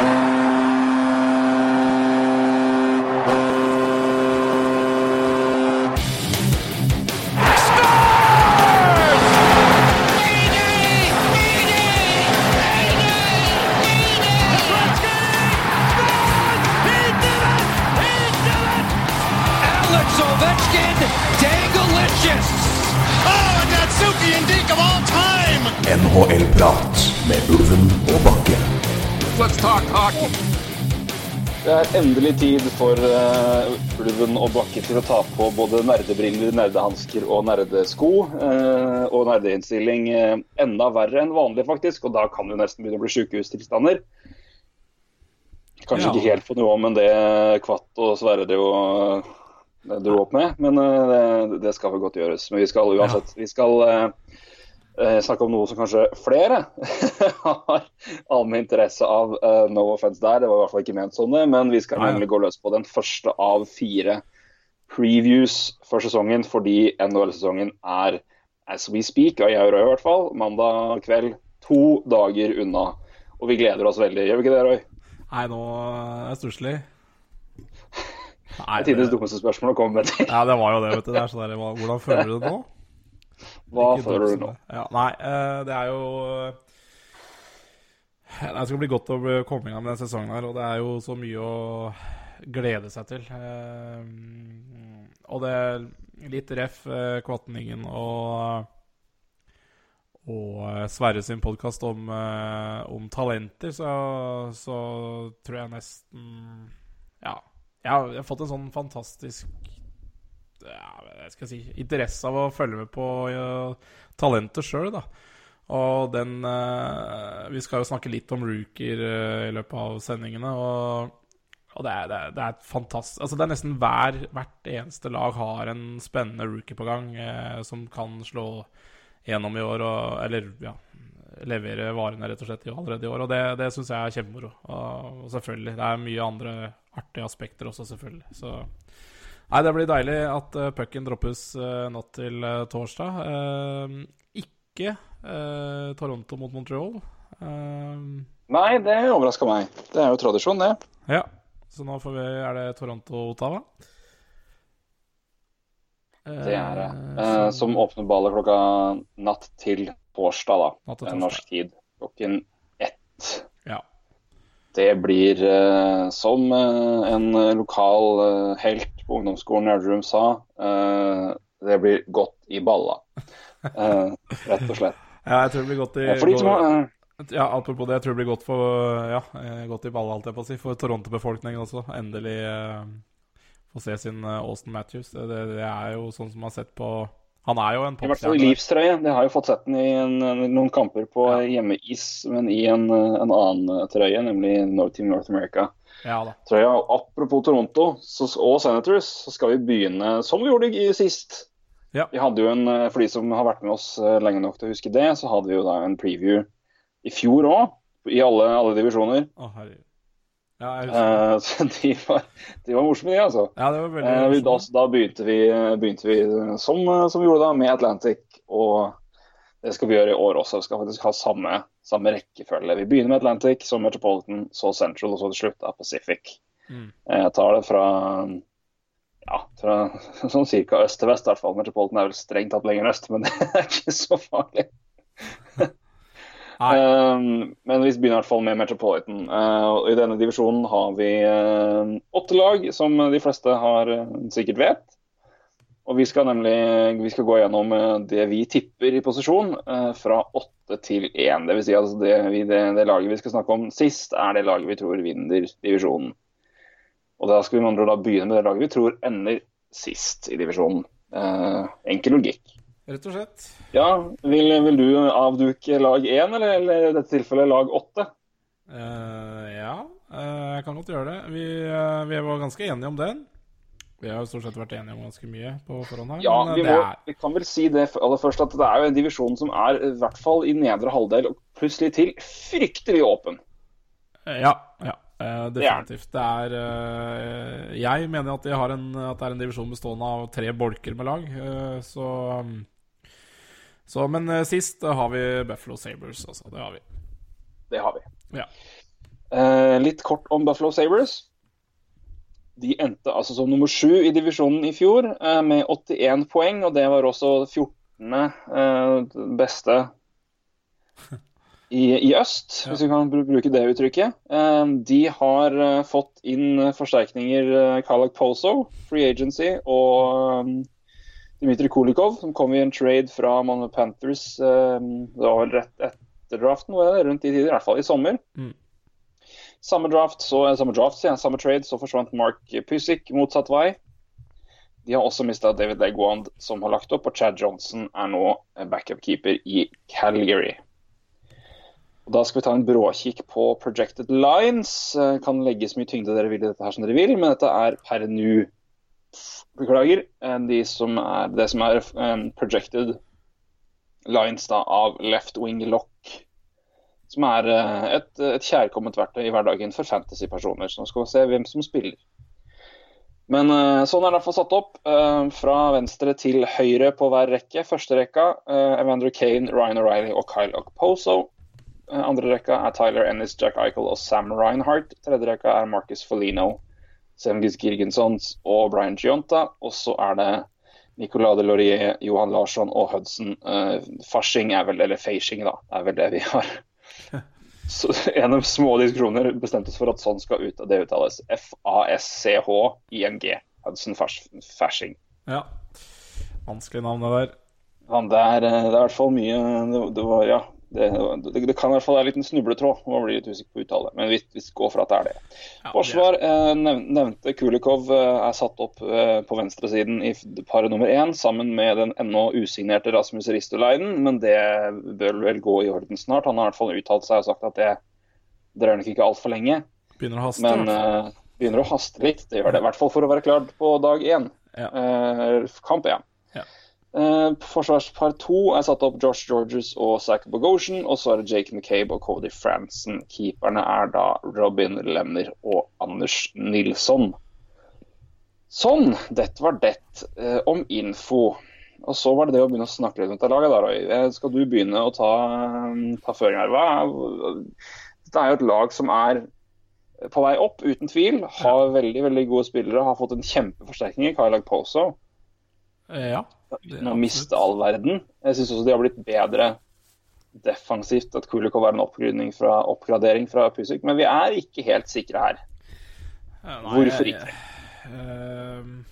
Alex endelig tid for uh, Ulven og Bakke til å ta på både nerdebriller, nerdehansker og nerdesko. Uh, og nerdeinnstilling uh, enda verre enn vanlig, faktisk. Og da kan det jo nesten begynne å bli sykehustilstander. Kanskje Ja. ikke helt på nivå med det Kvatt og Sverre eh, dro opp med, men det, det skal vel godt gjøres. Men vi skal uansett vi skal snakke om noe som kanskje flere har allmenn interesse av. Eh, no offense der, det var i hvert fall ikke ment sånn, men vi skal nemlig gå løs på den første av fire previews for sesongen, fordi NHL-sesongen er as we speak, og jeg og Røy i hvert fall, mandag kveld to dager unna. Og vi gleder oss veldig, gjør vi ikke det, Røy? Nei, nå er det stusslig. Det er tidenes dummeste spørsmål å komme med til. Ja, det var jo det, vet du. Det er sånn der, hvordan føler du det nå? Hva føler du nå? Ja, nei, eh, det er jo eh, Det skal bli godt å komme i gang med denne sesongen her, og det er jo så mye å glede seg til. Eh, Og det er litt ref Kvatningen og og Sverre sin podkast om, om talenter, så, så tror jeg nesten Ja. Jeg har, jeg har fått en sånn fantastisk ja, hva skal jeg si, interesse av å følge med på talentet sjøl, da. Og den eh, Vi skal jo snakke litt om rookier eh, i løpet av sendingene, og, og det, er, det, er, det er fantastisk Altså, det er nesten hver, hvert eneste lag har en spennende rookie på gang eh, som kan slå gjennom i år, og, eller ja levere varene rett og slett allerede i år. Og det, det syns jeg er kjempemoro. Og, og selvfølgelig, det er mye andre artige aspekter også, selvfølgelig. Så Nei, det blir deilig at uh, pucken droppes uh, natt til uh, torsdag. Eh, ikke Toronto mot Montreal. Eh, Nei, det overraska meg. Det er jo tradisjon, det. ja, så nå får vi Er det Toronto-Ottawa? Det er det. Eh, som åpner ballet klokka natt til torsdag, da. Natt til torsdag. Norsk tid. Klokken ett. Ja. Det blir, som en lokal helt på ungdomsskolen i Elverum sa, Uh, det blir godt i balla. Uh, rett og slett. ja, jeg tror det blir godt i Eh, For de som har, eh, Ja, apropos det, jeg tror det blir godt for Ja, eh, godt i balla, alt jeg på å si. For Toronto-befolkningen også. Endelig eh, få se sin eh, Austin Matthews. Det, det, det er jo sånn som man har sett på Han er jo en I hvert fall i livstrøye. Det har jo fått sett den i en, noen kamper på Ja. hjemmeis, men i en, eh, en annen trøye, nemlig No Team North America. Ja trøya. Apropos Toronto så, og Senators, så skal vi begynne som vi gjorde i sist. Ja. Vi hadde jo en, eh, For de som har vært med oss eh, lenge nok til å huske det, så hadde vi jo da en preview i fjor òg, i alle, alle divisjoner. Å. Ja. Eh, så de var, de var morsomme, de, altså. ja, det var veldig Eh, vi, da, da begynte vi, begynte vi eh, som, eh, som vi gjorde da, med Atlantic. Og det skal vi gjøre i år også. Vi skal faktisk ha samme, samme rekkefølge. Vi begynner med Atlantic, så Metropolitan, så Central, og så til slutt av Pacific. Mm. Eh, Jeg tar det fra ja, fra sånn cirka øst til vest, i hvert fall. Metropolitan er vel strengt tatt lenger øst, men det er ikke så farlig. Um, men vi begynner i hvert fall med Metropolitan. Uh, og I denne divisjonen har vi uh, åtte lag, som de fleste har uh, sikkert vet. Og vi skal nemlig vi skal gå gjennom uh, det vi tipper i posisjon, uh, fra åtte til én. Det vil si altså det, det, det laget vi skal snakke om sist, er det laget vi tror vinner divisjonen. Og da skal vi med andre da begynne med det laget vi tror ender sist i divisjonen. Eh, enkel logikk. Rett og slett. Ja, vil, vil du avduke lag én, eller, eller i dette tilfellet lag åtte? Uh, ja, uh, jeg kan godt gjøre det. Vi, uh, vi var ganske enige om den. Vi har jo stort sett vært enige om ganske mye på forhånd her. Ja, men, eh, vi, det må, er, vi kan vel si det aller først at det er jo en divisjon som er i hvert fall i nedre halvdel, og plutselig til fryktelig åpen. eh, ja, ja eh, definitivt. Det er eh, Jeg mener at, har en, at det er en divisjon bestående av tre bolker med lag. eh, så, um, så Men eh, sist eh, har vi Buffalo Sabres, altså. Det har vi. Det har vi. Ja. Eh, litt kort om Buffalo Sabres. De endte altså som nummer sju i divisjonen i fjor eh, med 81 poeng, og det var også 14. Eh, beste i, i øst, hvis vi kan bruke det uttrykket. Eh, de har fått inn forsterkninger Khalak Poso, Free Agency, og Dmitrij Kulikov, som kom i en trade fra Manu Panthers eh, det var vel rett etter draften, rundt de tider, i hvert fall i sommer. Mm. Samme draft, så, samme draft, ja, samme trade, så forsvant Mark Pusick motsatt vei. De har også mista David Legwand, som har lagt opp, og Chad Johnson er nå backup-keeper i Calgary. Og Da skal vi ta en bråkikk på projected lines. Eh, Kan legge så mye tyngde dere vil i dette her som dere vil, men dette er per nå. Beklager. eh, De som er, det som er eh, projected lines da, av left wing lock. Som er eh, et, et kjærkomment verktøy i hverdagen for fantasy-personer. Så nå skal vi se hvem som spiller. Men eh, sånn er det i hvert fall satt opp. eh, fra venstre til høyre på hver rekke. Første rekka Evander Kane, Ryan O'Reilly og Kyle Okposo. Andre rekka er Tyler Ennis, Jack Eichel og Sam Reinhardt. Tredje rekka er Marcus Folino, Semgis Girgensons og Brian Gionta. Og så er det Nicolas de Laurier, Johan Larsson og Hudson. Uh, Fasching er vel, eller facing da, er vel det vi har. Så Gjennom små diskusjoner bestemte oss for at sånn skal ut, det uttales. F-A-S-C-H-I-N-G. Hudson Fash- Fashing. Ja. Vanskelig navn, det der. Ja, det, er, eh, det er i hvert fall mye Det, det var, ja. Det, det, det kan i hvert fall være en liten snubletråd. Man blir litt usikker på uttale, men vi, vi går for at det er det. Forsvar eh, nevnte Kulikov eh, er satt opp eh, på venstresiden i paret nummer én sammen med den ennå usignerte Rasmus Ristolainen, men det bør vel gå i orden snart. Han har i hvert fall uttalt seg og sagt at det drøyer nok ikke altfor lenge. Begynner å haste. Men eh, begynner å haste litt. Det gjør det. I hvert fall for å være klart på dag én. Ja. Eh, kamp én. Ja. Eh, forsvarspar to er satt opp Josh Georges og Zach Bogosian. Og så er det Jake McCabe og Cody Franson. Keeperne er da Robin Lemner og Anders Nilsson. Sånn, dette var det uh, om info. Og så var det det å begynne å snakke litt om det laget. Da, Roy. Eh, Skal du begynne å ta, ta føring her? Hva dette er jo et lag som er på vei opp, uten tvil. Har veldig veldig gode spillere. Har fått en kjempeforsterkning i Kailag Poso. Eh, Ja. Uten å miste all verden. Jeg syns også de har blitt bedre defensivt. At Kulikov er en fra, oppgradering fra Pusik. Men vi er ikke helt sikre her. Eh, nei, Hvorfor ikke? Ehm,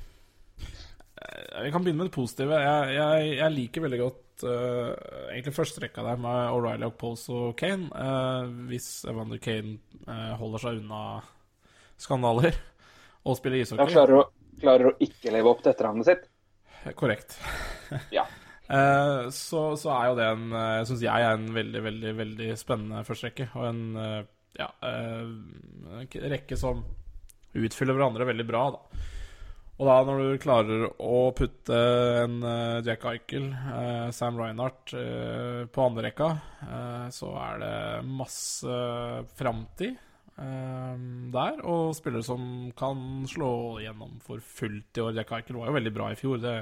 eh, Vi kan begynne med det positive. Jeg, jeg, jeg liker veldig godt uh, egentlig førsterekka der med O'Reilly, Okpose og Kane. Uh, hvis Evander Kane uh, holder seg unna skandaler og spiller ishockey. klarer å, klarer å ikke leve opp til etternavnet sitt. Korrekt. Ja. Eh, så, så er jo det en Jeg Syns jeg er en veldig, veldig veldig spennende førsterekke. Og en eh, ja, eh, en rekke som utfyller hverandre veldig bra, da. Og da når du klarer å putte en eh, Jack Eichel, eh, Sam Reinhardt eh, på andre rekka, eh, så er det masse framtid eh, der. Og spillere som kan slå gjennom for fullt i år. Jack var jo veldig bra i fjor. Det,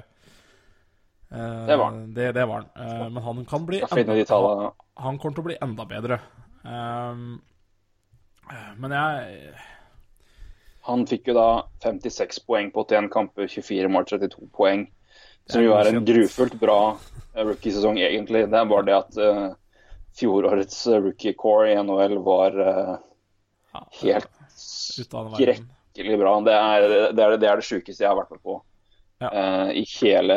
uh, Det var han. Det, det var han. Uh, men han kan bli enda, han, han kommer til å bli enda bedre. Um, men jeg Han fikk jo da 56 poeng på 81 kamper, 24 mål, 32 poeng. Som jo er en grufullt bra rookiesesong, egentlig. Det er bare det at uh, fjorårets rookie core i NHL var helt skrekkelig bra. Det er det, er det, er det sjukeste jeg har vært med på. Ja. Uh, I hele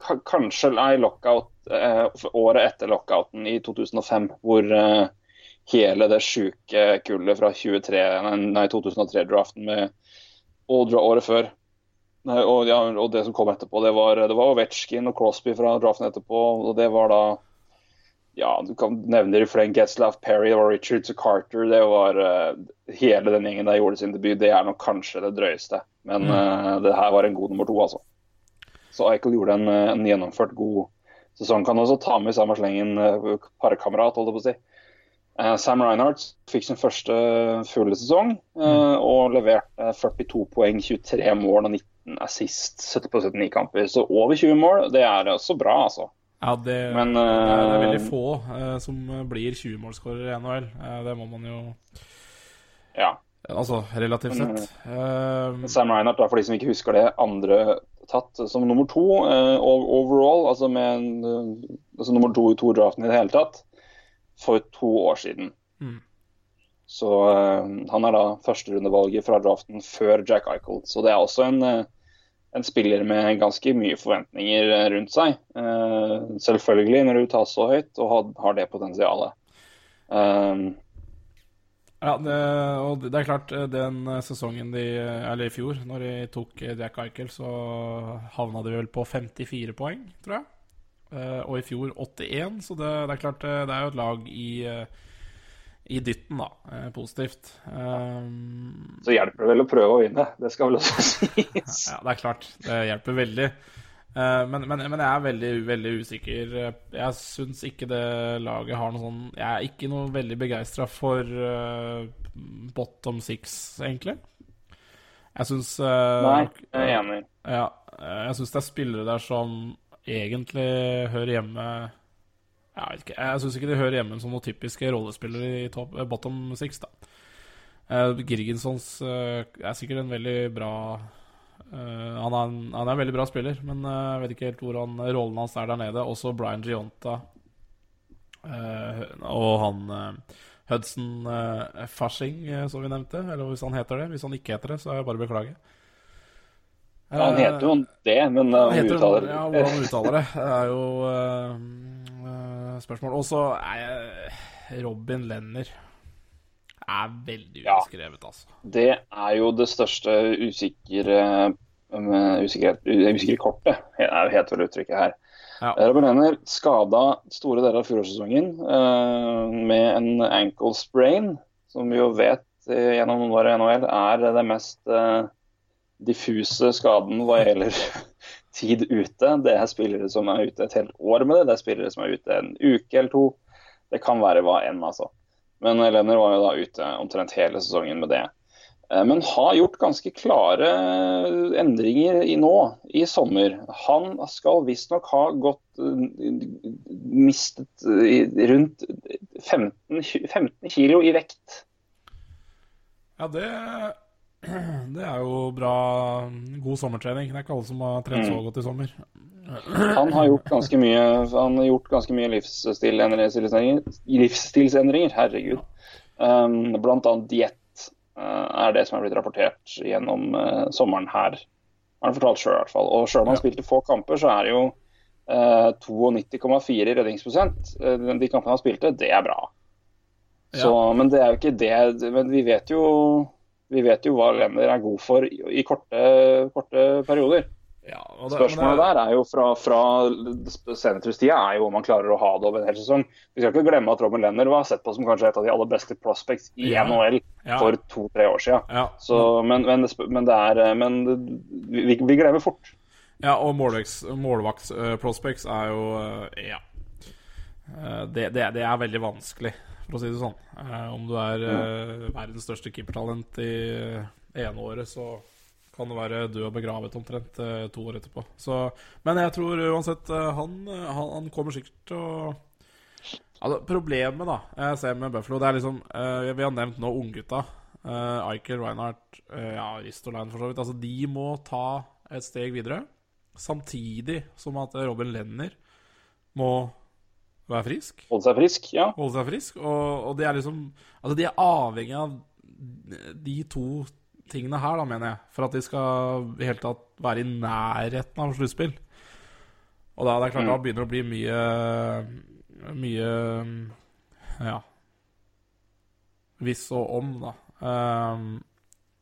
ka- Kanskje nei, lockout uh, året etter lockouten i 2005, hvor uh, hele det sjuke kullet fra 2003-draften med året før og, ja, og det som kom etterpå, det var, det var Ovetsjkin og Crosby fra draften etterpå. og det var da ja, du kan nevne Frank Getzlaff, Perry og Richards og Carter. Det var uh, Hele den gjengen der gjorde sin debut. Det er nok kanskje det drøyeste. Men eh, det her var en god nummer to, altså. Så Eichel gjorde en, eh, en gjennomført god sesong. Kan også ta med i samme slengen uh, parkamerat, holdt jeg på å si. Uh, Sam Reinhardt fikk sin første fulle sesong eh, og leverte 42 poeng, 23 mål og 19 assist 70 på 79 kamper. Så over 20 mål, det er også bra, altså. Ja, det, Men, det, er, det er eh, veldig få uh, som blir 20-målsskårere i NHL. Uh, det må man jo Ja. Altså relativt sett. Eh, Sam Reinhardt, er for de som ikke husker det, andre tatt som nummer to eh, overall, altså med en, eh, altså nummer to i to draften i det hele tatt, for to år siden. Mm. Så eh, han er da førsterundevalget fra draften før Jack Eichel. Så det er også en, eh, en spiller med ganske mye forventninger eh, rundt seg. Eh, selvfølgelig når du tar så høyt og har, det potensialet. Um, Ja, det, og det er klart, eh, den sesongen de Eller i fjor, når de tok eh, Jack Eichel, så havna de vel på 54 poeng, tror jeg. Eh, og i fjor 81, så det, det er klart, eh, det er jo et lag i eh, i dytten, da. Eh, positivt. Um, så hjelper det vel å prøve å vinne. Det skal vel også sies. ja, det er klart. Det hjelper veldig. Eh, men, men, men jeg er veldig, veldig usikker. Jeg syns ikke det laget har noe sånn Jeg er ikke noe veldig begeistra for uh, bottom six, egentlig. Jeg syns Nei, jeg er enig. Ja, jeg syns det er spillere der som egentlig hører hjemme Jeg vet ikke, jeg syns ikke de hører hjemme som noen typiske rollespillere i top, eh, bottom six, da. Uh, Girgensons uh, er sikkert en veldig bra uh, han, er en, han er en veldig bra spiller, men jeg vet ikke helt hvor han, rollen hans er der nede. Også Brian Gionta og han Hudson Fashing, eh, som vi nevnte. Eller hvis han heter det. Hvis han ikke heter det, så er jeg bare å beklage. Ja, han heter jo det, men uh, Han uttaler det. ja, hvordan han uttaler det, det er jo spørsmål. Og så er Robin Lenner er veldig Ja. ubeskrevet, altså. Det er jo det største usikre, um, usikre, kortet, er jo helt vel uttrykket her. Ja. Robin Lenner skada store deler av fjorårssesongen eh, med en ankle sprain, som vi jo vet eh, gjennom noen år i NHL er det mest eh, diffuse skaden hva gjelder tid ute. Det er spillere som er ute et helt år med det, det er spillere som er ute en uke eller to. Det kan være hva enn, altså. Men Lenner var jo da ute omtrent hele sesongen med det. Eh, Men har gjort ganske klare endringer i nå, i sommer. Han skal visstnok ha gått eh, mistet eh, rundt 15, 15 kilo i vekt. Ja, det, det er jo bra god sommertrening. Det er ikke alle som har trent så godt i sommer. Han har gjort ganske mye, han har gjort ganske mye livsstilsendringer. livsstilsendringer herregud. Um, blant annet diett uh, er det som er blitt rapportert gjennom uh, sommeren her. Har han fortalt sjøl, i hvert fall. Og sjøl om han spilte få kamper, så er det jo uh, 92,4 redningsprosent. Uh, de kampene han spilte, det er bra. Så, Men det er jo ikke det Men vi vet jo vi vet jo hva Lenner er god for i, korte, korte perioder. Ja, det- Spørsmålet det- der er jo fra, fra sentrumstida er jo om han klarer å ha det over en hel sesong. Vi skal ikke glemme at Robin Lenner var sett på som kanskje et av de aller beste prospects i Ja. NHL Ja. for to-tre år siden. Ja. Så, men, men, men det er Men vi, vi glemmer fort. Ja, og målvakts eh, er jo eh, Ja. Eh, det, det, det er veldig vanskelig, for å si det sånn. Eh, om du er eh, verdens største keepertalent i uh, ene året, så kan det være død og begravet omtrent eh, to år etterpå. Så, men jeg tror uansett eh, han, han, han kommer sikkert til å Altså, Problemet da jeg ser med Buffalo, det er liksom eh, Vi har nevnt nå unggutta. Uh, Eichel, Reinhardt, uh, ja, Ristolainen for så vidt. Altså, de må ta et steg videre. Samtidig som at Robin Lenner må være frisk. Holde seg frisk, ja. Holde seg frisk. Og, og det er liksom Altså, de er avhengig av de to tingene her, da, mener jeg, for at de skal i hele tatt være i nærheten av sluttspill. Og da, det er klart, da begynner det å bli mye Mye Ja Hvis og om, da. Um,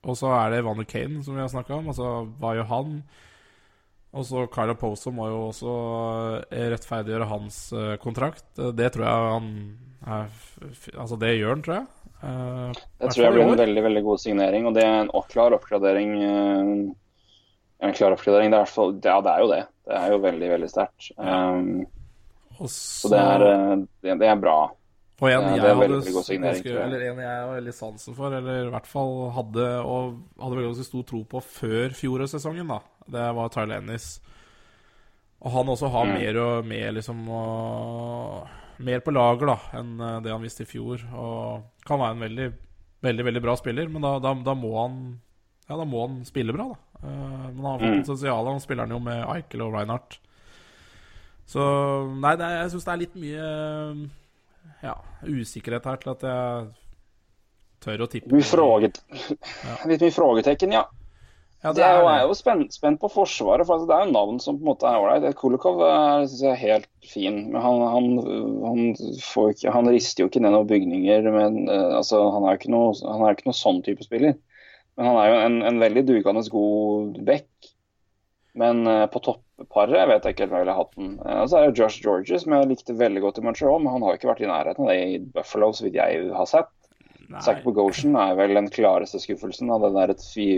og så er det Evander Kane, som vi har snakka om. Altså, hva gjør han? Og så Kyla Poso må jo også eh, rettferdiggjøre hans eh, kontrakt. Eh, Det tror jeg han er Altså, det gjør han, tror jeg. Eh, Det tror jeg blir en veldig veldig god signering, og det er en klar oppgradering. En klar oppgradering, det er, så, ja, det er jo det. Det er jo veldig, veldig sterkt. Um, så, så det er, det, det er bra. Og en jeg hadde ganske, eller en jeg har veldig sansen for, eller i hvert fall hadde og hadde veldig ganske stor tro på før fjorårssesongen, da. Det var Tyler Ennis. Og han også har Mm. mer og mer liksom og, Mer på lager da enn eh, det han visste i fjor. Og kan være en veldig veldig, veldig bra spiller, men da, da, da må han Ja, da må han spille bra, da. Eh, men han har fått Mm. potensial. Han spiller han jo med Eichel og Reinhardt. Så Nei, det, jeg syns det er litt mye ja, usikkerhet her til at jeg tør å tippe. Mye fråget... Litt mye frågetekken, ja. Ja, Det er jo, jeg er jo spent, spent på Forsvaret, for altså, det er jo navn som på en måte er ålreit. Kulikov er synes jeg, er helt fin, men han, han, han, får ikke, han rister jo ikke ned noen bygninger. Men, eh, altså, han er jo ikke noe, han er ikke noe sånn type spiller. Men han er jo en, en veldig dugende god back. Men eh, på topparet vet jeg ikke helt om jeg ville hatt den. Uh, så er det Josh Georges, som jeg likte veldig godt i Montreal, men han har ikke vært i nærheten av det i Buffalo, så vidt jeg har sett. Nei. Zack Bogosian er vel den klareste skuffelsen av den der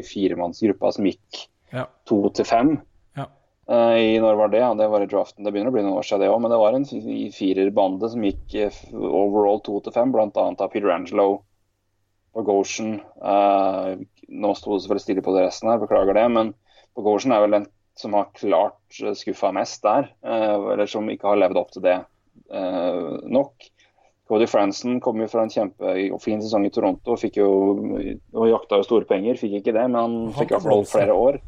firemannsgruppa som gikk Ja. to til fem. Ja. Eh, I når var det? Ja, det var i draften. Det begynner å bli noen år siden det òg, men det var en fi- firerbande som gikk eh, overall to til fem, bl.a. av Peter Angelo, Bogosian uh, Nå sto det selvfølgelig stille på det resten her, beklager det, men Bogosian er vel den som har klart eh, skuffa mest der, eh, eller som ikke har levd opp til det eh, nok. Cody Franson kom jo fra en kjempefin sesong i Toronto fikk jo, og jakta jo store penger. Fikk ikke det, men han, Han fikk i hvert fall flere år.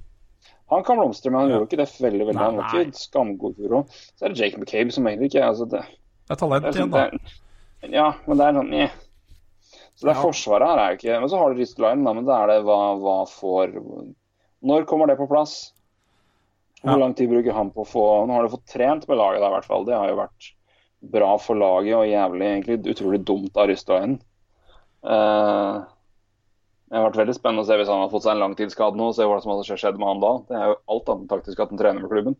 Han kan blomstre, men han gjorde ikke det veldig veldig. Nei, Han var ikke skamgod for henne. Så er det Jake McCabe som egentlig ikke altså det, Det er talent igjen, sånn, da. Ja, men det er sånn yeah. Så det er Ja. Forsvaret her er jo ikke Men så har du da, men da er det hva, hva får Når kommer det på plass? Hvor lang tid bruker han på å få Nå har du fått trent med laget, da, i hvert fall. Det har jo vært bra for laget og jævlig egentlig utrolig dumt av Ristline. Uh, det har vært veldig spennende å se hvis han har fått seg en langtidsskade nå, se hva som hadde skjedd med han da. Det er jo alt annet taktisk at han trener med klubben.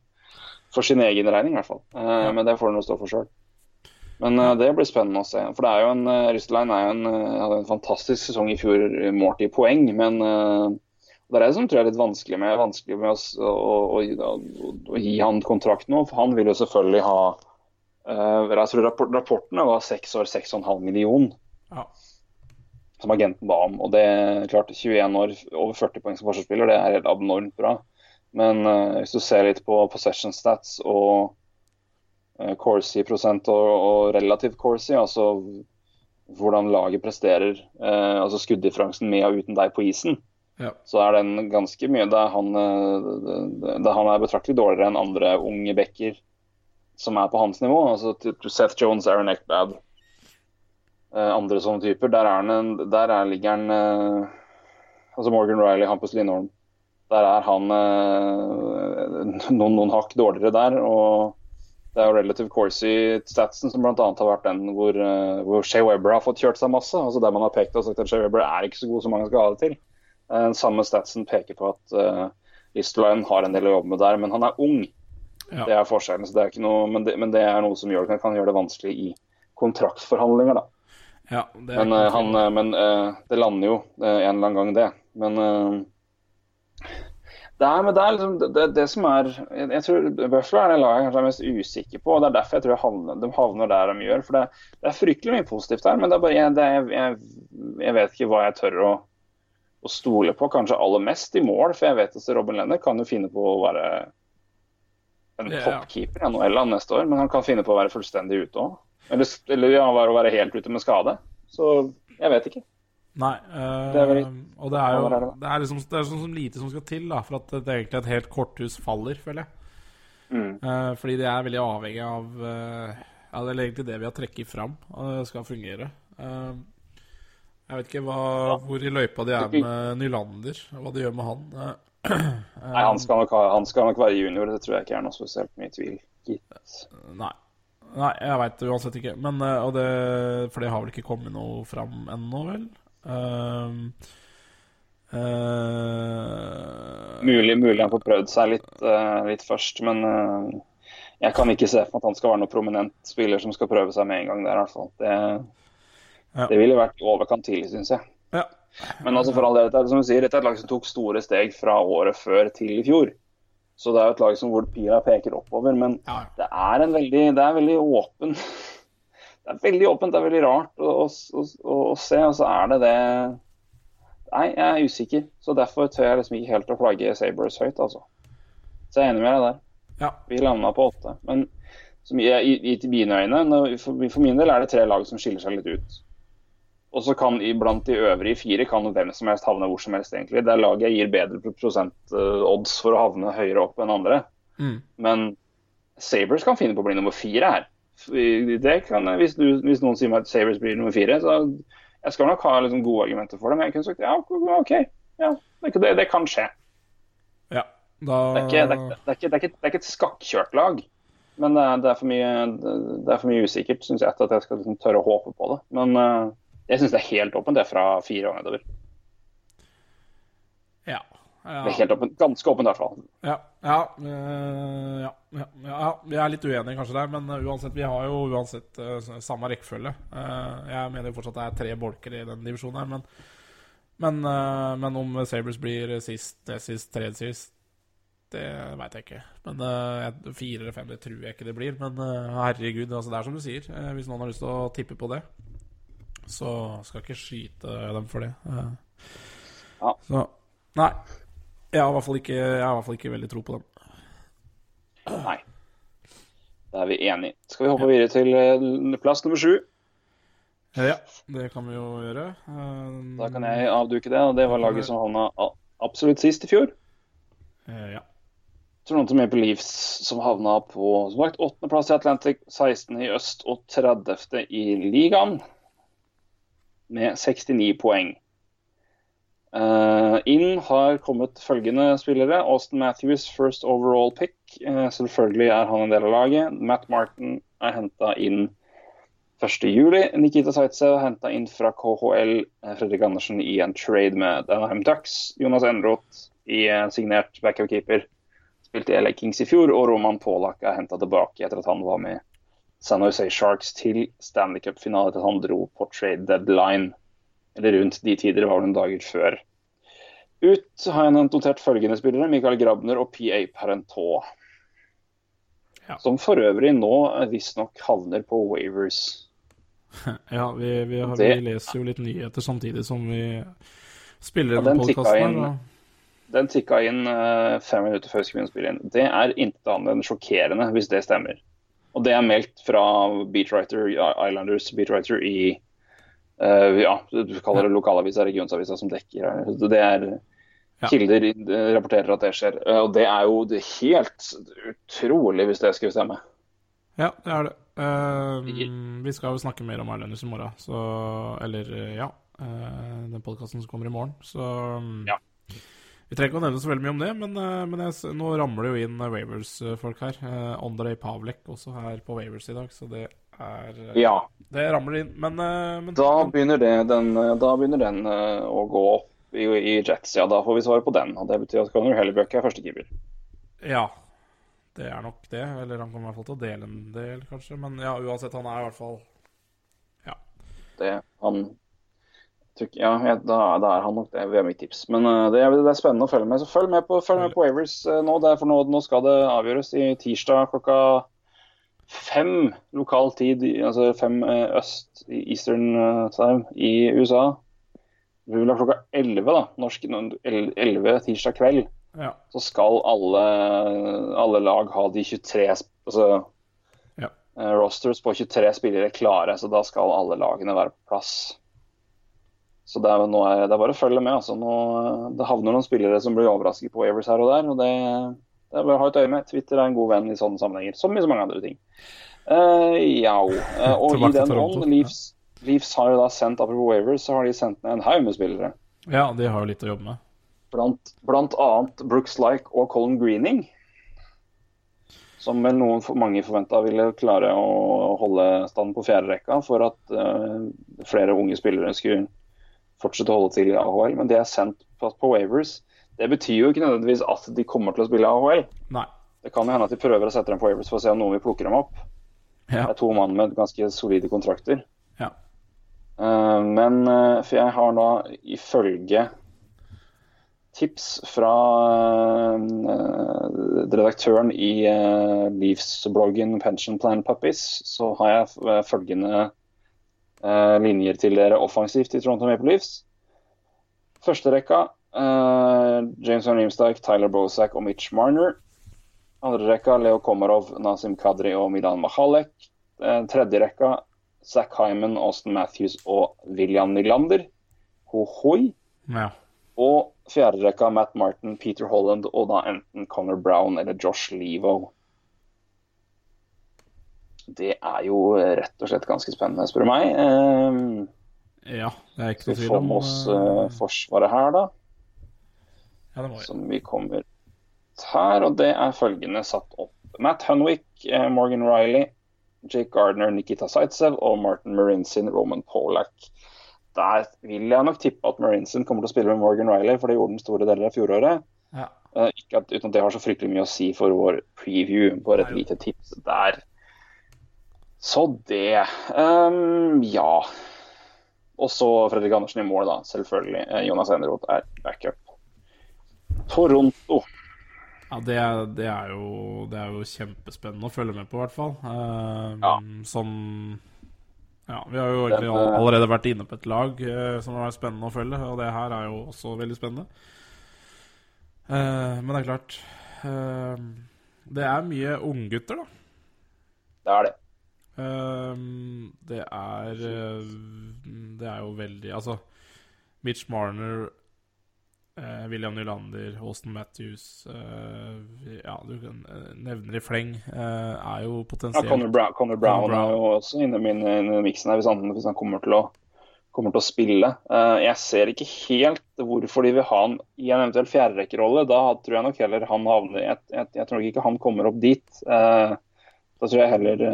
For sin egen regning, i hvert fall. Eh, Men det får han jo stå for sjøl. Men uh, det blir spennende å se. For det er jo en uh, Ristlein er jo en, eh, hadde en fantastisk sesong i fjor eh, målt i poeng, men eh, det er det som tror jeg er litt vanskelig med, vanskelig med oss, å, å, å, å gi han kontrakt nå. For han vil jo selvfølgelig ha uh, Jeg tror rapport, rapportene var seks år, 6,5 million Ja. som agenten ba om. Og det er klart 21 år, over 40 poeng som forsvarsspiller, det er helt abnormt bra. Men uh, hvis du ser litt på possession stats og uh, Corsi-prosent og, og relativ Corsi, altså hvordan laget presterer, uh, altså skuddifferansen med og uten deg på isen, Ja. så er den ganske mye da han, eh, da han er betraktelig dårligere enn andre unge backer som er på hans nivå. altså Seth Jones, Aaron Eckbad, eh, andre sånne typer. Der, er han der er, ligger han eh, Altså Morgan Riley, Hampus Lindholm. Der er han noen, noen hakk dårligere der. og det er jo relative Corsi-statsen som bl.a. har vært den hvor, hvor Shea Webber har fått kjørt seg masse. altså Der man har pekt og sagt at Shea Webber er ikke så god som mange skal ha det til. Uh, samme statsen peker på at uh, Easterline har en del å jobbe med der, men han er ung. Ja. Det er forskjellen. så det er ikke noe, men, det, men det er noe som gjør, kan, kan gjøre det vanskelig i kontraktsforhandlinger. da. Ja, det Men, eh, han, eh, men uh, det lander jo eh, en eller annen gang, det. Men eh, det er, men det, er liksom, det, som er Jeg, jeg tror Buffalo er det laget jeg kanskje er mest usikker på. og Det er derfor jeg tror jeg havner, de havner der de gjør. For det, det er fryktelig mye positivt der, men det er bare, jeg, jeg, jeg vet ikke hva jeg tør å, å stole på. Kanskje aller mest i mål, for jeg vet at Robin Lenner kan jo finne på å være en Ja. toppkeeper i NHL neste år, men han kan finne på å være fullstendig ute òg. Eller, eller ja, å være helt ute med skade. Så jeg vet ikke. Nei. Øh, Det er vel- og det er jo det er liksom det er sånn som lite som skal til da, for at det egentlig et helt korthus faller, føler jeg. Mm. Eh, fordi det er veldig avhengig av eh, Ja, det er egentlig det vi har trekket fram uh, skal fungere. Eh, jeg vet ikke hva, hvor i løypa de er med Nylander, hva de gjør med han. Eh, Nei, han skal, nok han skal nok være junior, det tror jeg ikke er noe spesielt mye tvil. Gitt. Nei. Nei, jeg veit det uansett ikke. Men, eh, og det, for det har vel ikke kommet noe fram ennå, vel? Um, Uh, Mulig, mulig han får prøvd seg litt, uh, litt først, men uh, jeg kan ikke se for meg at han skal være noen prominent spiller som skal prøve seg med en gang der, i hvert fall. Det, Ja. det ville vært i overkant tidlig, syns jeg. ja. Men altså for all del, dette som du sier, dette er et lag som tok store steg fra året før til i fjor. Så det er jo et lag som hvor pila peker oppover. Men Ja. det er en veldig Det er veldig åpen Det er veldig åpent, det er veldig rart å, å, å, å se, og så er det det Nei, jeg er usikker. Så derfor tør jeg liksom ikke helt å flagge Sabres høyt, altså. Så jeg er enig med deg der. ja. Vi landa på åtte. Men som i, i, i mine øyne, for, for min del er det tre lag som skiller seg litt ut. Og så kan iblant de øvrige fire kan hvem som helst havne hvor som helst, egentlig. Det laget gir bedre prosent-odds for å havne høyere opp enn andre. Mm. Men Sabres kan finne på å bli nummer fire her. Det kan, hvis, du, hvis noen sier meg at Sabres blir nummer fire, så jeg skal nok ha liksom gode argumenter for det. Men jeg kunne sagt ja, OK, ja, det, det, det kan skje. Ja, da Det er ikke, det er, det er, er, er et skakkjørt lag. Men det er, det er, for, mye, det er for mye usikkert, syns jeg, til at jeg skal liksom tørre å håpe på det. Men eh, jeg syns det er helt åpent, det, fra fire og nedover. Ja. Det er helt åpent, Ganske åpent, i hvert fall. ja, ja, øh, ja, ja, ja. Vi er litt uenige kanskje der, men øh, uansett, vi har jo uansett uh, samme rekkefølge. Uh, jeg mener jo fortsatt det er tre bolker i den divisjonen her, men, men, uh, men om Sabres blir sist, det sist, tredje sist, det veit jeg ikke. Men uh, fire eller fem, det tror jeg ikke det blir. Men herregud, altså det er som du sier. eh, hvis noen har lyst til å tippe på det, så skal ikke skyte dem for det. Eh, Ja. Så Nei. Jeg har i hvert fall ikke, veldig tro på dem. Nei. Da er vi enige. Skal vi hoppe videre til eh, plass nummer sju? Ja, det kan vi jo gjøre. Um, Da kan jeg avduke det. og Det var laget som havna absolutt sist i fjor. Ja. Toronto Maple Leafs som havna på som sagt, 8. plass i Atlantic, 16. i øst og 30. i ligaen. Med 69 poeng. Uh, inn har kommet følgende spillere. Austin Matthews, first overall pick. Uh, selvfølgelig er han en del av laget. Matt Martin er henta inn 1.7. Nikita Zaitsev er henta inn fra KHL. Eh, Fredrik Andersen i en trade med Anaheim Ducks. Jonas Enroth i en signert backup-keeper spilte i LA Kings i fjor, og Roman Polak er henta tilbake etter at han var med San Jose Sharks til Stanley Cup-finale til han dro på trade deadline. Eller rundt de tider, det var noen dager før. Ut har jeg notert følgende spillere, Michael Grabner og PA Parentot. Ja. Som for øvrig nå visstnok havner på Wavers. ja vi, vi, har, Det- vi leser jo litt nyheter samtidig som vi spiller Ja, den podkasten Og... Den tikka inn eh, fem minutter før vi skulle begynne å spille inn. Det er intet annet enn sjokkerende, hvis det stemmer. Og det er meldt fra beatwriter, Islanders beatwriter i uh, ja, du kaller det lokalavisa, regionsavisa som dekker. Det er Kilder eh, rapporterer at det skjer. Eh, Og det er jo det helt utrolig hvis det skulle stemme. Ja, det er det. Uh, vi skal jo snakke mer om Islanders i morgen, så Eller, ja. Uh, den podkasten som kommer i morgen. Så um, Ja. Vi trenger ikke å nevne så veldig mye om det, men, eh, men jeg, nå ramler det jo inn Wavers-folk her. Uh, Andrej Pavlek også her på Wavers i dag, så det er eh, Ja. Det ramler inn. Men, eh, men Da begynner, det, den, eh, da begynner den eh, å gå opp i, i Jets. Ja, da får vi svare på den. Og det betyr at Conor Hellebøk er førstekeeper. Ja, det er nok det. Eller han kommer i hvert fall til å dele en del, kanskje. Men ja, uansett, han er i hvert fall Ja. Det, han Ja, jeg, da, da er han nok det. Det er mitt tips. Men uh, det, det er spennende å følge med. Så følg med på, følg med på Wavers uh, nå. For nå, nå skal det avgjøres i tirsdag klokka fem lokal tid, altså fem uh, øst i Eastern time i USA. Vi vil ha klokka elleve, da. Norsk elleve tirsdag kveld. Ja. så skal alle, alle lag ha de 23 altså, Ja. rosters på 23 spillere klare, så da skal alle lagene være på plass. Så det er, nå er, det er bare å følge med. Altså. Nå, det havner noen spillere som blir overrasket på Wavers her og der. og det, det er bare å ha et øye med. Twitter er en god venn i sånne sammenhenger, som i så mange andre ting. Uh, ja, uh, og i den Toronto, ånd, Leafs, Leafs har jo da sendt apropos Wavers, så har de sendt ned en haug med spillere. ja, de har jo litt å jobbe med. Blant, blant annet Brooks Like og Colin Greening. Som vel noen mange forventa ville klare å holde stand på fjerde rekka for at uh, flere unge spillere skulle fortsette å holde til i AHL. Men de er sendt på, på Wavers. Det betyr jo ikke nødvendigvis at de kommer til å spille AHL. Nei. Det kan jo hende at de prøver å sette dem på Wavers for å se om noen vil plukke dem opp. Ja. Det er to mann med ganske solide kontrakter. ja. Uh, Men uh, for jeg har da ifølge tips fra uh, redaktøren i Leafs-bloggen Pension Plan Puppies, så har jeg følgende eh, linjer til dere offensivt i Toronto Maple Leafs. Første rekka eh, James Van Riemsdyk, Tyler Bozak og Mitch Marner. Andre rekka Leo Komarov, Nazim Kadri og Milan Mahalek. Eh, Tredje rekka Zack Hyman, Austin Matthews og William Nylander. Hohoi. Ja. Og fjerderekka Matt Martin, Peter Holland og da enten Connor Brown eller Josh Levo. Det er jo rett og slett ganske spennende, spør du meg. Eh, ja, det er ikke noe vi tvil om med oss eh, eh, forsvaret her, da? Ja, vi. Som vi kommer her. Og det er følgende satt opp. Matt Hunwick, eh, Morgan Riley, Jake Gardner, Nikita Zaitsev og Martin Marinsin, Roman Polak. Der vil jeg nok tippe at Marinsin kommer til å spille med Morgan Riley, for det gjorde den store deler av fjoråret. Ja. Eh, ikke at, uten at det har så fryktelig mye å si for vår preview. Bare et lite tips der. Så det Um, Ja. Og så Fredrik Andersen i mål, da. Selvfølgelig. Eh, Jonas Eneroth er backup. Toronto. Ja, det, det, er jo, det er jo kjempespennende å følge med på, i hvert fall. Uh, Ja. Sånn Ja, vi har jo egentlig eh, allerede vært inne på et lag uh, som har vært spennende å følge, og det her er jo også veldig spennende. Uh, men det er klart Det er mye unggutter, da. Det er det. Ehm, det er eh, Det er jo veldig Altså, Mitch Marner, eh, William Nylander, Austin Matthews eh, Ja, du kan nevner i fleng. er jo Ja, potensielt Connor Brown, Connor Brown, Brown. er jo også inne i miksen her, hvis han, hvis han kommer, til å, kommer til å spille. Jeg ser ikke helt hvorfor de vil ha han i en eventuell fjerderekkerolle. Da tror jeg nok heller han havner jeg, jeg, jeg tror nok ikke han kommer opp dit. Da tror jeg heller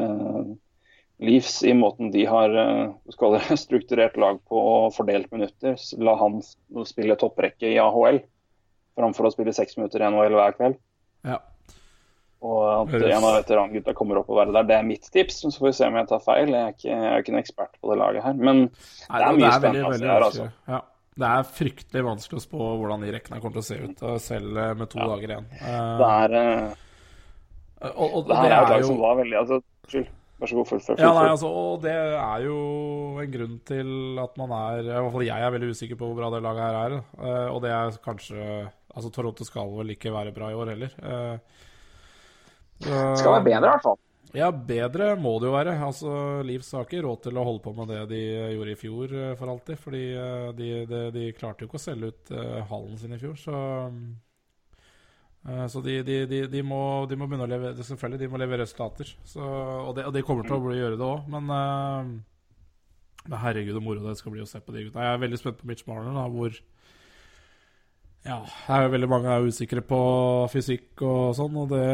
Leafs, i måten de har eh, det, strukturert lag på og fordelt minutter, la han spille topprekke i AHL framfor å spille seks minutter i NHL hver kveld. Ja. Og at en av veterangutta kommer opp og være der. Det er mitt tips, så får vi se om jeg tar feil. Jeg er ikke, jeg er ikke noen ekspert på det laget her. Men Nei, det er mye spennende her, altså. Ja. Det er fryktelig vanskelig å spå hvordan de rekkene kommer til å se ut, eh, selv eh, med to Ja. dager igjen. Uh, Det er, uh, og, og, det det, er er jo- som var veldig altså, Unnskyld. Vær så god. Full, full, full, Ja, nei, altså, og det er jo en grunn til at man er I hvert fall jeg er veldig usikker på hvor bra det laget her er. eh, og det er kanskje Altså, Toronto skal vel ikke være bra i år heller. eh, Skal være bedre, i hvert fall. Ja, bedre må det jo være. Altså, Livs har ikke råd til å holde på med det de gjorde i fjor eh, for alltid. Fordi de, de, de klarte jo ikke å selge ut hallen sin i fjor, så Så de, de, de, de, må, de må begynne å levere Selvfølgelig, de må levere resultater. Så, og, det, og de kommer til å gjøre det òg, men uh, herregud, så moro det skal bli å se på de gutta. Jeg er veldig spent på Mitch Marner, da, hvor Ja, det er jo veldig mange er usikre på fysikk og sånn, og det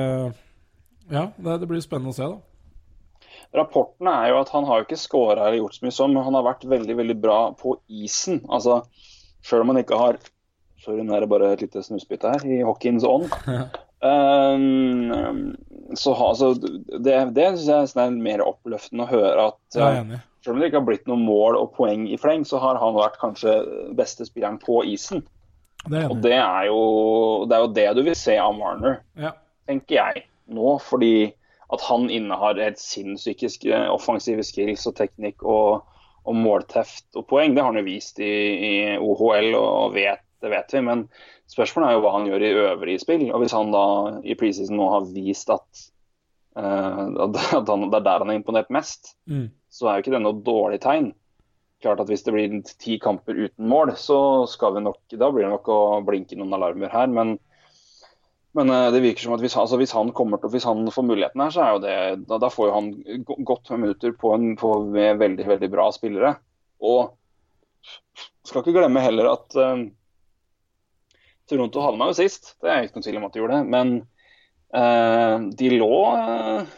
Ja, det, det blir spennende å se, da. Rapporten er jo at han har ikke scora eller gjort så mye sånn, men han har vært veldig veldig bra på isen. Altså, Sjøl om han ikke har Sorry, nå er det bare et lite snusbytte her, i hockeyens ånd. Um, så altså, det det syns jeg er mer oppløftende å høre at er selv om det ikke har blitt noe mål og poeng i fleng, så har han vært kanskje beste spilleren på isen. Det Og det er jo det, er jo det du vil se av Marner, Ja. tenker jeg nå. Fordi at han innehar helt sinnssyke sk- offensive skills og teknikk og, og målteft og poeng. Det har han jo vist i, i OHL, og vet, det vet vi. Men spørsmålet er jo hva han gjør i øvrige spill. Og hvis han da i preseason nå har vist at, uh, at han, det er der han er imponert mest, Mm. så er jo ikke det noe dårlig tegn. Klart at Hvis det blir ti kamper uten mål, så skal vi nok, da blir det nok å blinke noen alarmer her. Men, men eh, det virker som at hvis, altså hvis han kommer til, hvis han får muligheten her, så er jo det, da, da får jo han godt med minutter på, en, på med veldig veldig bra spillere. Og skal ikke glemme heller at eh, Toronto havna jo sist. Det er ikke noen tvil om at de gjorde det. Men uh, de lå uh,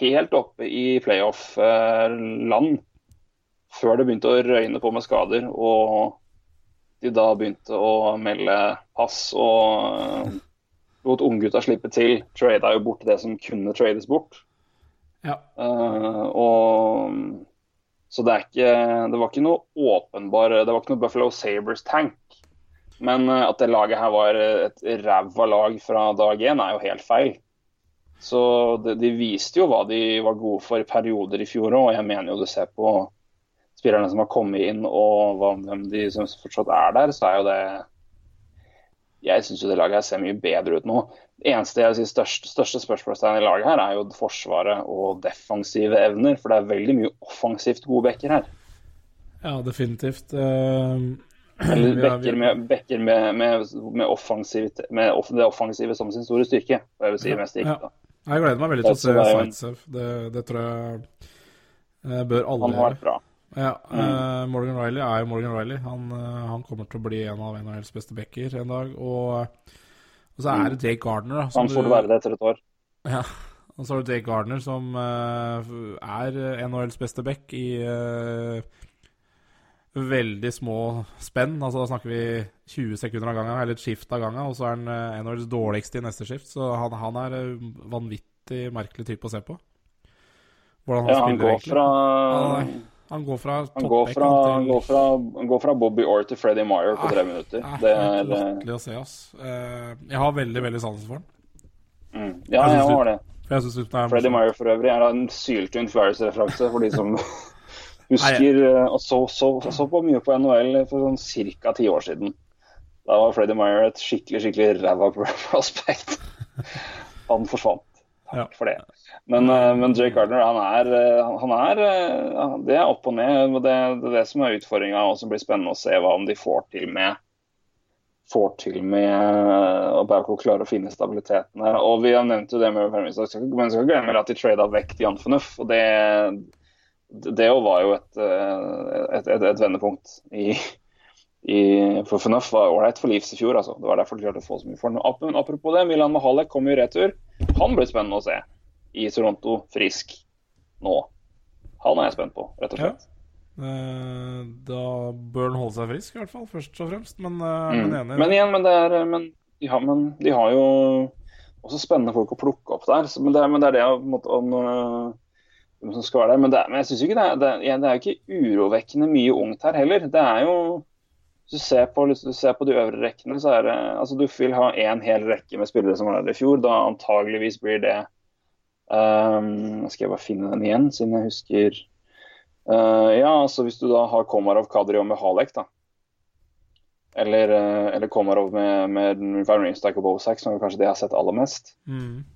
helt oppe i playoff-land før det begynte å røyne på med skader. Og de da begynte å melde pass og eh, lot unggutta slippe til. Trada jo bort det som kunne trades bort. ja. Uh, og så det ikke Det var ikke noe åpenbar Det var ikke noe Buffalo Sabres-tank. Men eh, at det laget her var et ræva lag fra dag én, er jo helt feil. Så de, de viste jo hva de var gode for i perioder i fjor òg, og jeg mener jo du ser på spillerne som har kommet inn og hvem de som fortsatt er der, så er jo det Jeg syns jo det laget her ser mye bedre ut nå. Det eneste jeg vil si største, største spørsmålstegn i laget her, er jo forsvaret og defensive evner. For det er veldig mye offensivt gode backer her. Ja, definitivt. Uh, Eller backer med, backer med, med, med, offensivt, med off, det offensive som sin store styrke. Jeg si mest ikke, ja. Jeg gleder meg veldig til å se Zaitsev. Det, det, tror jeg uh, bør alle. Han har vært bra. Ja, mm. uh, Morgan Riley er jo Morgan Riley. Han, uh, han, kommer til å bli en av NHLs beste backer en dag. Og, og så er det Jake Gardner. Da, han får du, være det etter et år. Ja, og så har du Jake Gardner, som uh, er NHLs beste back i veldig små spenn. Altså Da snakker vi 20 sekunder av gangen, eller et skift av gangen. Og så er han en av de dårligste i neste skift. Så han, han er vanvittig merkelig type å se på. Hvordan han ja, han går fra... Han, han går fra han går fra, til... går fra, går fra Bobby Orr til Freddie Meyer på tre minutter. Ah, det er eh, latterlig å se, ass. Eh, jeg har veldig, veldig sansen for han. Mm. Ja, jeg, jeg har det. Freddie Meyer for øvrig er en syltynn Flyers-referanse for de som husker eh, og så, så, så, på mye på NHL for sånn ca. ti år siden. Da var Freddie Meyer et skikkelig skikkelig ræva prospect. Han forsvant. Takk ja. for det. Men, eh, men Jay Gardner, han er, eh, han er, Det er opp og ned. Det, det er det som er utfordringa, og som blir spennende å se hva om de får til med får til med å bare klare å finne stabiliteten her. Og Vi har nevnt jo det med men så skal glemme at de trada vekk Jan Fornuff. og Det, det var jo et, et, et, et vendepunkt i, i, for Fornuff var ålreit for Leeds i fjor. altså. Det var derfor de klarte å få så mye for den. Apropos det, Milan Mahalek kom i retur. Han blir spennende å se i Toronto frisk nå. Han er jeg spent på, rett og slett. Ja. Eh, da bør han holde seg frisk, i hvert fall, først og fremst. Men, eh, mm. men, men igjen, men, er, eh, men, de har, men, de har, jo også spennende folk å plukke opp der. Men, det, men det er det om, om, om som skal være der. Men, det, men jeg synes ikke det er, det, det er ikke urovekkende mye ungt her heller. Det er jo hvis du ser på, du ser på de øvre rekkene, så er det altså Du vil ha én hel rekke med spillere som var der i fjor. Da antageligvis blir det Um, skal jeg bare finne den igjen, siden jeg husker uh, Ja, altså hvis du da har Komarov, Kadri og Mehalek, da. Eller, uh, eller Komarov med, med Van Riemsdyk og Bozak, som kanskje det har sett aller mest. Mm.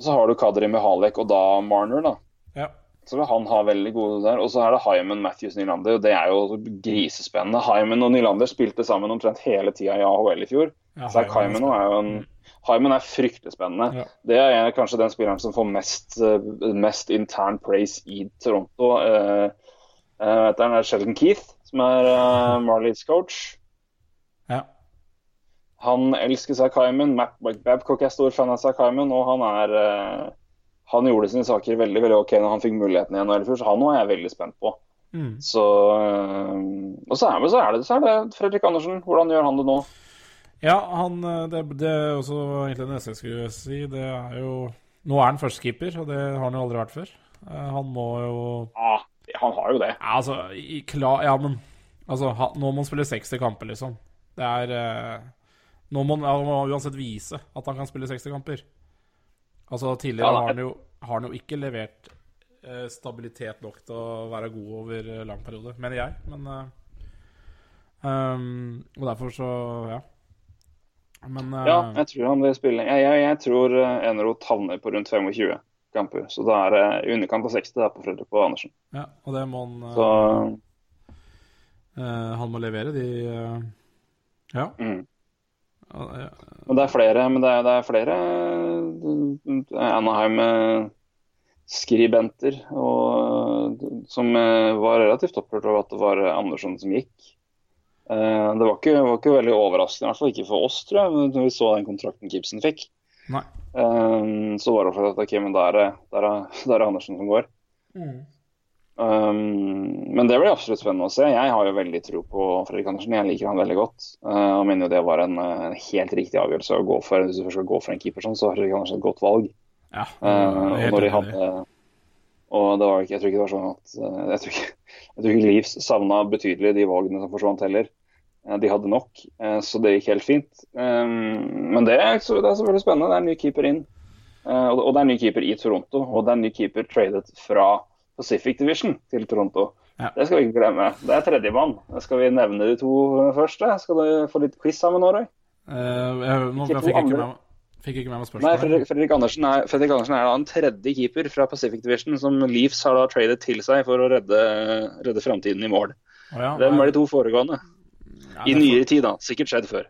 Så har du Kadri Mehalek og da Marner, da. Så han har veldig gode der. Og så er det Hyman, Matthews, Nylander. Og det er jo grisespennende. Hyman og Nylander spilte sammen omtrent hele tida i AHL i fjor. Ja, så Hyman er jo en. Hyman er fryktelig spennende. Ja. Det er kanskje den spilleren som får mest, uh, mest intern praise i Toronto. Uh, uh, det er Sheldon Keith, som er uh, Marleys coach. Ja. Han elsker seg Hyman. Matt Babcock er stor fan av seg Hyman, og han er han gjorde sine saker veldig veldig ok når han fikk muligheten i NHL så han er jeg veldig spent på. Mm. Så, og så er, så er, det, så er det Fredrik Andersen. Hvordan gjør han det nå? Ja, han, eh, det, det, er også egentlig det neste jeg skulle si. Det er jo Nå er han førstekeeper, og det har han jo aldri vært før. Eh, han må jo Ja, han har jo det. Ja, altså, klar, ja men altså, han, Nå må han spille 60 kamper, liksom. Det er eh, Nå må han må uansett vise at han kan spille 60 kamper. Altså, tidligere ja, har, han jo, har han jo ikke levert eh, stabilitet nok til å være god over lang periode, mener jeg. Men eh, um, Og derfor så, ja. Men, eh, Ja, jeg tror han vil spille. Jeg, jeg, jeg tror eh, Eneroth havner på rundt 25 kamper. Så da er det i underkant av 60 der på Fredrik og Andersen. Ja, og det må han uh, så... Han må levere de Ja. Mm. Men det er flere, men det er, det er flere Anaheim-skribenter som var relativt opprørt over at det var Andersson som gikk. Eh, det var ikke, var ikke, veldig overraskende, i hvert fall ikke for oss, tror jeg, når vi så den kontrakten Gibson fikk. Nei. Så var det at ok, men da er det, der er, er Andersen som går. Mm. Um, men det blir absolutt spennende å se. Jeg har jo veldig tro på Fredrik Andersen. Jeg liker han veldig godt. Uh, og mener jo det var en, en, helt riktig avgjørelse å gå for hvis du først skal gå for en keeper sånn, så har Fredrik Andersen et godt valg. Ja, uh, og når de hadde og det var ikke, jeg tror ikke det var sånn at Jeg tror ikke, jeg tror ikke Leeds savna betydelig de valgene som forsvant heller. Eh, de hadde nok, eh, så det gikk helt fint. Um, men det er, det er selvfølgelig spennende. Det er en ny keeper inn. Uh, og det er en ny keeper i Toronto. Og det er en ny keeper tradet fra Pacific Division til Toronto. Ja. Det skal vi ikke glemme. Det er tredjemann. Skal vi nevne de to første? Skal du få litt quiz sammen, Årøy? Eh, jeg, nå, fikk jeg ikke med meg Fikk ikke med meg Nei, spørsmålet. Fredrik, Fredrik, Andersen er, Fredrik Andersen er da en tredje keeper fra Pacific Division som Leafs har da tradet til seg for å redde, redde framtiden i mål. Oh ja, Hvem var de to foregående? Ja, I nyere tid, da. Sikkert skjedd før.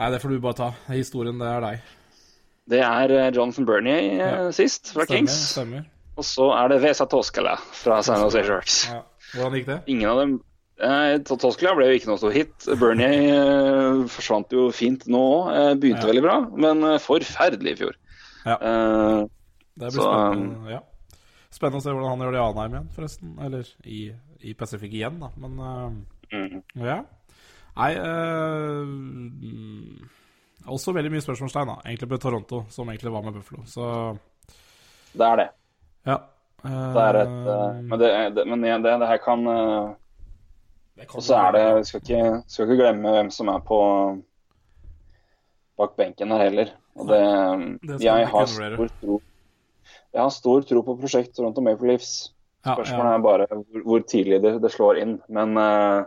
Nei, det får du bare ta. Historien, det er deg. Det er eh, Jonathan Bernier eh, Ja. sist, fra Stemmer. Kings. stemmer. Og så er det Vesa Toskala fra San Jose Sharks. Ja. Hvordan gikk det? Ingen av dem eh, Toskala ble jo ikke noe stor hit. Bernie eh, forsvant jo fint nå òg. Eh, begynte Ja. veldig bra, men eh, forferdelig i fjor. Ja. Eh, Det blir Så, spennende. ja. Spennende å se hvordan han gjør det i Anheim igjen, forresten. Eller i, i Pacific igjen, da. Men eh, mm. ja. Nei eh, mm, Også veldig mye spørsmålstegn, da. Egentlig på Toronto, som egentlig var med Buffalo. Så Det er det. Ja. Uh, Det er et eh, Men, det, det, men igjen, det, det her kan eh, det kan Og så er det Vi skal ikke, skal ikke glemme hvem som er på bak benken her heller. Og det, Det jeg har stor tro Jeg har stor tro på prosjekt om Maple Leafs. Spørsmålet ja. er bare hvor, hvor tidlig det, det slår inn. Men uh,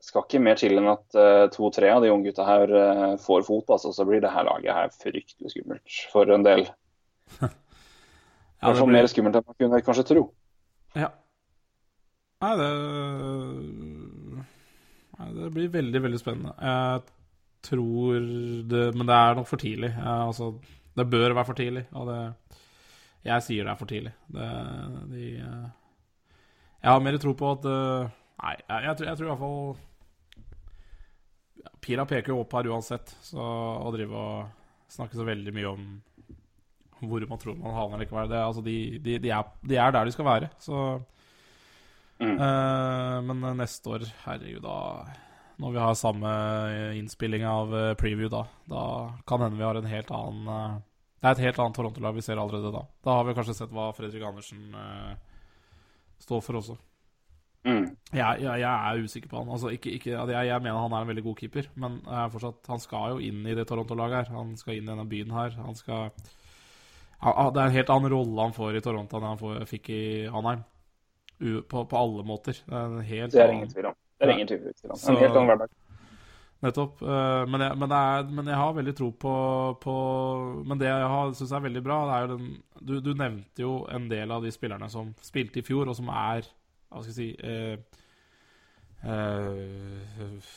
skal ikke mer til enn at uh, to-tre av de unge gutta her uh, får fot, altså, så blir det her laget her fryktelig skummelt for en del. I hvert fall mer skummelt enn man kunne kanskje tro. Ja. Nei, det Nei, det blir veldig, veldig spennende. Jeg tror det Men det er nok for tidlig. Jeg, altså, det bør være for tidlig, og det Jeg sier det er for tidlig. Det, de eh, Jeg har mer tro på at eh, Nei, jeg, jeg, jeg tror fall Pira peker jo opp her uansett, så å drive og snakke så veldig mye om hvor man tror man havner likevel det, altså de, de, de, er, de er der de skal være, så Mm. uh, Men neste år, herregud, da Når vi har samme innspilling av eh, preview, da Da kan hende vi har en helt annen eh, Det er et helt annet Toronto-lag vi ser allerede da. Da har vi kanskje sett hva Fredrik Andersen uh, står for også. Mm. Jeg, jeg, jeg er usikker på han. Altså, ikke, ikke, jeg, jeg mener han er en veldig god keeper, men fortsatt, han skal jo inn i det Toronto-laget her. Han skal inn i denne byen her. Han skal Det er en helt annen rolle han får i Toronto enn han får, fikk i Anheim. På, på alle måter. Det er en helt Det er ingen tvil om. Det er ingen tvil om. Så- En helt annen hverdag. Nettopp. eh, Men jeg, men, er, men jeg har veldig tro på, på Men det jeg syns er veldig bra, det er jo den du, du nevnte jo en del av de spillerne som spilte i fjor, og som er Hva skal jeg si eh, eh,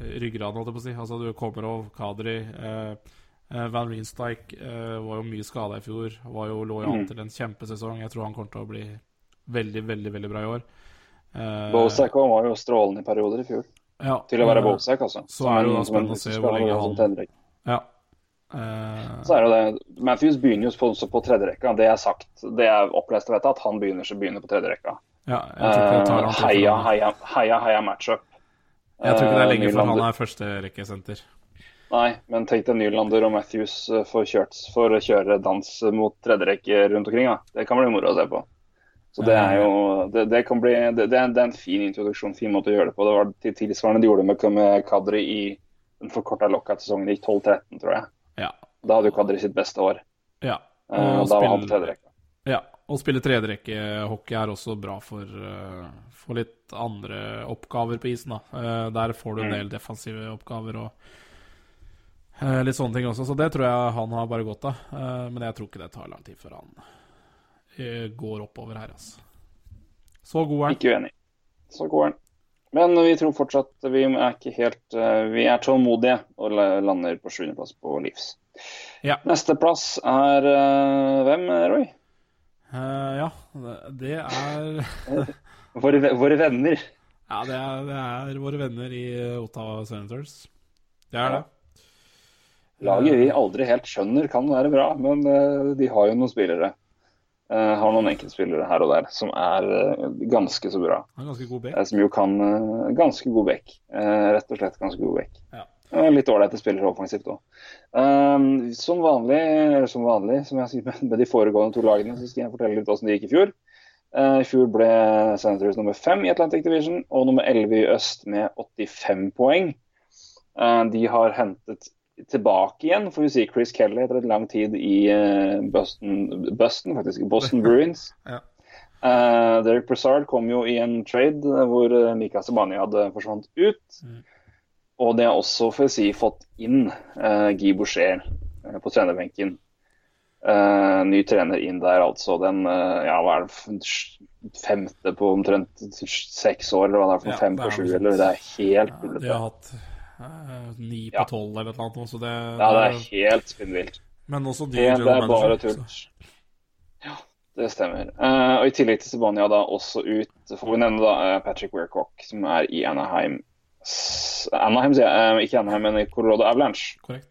Ryggraden, holdt jeg på å si. Altså, du kommer over Kadri. Eh, eh, Van Rienstijk uh, var jo mye skada i fjor. Var jo lå an Mm. til en kjempesesong. Jeg tror han kommer til å bli veldig, veldig veldig bra i år. Uh, Bozak var jo strålende i perioder i fjor. ja, Til å være eh, Bozak, altså. så er det jo da spennende å se hvor lenge han- Ja. Eh, Så er det jo det. Matthews begynner jo på, på tredjerekka. Det er sagt, det er opplest og vet at han begynner så begynner på tredjerekka. ja, jeg heia, heia, heia, heia matchup. Jeg tror ikke det er Eh, lenge før han er førsterekkesenter. Nei, men tenk deg Nylander og Matthews eh, får, kjørt, får kjøre dans mot tredjerekke rundt omkring. Da. Det kan bli moro å se på. Så det er jo Det, det kan bli det, det, er, en fin introduksjon, fin måte å gjøre det på. Det var til- tilsvarende de gjorde med, med Kadri i den forkorta lockout-sesongen i 12-13, tror jeg. Ja. Da hadde jo Kadri sitt beste år. ja. Eh, Og da var han på tredjerekke. Ja, å spille tredjerekkehockey er også bra for, eh, for litt andre oppgaver på isen. da. Eh, der får du en Mm. del defensive oppgaver og eh, litt sånne ting også. Så det tror jeg han har bare godt av. Eh, men jeg tror ikke det tar lang tid før han eh, går oppover her, altså. Så god er han. Ikke uenig. Så god er han. Men vi tror fortsatt vi er ikke helt eh, Vi er tålmodige og lander på sjuendeplass på Livs. Ja. Nesteplass er eh, hvem, Roy? Uh, ja, det, er Våre, våre venner. Ja, det er, det er våre venner i eh, Ottawa Senators. Det er det. Laget vi aldri helt skjønner kan være bra, men eh, de har jo noen spillere. Eh, har noen enkeltspillere her og der som er eh, ganske så bra. Ganske god bekk. som jo kan ganske god bekk. Rett og slett ganske god bekk. Ja. Litt ålreite spillere offensivt òg. som vanlig, eller som vanlig, som jeg sier med, med de foregående to lagene, så skal jeg fortelle litt hvordan det gikk i fjor. Eh, I fjor ble Senators nummer fem i Atlantic Division og nummer elleve i øst med 85 poeng. Uh, de har hentet tilbake igjen, får vi si, Chris Kelly etter et lang tid i eh, Boston, Boston, faktisk, Boston Bruins. Ja. Uh, Derek Broussard kom jo i en trade hvor eh, Mika Sabani hadde forsvant ut. Mm. Og de har også får å si, fått inn uh, Guy Boucher på trenerbenken. Uh, ny trener inn der, altså. Den ja, hva er det, femte på omtrent seks år, eller hva det er for Ja, fem det på sju, eller det er helt Ja, de har hatt ni på Ja. tolv eller noe sånt, så det, Ja, det er helt spinnvilt. Men også de Det, det er bare tull. Ja, det stemmer. Uh, og I tillegg til Sebania da også ut, får vi nevne da eh, Patrick Weircock, som er i Anaheim. Anaheim, sier jeg. Uh, ikke Anaheim, men i Colorado Avalanche. Korrekt.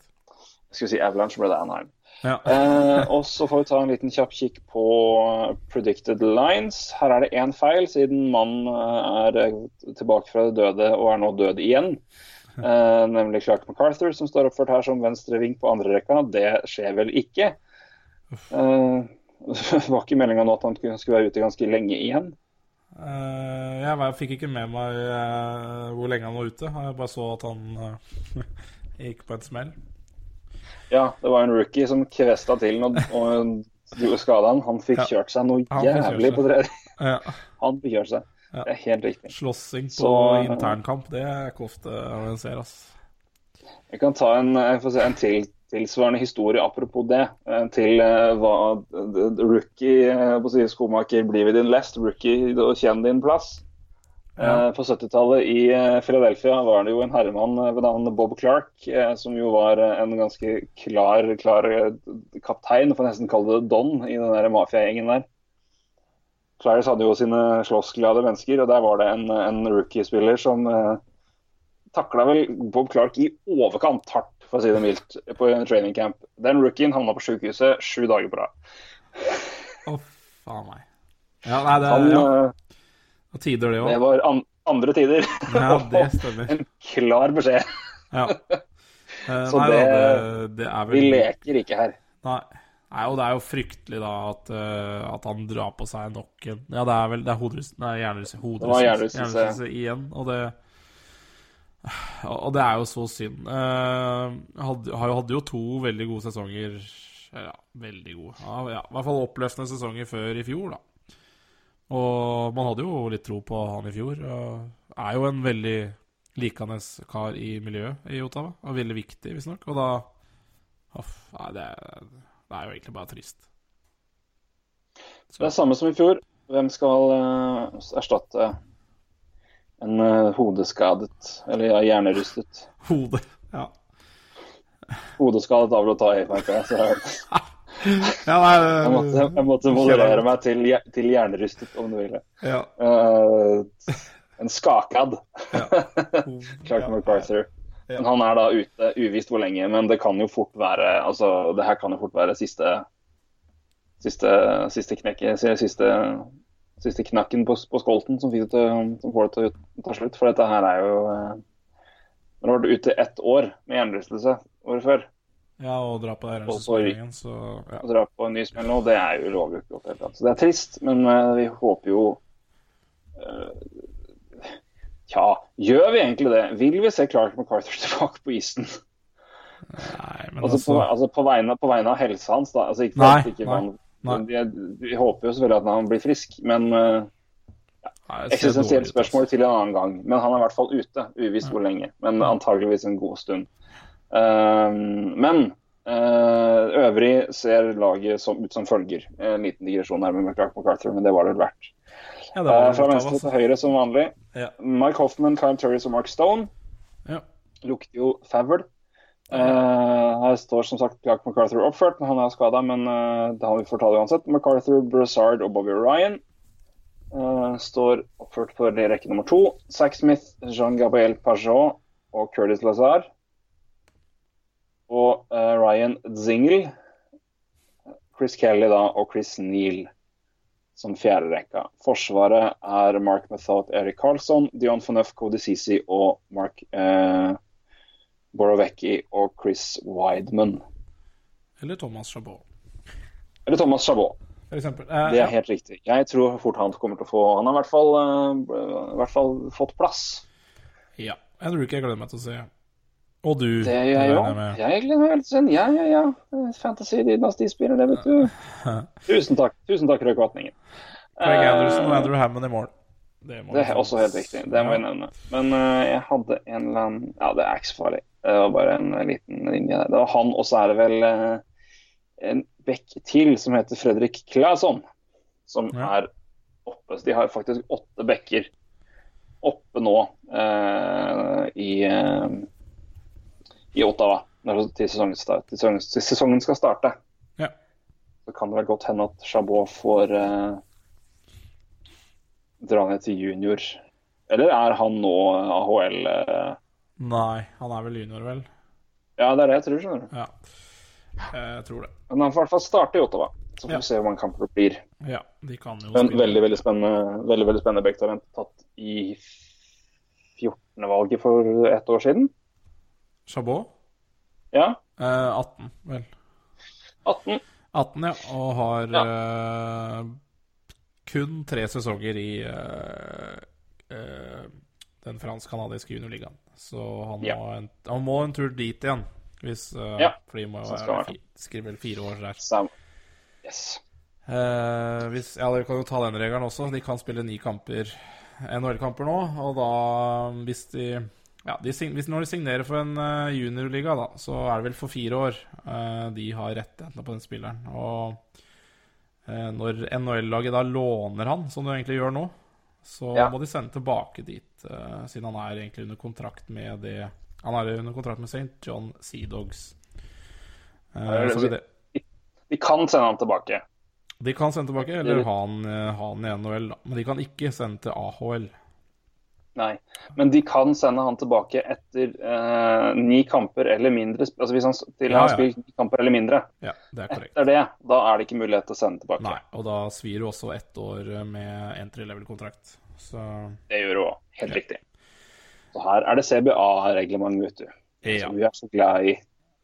Skal vi si Avalanche, ble det Anaheim. Ja. Eh, og så får vi ta en liten kjapp kikk på predicted lines. Her er det én feil, siden mannen eh, er tilbake fra det døde og er nå død igjen. Eh, nemlig Clark MacArthur, som står oppført her som venstre ving på andre rekka. Det skjer vel ikke. Eh, var ikke meldinga nå at han skulle være ute ganske lenge igjen. Uh, jeg fikk ikke med meg uh, hvor lenge han var ute. Jeg bare så at han uh, gikk på en smell. Ja, det var en rookie som kvesta til og, og skada han. Han fikk kjørt seg noe jævlig på tredje. Ja. Han fikk kjørt seg. Ja. Det er helt riktig. Slåssing på internkamp, det er ikke ofte en ser, ass. Jeg kan ta en, får se, en til, tilsvarende historie apropos det. eh, Til eh, hva eh, rookie eh, på si, skomaker blir ved din lest. Rookie og kjenn din plass. Ja. Eh, På 70-tallet i eh, Philadelphia var det jo en herremann eh, ved navn Bob Clark, eh, som jo var eh, en ganske klar, klar eh, kaptein, for nesten kalle det Don, i den der mafiagjengen der. Flyers hadde jo sine slåssglade mennesker, og der var det en, en rookie-spiller som eh, takla vel Bob Clark i overkant hardt, for å si det mildt, på en training camp. Den rookien havna på sykehuset sju dager på rad. Å, faen meg. Ja, nei, det, Han, ja, Og tider, det Det var an andre tider. Ja, det stemmer. en klar beskjed. Ja. Eh, Så nei, det- det, det er vel Vi leker ikke her. Nei. Nei, og det er jo fryktelig da at, uh, at han drar på seg nok en Ja, det er vel det er hoderystelse Nei, hjernerystelse. Igjen. Og det Og det er jo så synd. Uh, hadde, hadde jo to veldig gode sesonger Ja, veldig gode. Ja, ja, I hvert fall oppløftende sesonger før i fjor, da. Og man hadde jo litt tro på han i fjor. Og er jo en veldig likende kar i miljøet i Ottawa. Og veldig viktig, visstnok. Og da Huff, nei, det, er- det er jo egentlig bare trist. Det er samme som i fjor. Hvem skal uh, erstatte en uh, hodeskadet, eller ja, hjernerystet? Hode, Ja. Hodeskadet av å ta i, jeg. Så jeg, ja nei, jeg, måtte, jeg måtte moderere meg til, til hjernerystet, om du vil. Ja. Uh, en skakad ja. Clark. MacArthur. Ja. Han er da ute, uvisst hvor lenge. Men det kan jo fort være altså, det her kan jo fort være siste siste, siste knekket, siste, siste knakken på, på skolten som, til, som får det til å ta slutt. For dette her er jo eh, Når du har vært ute ett år med hjernerystelse året før, ja, og dra på Og så- ja. og dra på en ny smell nå, det er jo lover jo ikke godt i det hele tatt. Så det er trist, men eh, vi håper jo eh, Tja, gjør vi egentlig det? Vil vi se Clark MacArthur tilbake på isen? Nei, men Altså, på, altså altså på, vegne, på vegne av helsa hans, da. Altså, ikke, Nei, ikke nei, man, nei. Vi, vi håper jo selvfølgelig at han blir frisk, men uh, dårlig Eksistensielt spørsmål altså. til en annen gang. Men han er i hvert fall ute. Uvisst hvor lenge, men antageligvis en god stund. Um, men uh, øvrig ser laget som, ut som følger. En liten digresjon her med Clark MacArthur, men det var det vel verdt. Ja, fra venstre til høyre som vanlig. Ja. Mike Hoffman, Kyle Turris og Mark Stone. Ja. Lukter jo favel. Uh, her står som sagt Jack MacArthur oppført, men han er skada. Men uh, det har vi fortalt uansett. MacArthur, Broussard og Bobby Ryan uh, står oppført for rekke nummer to. Zack Smith, Jean-Gabriel Pajot og Curtis Lazar. Og Ryan Zingle, Chris Kelly da, og Chris Neal som fjerde rekka. Forsvaret er Mark Methot, Erik Karlsson, Dion Fonef, Ceesay og Mark eh, Borovecki og Chris Wideman. Eller Thomas Chabot, Eller Thomas Chabot. Eh, Det er helt riktig. Jeg tror fort han kommer til å få Han har i hvert fall, eh, i hvert fall fått plass. ja. En rookie jeg gleder meg til å se. Og du. Det gjør jeg òg. Jeg gleder meg veldig til. Ja, ja, ja. Fantasy-dynastispiller, det, vet du. Tusen takk, Tusen takk Røe Kvatningen. Craig Eh, Anderson og Andrew Hammond i mål. Det, Det er også helt riktig. Det må jeg nevne. Men uh, jeg hadde en eller annen Ja, det er ikke så farlig. Det var bare en liten linje der. Det var han, og så er det vel uh, en bekk til som heter Fredrik Claesson, som Ja. er oppe. Så de har faktisk åtte bekker oppe nå uh, i, i Ottawa når til sesongen, start, til sesongen, til sesongen skal starte. Ja. Så kan det vel godt hende at Chabot får eh, dra ned til junior. Eller er han nå AHL eh, Nei, han er vel junior, vel? Ja, det er det jeg tror, skjønner du. Ja. Jeg tror det. Men han får i hvert fall starte i Ottawa. Så får Ja. vi se hvor mange kamper det blir. Ja, de kan jo Men veldig veldig spennende veldig, veldig spennende backtalent tatt i 14. valget for ett år siden. Chabot? Ja, Eh, 18, vel. 18. 18, ja. Og har eh, kun tre sesonger i eh, eh, den fransk-canadiske juniorligaen. Så han må, en, han må en tur dit igjen. Hvis, eh, Ja, For de må være skrive vel fire år der. Sam. Yes. Eh, hvis, ja, Dere kan jo ta den regelen også. De kan spille ni kamper NHL-kamper nå. Og da, hvis de ja, de, hvis Når de signerer for en eh, juniorliga, da, så er det vel for fire år eh, de har rettighetene på den spilleren. Og eh, når NHL-laget da låner han, som du egentlig gjør nå, så Ja. må de sende tilbake dit, siden han er egentlig under kontrakt med det Han er under kontrakt med St. John Sea Dogs. Det, Vi kan sende han tilbake. de kan sende tilbake, eller ha han, ha han i NHL, da. Men de kan ikke sende til AHL. Nei. Men de kan sende han tilbake etter eh, ni kamper eller mindre. Altså hvis han, til Ja, har spilt ni kamper eller mindre. Ja, det er korrekt. Etter det, da er det ikke mulighet til å sende tilbake. Nei, og da svir du også ett år med entry level-kontrakt. Så Det gjør du òg. Helt riktig. Så her er det CBA-reglement, vet du. ja. Som vi er så glad i.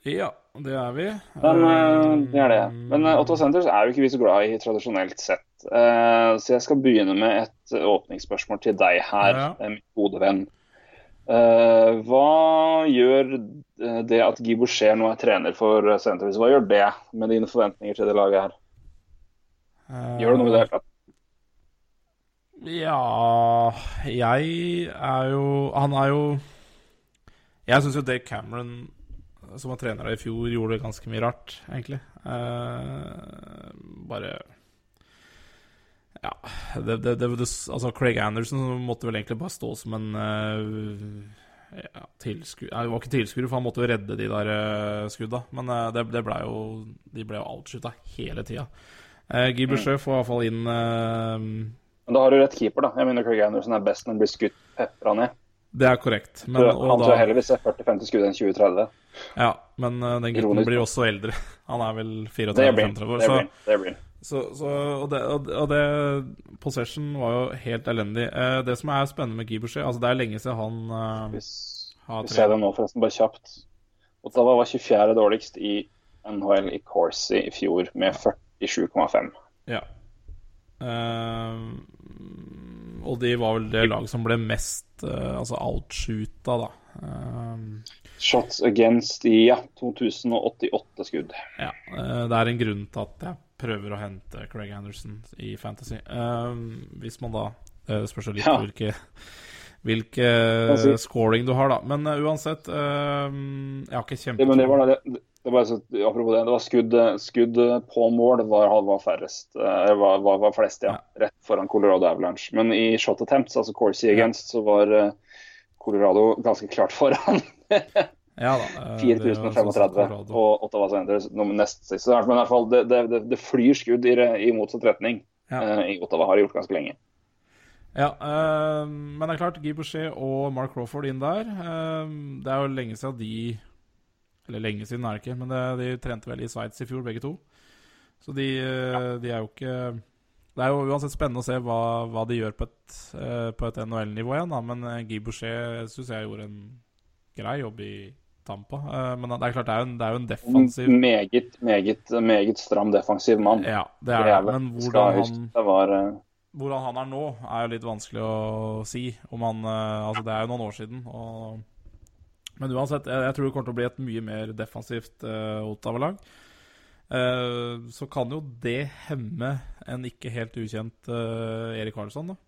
ja, det er vi. Men eh, det er det. Men Otto Centers er jo ikke vi så glad i tradisjonelt sett. Eh, så jeg skal begynne med et åpningsspørsmål til deg her, Ja. eh, min gode venn. Eh, hva gjør det at Guy Boucher nå er trener for eh, Hva gjør det med dine forventninger til det laget her? Gjør det noe med det? Ja Jeg er jo Han er jo Jeg syns jo Dave Cameron, som var trener i fjor, gjorde ganske mye rart, egentlig. Eh, bare Ja det, det, det, det, Altså, Craig Anderson måtte vel egentlig bare stå som en uh, ja, tilskuer Nei, det var ikke tilskuer, for han måtte jo redde de der uh, skudda. Men uh, det, det ble jo De ble jo outshoota hele tida. Uh, Gibbersjø mm. får i hvert fall inn Men da har du rett keeper, da. Jeg mener Craig Anderson er best når han blir skutt pepra ned. Det er korrekt. Men, han tror da, heller vil se 40-50 skudd enn 20-30. ja, men den gutten blir også eldre. Han er vel Det blir han. 34-35 Det år. blir Så, han. Det blir. Så, så, og, det, og, det Possession var jo helt elendig. Eh, det som er spennende med Guy Altså, det er lenge siden han eh, har vi ser det nå, forresten, bare kjapt. Ottawa var 24. dårligst i NHL i Corsi i fjor, med 47,5. Ja. Eh, og de var vel det laget som ble mest eh, altså outshoota, da. Eh, Shots against i ja, 2088 skudd. Ja, eh, det er en grunn til at jeg prøver å hente Craig Anderson i Fantasy. Um, hvis man da Det spørs jo litt Ja. hvilke, hvilke si- scoring du har, da. Men uh, uansett eh, Jeg har ikke Ja, men det var det, det var så, apropos det, det var skudd, skudd på mål var, var færrest. eh, Var, var, var flest, ja. Rett foran Colorado Avalanche. Men i shot attempts, altså Corsi against, så var eh, Colorado ganske klart foran. Ja da. eh, det var sånn som 4035 Colorado. og Ottawa Senators nest sist. Men i hvert fall, det, det, det, flyr skudd i, i motsatt retning Ja. eh, i Ottawa. Har det gjort ganske lenge. Ja, eh, men det er klart, Guy Boucher og Mark Crawford inn der. eh, det er jo lenge siden de Eller lenge siden er det ikke, men det, de trente vel i Sveits i fjor, begge to. Så de, ja. de er jo ikke Det er jo uansett spennende å se hva, hva de gjør på et, eh, på et NHL-nivå igjen, da. Men eh, Guy Boucher syns jeg gjorde en grei jobb i Tampa. Eh, men det er klart, det er jo en, det er jo en defensiv Meget, meget, meget stram defensiv mann. Ja, det er det. Men hvordan han det var eh, Hvordan han er nå, er jo litt vanskelig å si. Om han, eh, altså Det er jo noen år siden. Og, men uansett, jeg, jeg tror det kommer til å bli et mye mer defensivt uh, Ottawa-lag. Uh, så kan jo det hemme en ikke helt ukjent uh, Erik Karlsson, da.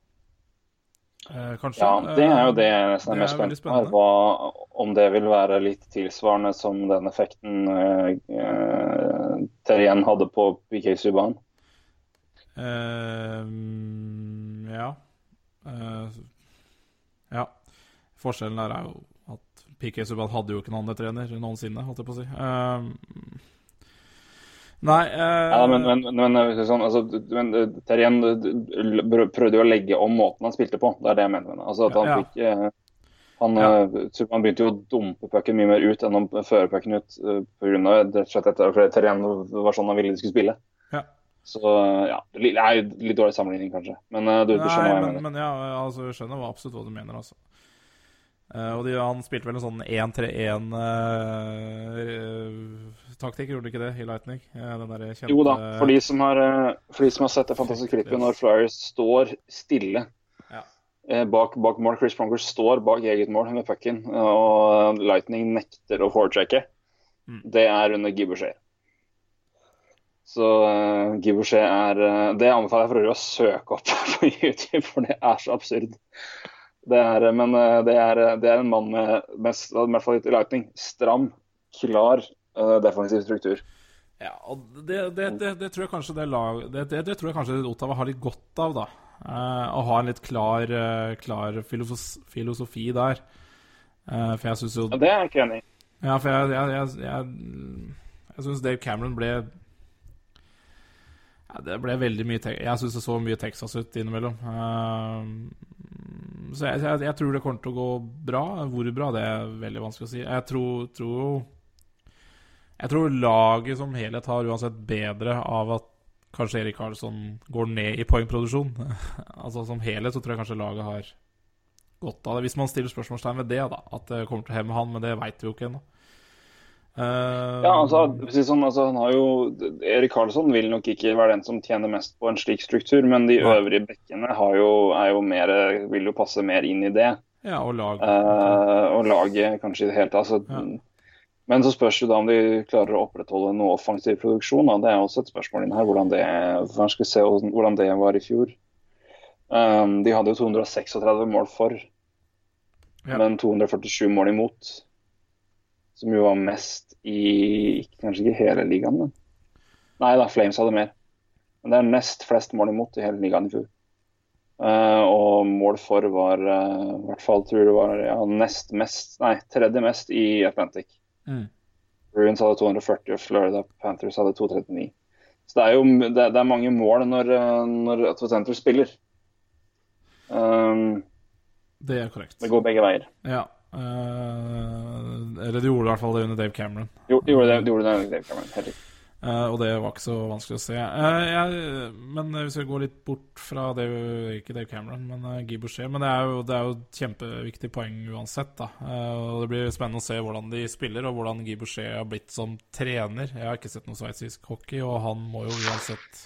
Eh, kanskje. Ja, det er jo det jeg Eh, nesten er det mest er spent på. her. Hva, om det vil være litt tilsvarende som den effekten eh, Terrien hadde på PK Subhaan. Eh, ja. Eh, ja. Forskjellen der er jo at PK Subhaan hadde jo ikke noen andre trener noensinne, holdt jeg på å si. Eh, nei uh... Ja, men, men, men, eh, sånn, altså, men Terjen eh, prøvde jo å legge om måten han spilte på. Det er det jeg mener. Altså, han Ja, fikk han, Ja. han, begynte jo å dumpe pucken mye mer ut enn å føre pucken ut uh, pga. slett dette, fordi Terrien var sånn han ville de skulle spille. Ja. Så ja, det er jo litt dårlig sammenligning, kanskje. Men du, du skjønner hva jeg men, mener. men ja, altså, jeg skjønner absolutt hva du mener, altså. Uh, og de, han spilte vel en sånn 1-3-1-taktikk, gjorde du ikke det, i Lightning? Eh, kjente Jo da, for de som har, eh, de som har sett det fantastiske klippet når Flyers står stille Ja. eh, bak, bak mål, Chris Pronger står bak eget mål med pucken, og Lightning nekter å foretrekke, Mm. det er under Guy Så uh, Guy er uh, Det anbefaler jeg for øvrig å søke opp på YouTube, for det er så absurd. Det er, men det er, det er en mann med, med fall i Lightning, stram, klar defensiv struktur. Ja, og det, det, det, det tror jeg kanskje det lag det, det, det tror jeg kanskje Ottawa har litt godt av, da. Eh, å ha en litt klar, eh, klar filosofs, filosofi der. Eh, for jeg syns jo Ja, det er jeg ikke enig i. Ja, for jeg Jeg, jeg, jeg, jeg syns Dave Cameron ble ja, Det ble veldig mye Te- Jeg syns det så mye Texas ut innimellom. Eh, så jeg, jeg, jeg tror det kommer til å gå bra. Hvor bra, det er veldig vanskelig å si. Jeg tror, tror jo Jeg tror laget som helhet har uansett bedre av at kanskje Erik Karlsson går ned i poengproduksjon. altså Som helhet så tror jeg kanskje laget har godt av det. Hvis man stiller spørsmålstegn ved det, da. At det kommer til å hemme han, men det veit vi jo ikke ennå. Uh, Ja, altså, sånn, altså, han har jo, Erik Karlsson vil nok ikke være den som tjener mest på en slik struktur, men de øvrige bekkene har jo, er jo mer, vil jo passe mer inn i det. ja, og lag. uh, og laget kanskje i det hele tatt. Så, Ja. Men så spørs det da om de klarer å opprettholde noe offensiv produksjon. Da. Det er også et spørsmål inn her, hvordan det, skal vi se hvordan hvordan det var i fjor. Um, de hadde jo 236 mål for, Ja. men 247 mål imot. Som jo var mest i Kanskje ikke hele ligaen, men Nei da, Flames hadde mer. Men det er nest flest mål imot i hele ligaen i fjor. Uh, og mål for var uh, i hvert fall tror jeg det var ja, nest mest Nei, tredje mest i Atlantic. Mm. Bruins hadde 240, og Florida Panthers hadde 239. Så det er jo det, det er mange mål når, eh, når Senators spiller. Um, Det er korrekt. det går begge veier. Ja. Uh, eller de gjorde i hvert fall det under Dave Cameron. Jo, de gjorde det, de gjorde det under Dave Cameron, helt riktig. Eh, og det var ikke så vanskelig å se. Uh, jeg, men hvis vi går litt bort fra det Ikke Dave Cameron, men uh, Guy Boucher. Men det er, jo, det er jo et kjempeviktig poeng uansett. da Og Det blir spennende å se hvordan de spiller, og hvordan Guy Boucher har blitt som trener. Jeg har ikke sett noe sveitsisk hockey, og han må jo uansett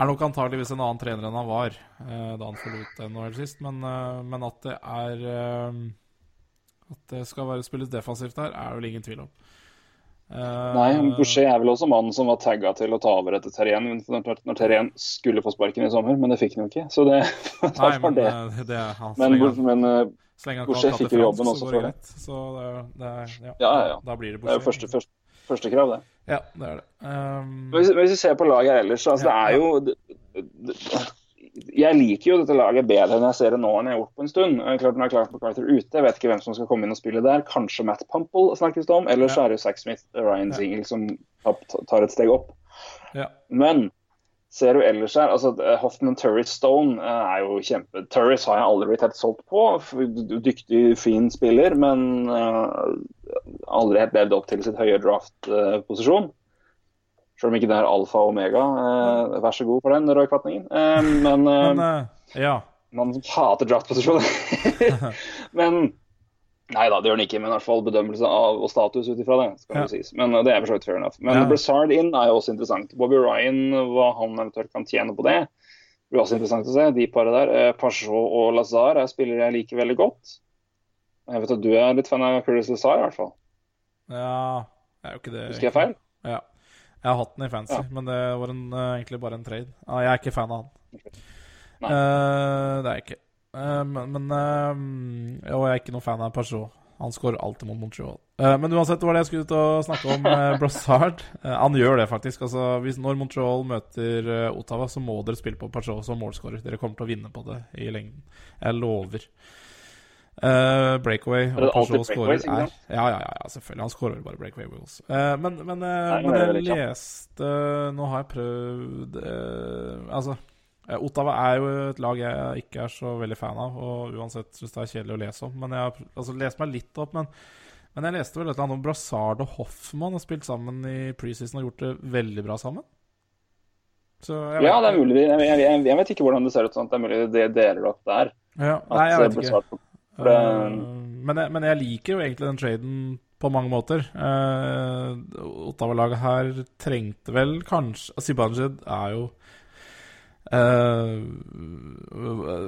er nok antageligvis en annen trener enn han var da han forlot NHL sist. Men, men at det er At det skal være spilles defensivt der, er vel ingen tvil om. Eh, Nei, Boucher er vel også mannen som var tagga til å ta over etter Terrien når, når Terrien skulle få sparken i sommer, men det fikk han jo ikke. Så det, Nei, men det. eh, det han Men, slenger- men uh, Boucher fikk jo jobben også for det. Så det det ja, Ja, ja. Da blir det det er jo første, første, første krav, det. Ja, det er det. Um, Hvis, hvis vi ser på laget ellers, altså Ja, det er jo det, Jeg liker jo dette laget bedre enn jeg ser det nå enn jeg har gjort på en stund. Eh, Klart Nå er Clark McCarther ute, jeg vet ikke hvem som skal komme inn og spille der. Kanskje Matt Pumple snakkes det om, eller så er det Zack Smith, Ryan Ja. Single som tar- et steg opp. ja. Men ser du ellers her, altså Hoffman Turris Stone eh, er jo kjempe Turris har jeg aldri blitt helt solgt på. Dyktig, fin spiller, men eh, aldri helt levd opp til sitt høye draft-posisjon. Selv om ikke det er alfa og omega. eh, vær så god for den, Roy Kvatningen. Eh, men eh, Men eh, ja. man hater draft-posisjoner. men Nei da, det gjør den ikke, men i hvert fall bedømmelse av og status ut ifra det. skal Ja. sies. Men eh, det er for så vidt fair enough. Men Ja. Brassard inn er jo også interessant. Bobby Ryan, hva han eventuelt kan tjene på det, blir også interessant å se. De paret der. Pajot og Lazar er spillere jeg liker veldig godt. Jeg vet at du er litt fan av Curtis Lazar, i hvert fall. ja Det er jo ikke det. Husker jeg feil? Ja. Jeg har hatt den i fancy, Ja. men det var en, eh, egentlig bare en trade. Ja, jeg er ikke fan av han. Eh, det er jeg ikke. Uh, men, men uh, Og jeg er ikke noen fan av Pajot. Han skårer alltid mot Montreal. Men uansett, var det jeg skulle ut og snakke om. Uh, Brassard. Han gjør det, faktisk. Altså, hvis, når Montreal møter Ottawa, så må dere spille på Pajot som målskårer. Dere kommer til å vinne på det i lengden. Jeg lover. Eh, breakaway det og alltid Breakaway, er ja, ja, ja, ja, selvfølgelig. Han skårer bare breakaway wheels. Uh, men, men, uh, Nei, men jeg leste Nå har jeg prøvd eh, Altså Eh, Ottawa er jo et lag jeg ikke er så veldig fan av, og uansett syns det er kjedelig å lese om. Men jeg har altså, lest meg litt opp, men, men jeg leste vel et eller annet om Brassard og Hoffmann har spilt sammen i preseason og gjort det veldig bra sammen. Så jeg Ja, det er mulig. Jeg, jeg, jeg, vet ikke hvordan det ser ut sånn. Det er mulig det deler opp der. Ja, nei, jeg vet ikke. Det- Eh, men, jeg, men jeg liker jo egentlig den traden på mange måter. Uh, Ottawa-laget her trengte vel kanskje Zibanejad er jo Uh,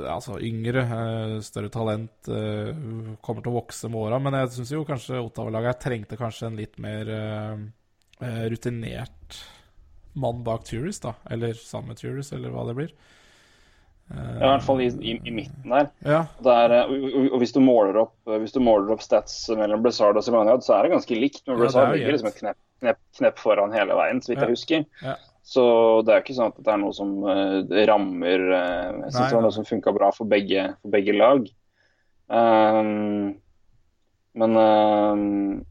altså yngre, uh, større talent, uh, kommer til å vokse med åra. Men jeg syns jo kanskje Ottawa-laget trengte kanskje en litt mer rutinert mann bak Turis, da. Eller sammen med Turis, eller hva det blir. Eh, Ja, I hvert fall i, i, i midten der. ja, Det er, eh, og, og- og hvis du måler opp Hvis du måler opp stats mellom Blizzard og Simoniad, så er det ganske likt. Men Ja, Blizzard er ligger liksom et knepp, knepp, knepp foran hele veien, så vidt Ja. jeg husker. Ja. Så det er ikke sånn at det er noe som uh, rammer uh, Jeg syns det var noe som funka bra for begge, for begge lag. Um, men um,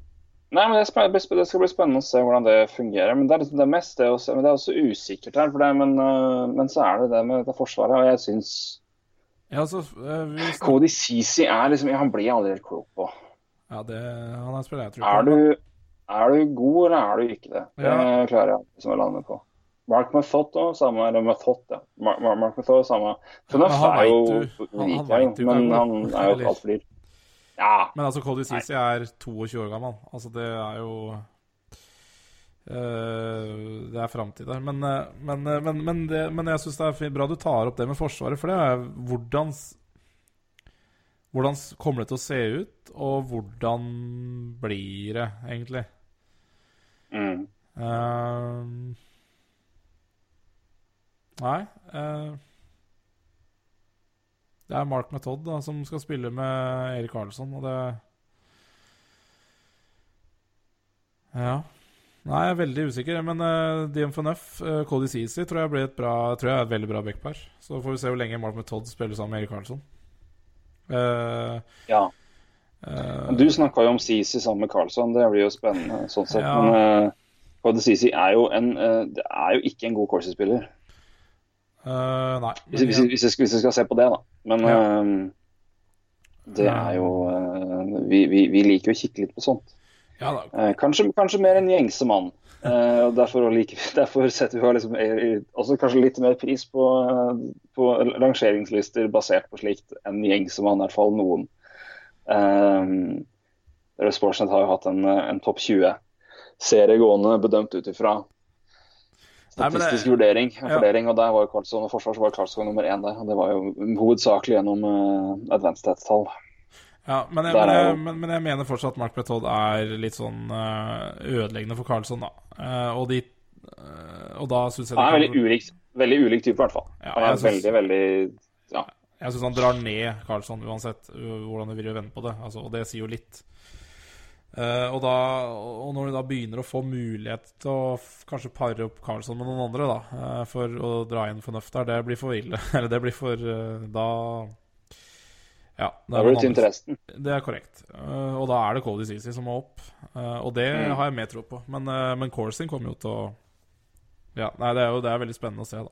Nei, men det, skal bli spennende å se hvordan det fungerer. Men det er, liksom, det er mest det å men det er også usikkert her. For det, men, eh, men så er det det med dette forsvaret, og jeg syns ja så, eh, vi Cody Ceesay er liksom Han blir jeg aldri helt klok på. Ja, det, han er spiller jeg tror Er du, er du god, eller er du ikke det? Det Ja. klarer jeg liksom å lande på. Mark Mathot og samme Eller Mathot, ja. Mark, Mark Mathot samme. Han er jo du men han er jo altfor dyr. Ja. Men altså, Cody Ceesay er 22 år gammel. Altså, det er jo Uh, Det er framtid der. Men, eh, men, eh, men, men, det, men jeg syns det er bra du tar opp det med Forsvaret, for det er hvordan Hvordan kommer det til å se ut, og hvordan blir det, egentlig? Mm. Uh, nei eh, Det er Mark Method da, som skal spille med Erik Karlsson, og det Ja. Nei, jeg er veldig usikker. Men uh, Diem Fornuff, uh, Cody Ceesay, tror jeg blir et bra Tror jeg er et veldig bra backpar. Så får vi se hvor lenge Mark Method spiller sammen med Erik Karlsson. Uh, ja. Uh, Du snakka jo om Ceesay sammen med Karlsson, det blir jo spennende sånn sett. Ja. Men uh, Cody Ceesay er jo en eh, Det er jo ikke en god Corsi-spiller. Eh, nei. Hvis, hvis, hvis, jeg hvis jeg skal se på det, da. Men Ja. uh, det er jo uh, vi, vi, vi liker jo å kikke litt på sånt. Ja. Eh, kanskje, kanskje mer enn gjengse mann. Og derfor, like, derfor setter vi liksom, også kanskje litt mer pris på, på rangeringslister basert på slikt enn gjengse mann, i hvert fall noen. Um, Sportsnet har jo hatt en, en topp 20-serie gående bedømt ut ifra Nei, det- statistisk vurdering, ja. vurdering, og der var Karlsson og forsvar var Karlsson nummer én der. og Det var jo hovedsakelig gjennom uh, advanced stats-tall. Ja, men jeg, men, jeg, men, men jeg mener fortsatt at Mark Bretodd er litt sånn uh, ødeleggende for Karlsson, da. Uh, og, de, eh, og da syns jeg Han er en veldig ulik, veldig ulik type, i hvert fall. Ja, Han er synes- veldig, veldig ja. Jeg syns han drar ned Karlsson uansett hvordan du vil vende på det. Altså, og det sier jo litt. Eh, og, da, og når du da begynner å få mulighet til å kanskje pare opp Carlsson med noen andre, da, uh, for å dra inn fornuft der, det blir for ille. Eller det blir for uh, Da Ja. det er det er. Det er korrekt. Og da er det Cody Ceesay som må opp. Og det Mm. har jeg mer tro på. Men, uh, men Coursing kommer jo til å Ja, nei, det er jo det er veldig spennende å se, da.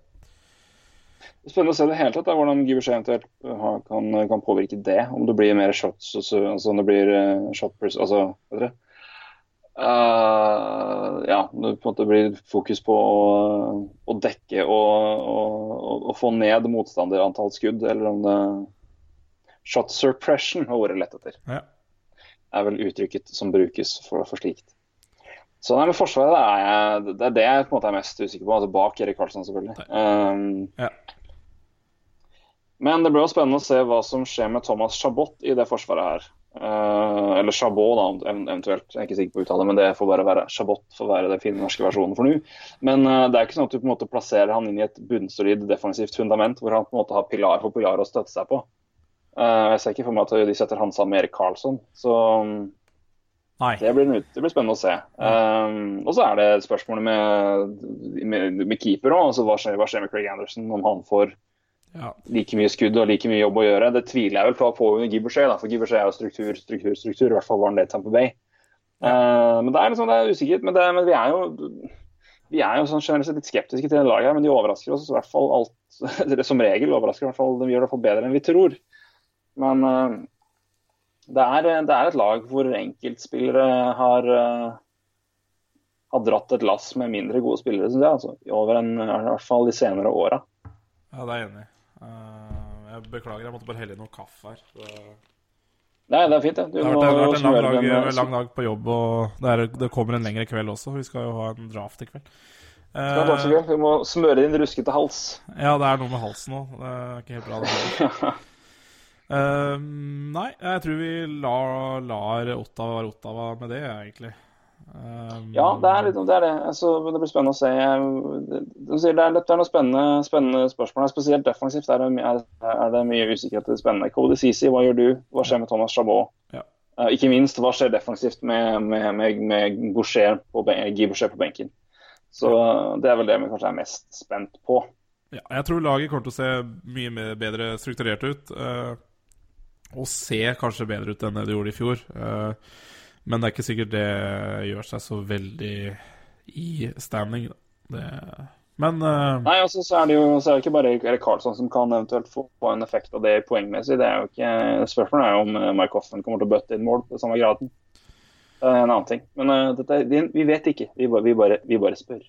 Spennende å se det hele tatt, da, hvordan Giversjø eventuelt kan, kan påvirke det. Om det blir mer shots, altså, altså om det blir eh, shot pers, altså, vet dere. Uh, ja, det på en måte blir fokus på å, å dekke og, og få ned motstanderantall skudd, eller om det Shot suppression var ordet lett etter. Ja. er vel uttrykket som brukes for, for slikt. Så nei, men Forsvaret det er, jeg, det er det jeg på en måte er mest usikker på, altså bak Erik Karlsson selvfølgelig. Um, Ja. Men det blir jo spennende å se hva som skjer med Thomas Chabot i det forsvaret her. Uh, eller Chabot, da, eventuelt. Jeg er ikke sikker på uttale, men det får bare være Chabot for å være den fine norske versjonen for nå. Men uh, det er ikke sånn at du på en måte plasserer han inn i et bunnsolid defensivt fundament hvor han på en måte har pilar for pilar å støtte seg på. Uh, jeg ser ikke for meg at de setter han sammen med Erik Karlsson. Så Nei. Det blir, det blir spennende å se. Um, og så er det spørsmålet med, med, med keeper òg. Altså, hva, skjer- hva skjer med Craig Anderson om han får Ja. like mye skudd og like mye jobb å gjøre? Det tviler jeg vel på på under Gibbershey, for Gibbershey er jo struktur, struktur, struktur. I hvert fall var han det i Tamper Bay. Uh, men det er liksom, det er usikkert. Men, det, men vi er jo vi er jo sånn generelt sett litt skeptiske til det laget, her, men de overrasker oss i hvert fall alt Som regel overrasker i hvert fall, de gjør det i hvert fall bedre enn vi tror. Men eh, det, er, det er et lag hvor enkeltspillere har eh, har dratt et lass med mindre gode spillere, synes jeg. Altså, over en, I hvert fall de senere åra. Ja, det er jeg enig i. Eh, jeg beklager, jeg måtte bare helle i noe kaffe her. Det, Nei, det er fint, det. Du det har vært, vært en lang dag, med... lang dag på jobb, og det, er, det kommer en lengre kveld også. Vi skal jo ha en draft i kveld. Eh. Du må smøre din ruskete hals. ja, det er noe med halsen òg. Det er ikke helt bra. det Eh, nei, jeg tror vi lar, lar Ottawa være Ottawa med det, egentlig. Um, Ja, det er, litt, det, er det. Altså, det blir spennende å se. Du sier det er, det er noen spennende, spennende spørsmål. Spesielt defensivt er det, er, er det mye usikkerhet spennende. Cody Sisi, hva gjør du? Hva skjer med Thomas Chabot? Ja. Uh, ikke minst, hva skjer defensivt med, med, med, med Boucher på, Guy Boucher på benken? Så Det er vel det vi kanskje er mest spent på. Ja, jeg tror laget kommer til å se mye mer bedre strukturert ut. eh, og se kanskje bedre ut enn det det gjorde i fjor. Eh, men det er ikke sikkert det gjør seg så veldig i standing. Det, men eh, Nei, altså, så er det jo så er det ikke bare Erik Karlsson som kan eventuelt få, en effekt av det poengmessig. Det er jo ikke, Spørsmålet er jo om Mark Mike Hoffman kommer til å bøtte inn mål på samme graden. Det er en annen ting. Men uh, dette, vi, vet ikke. Vi, bare- vi, bare, vi bare spør.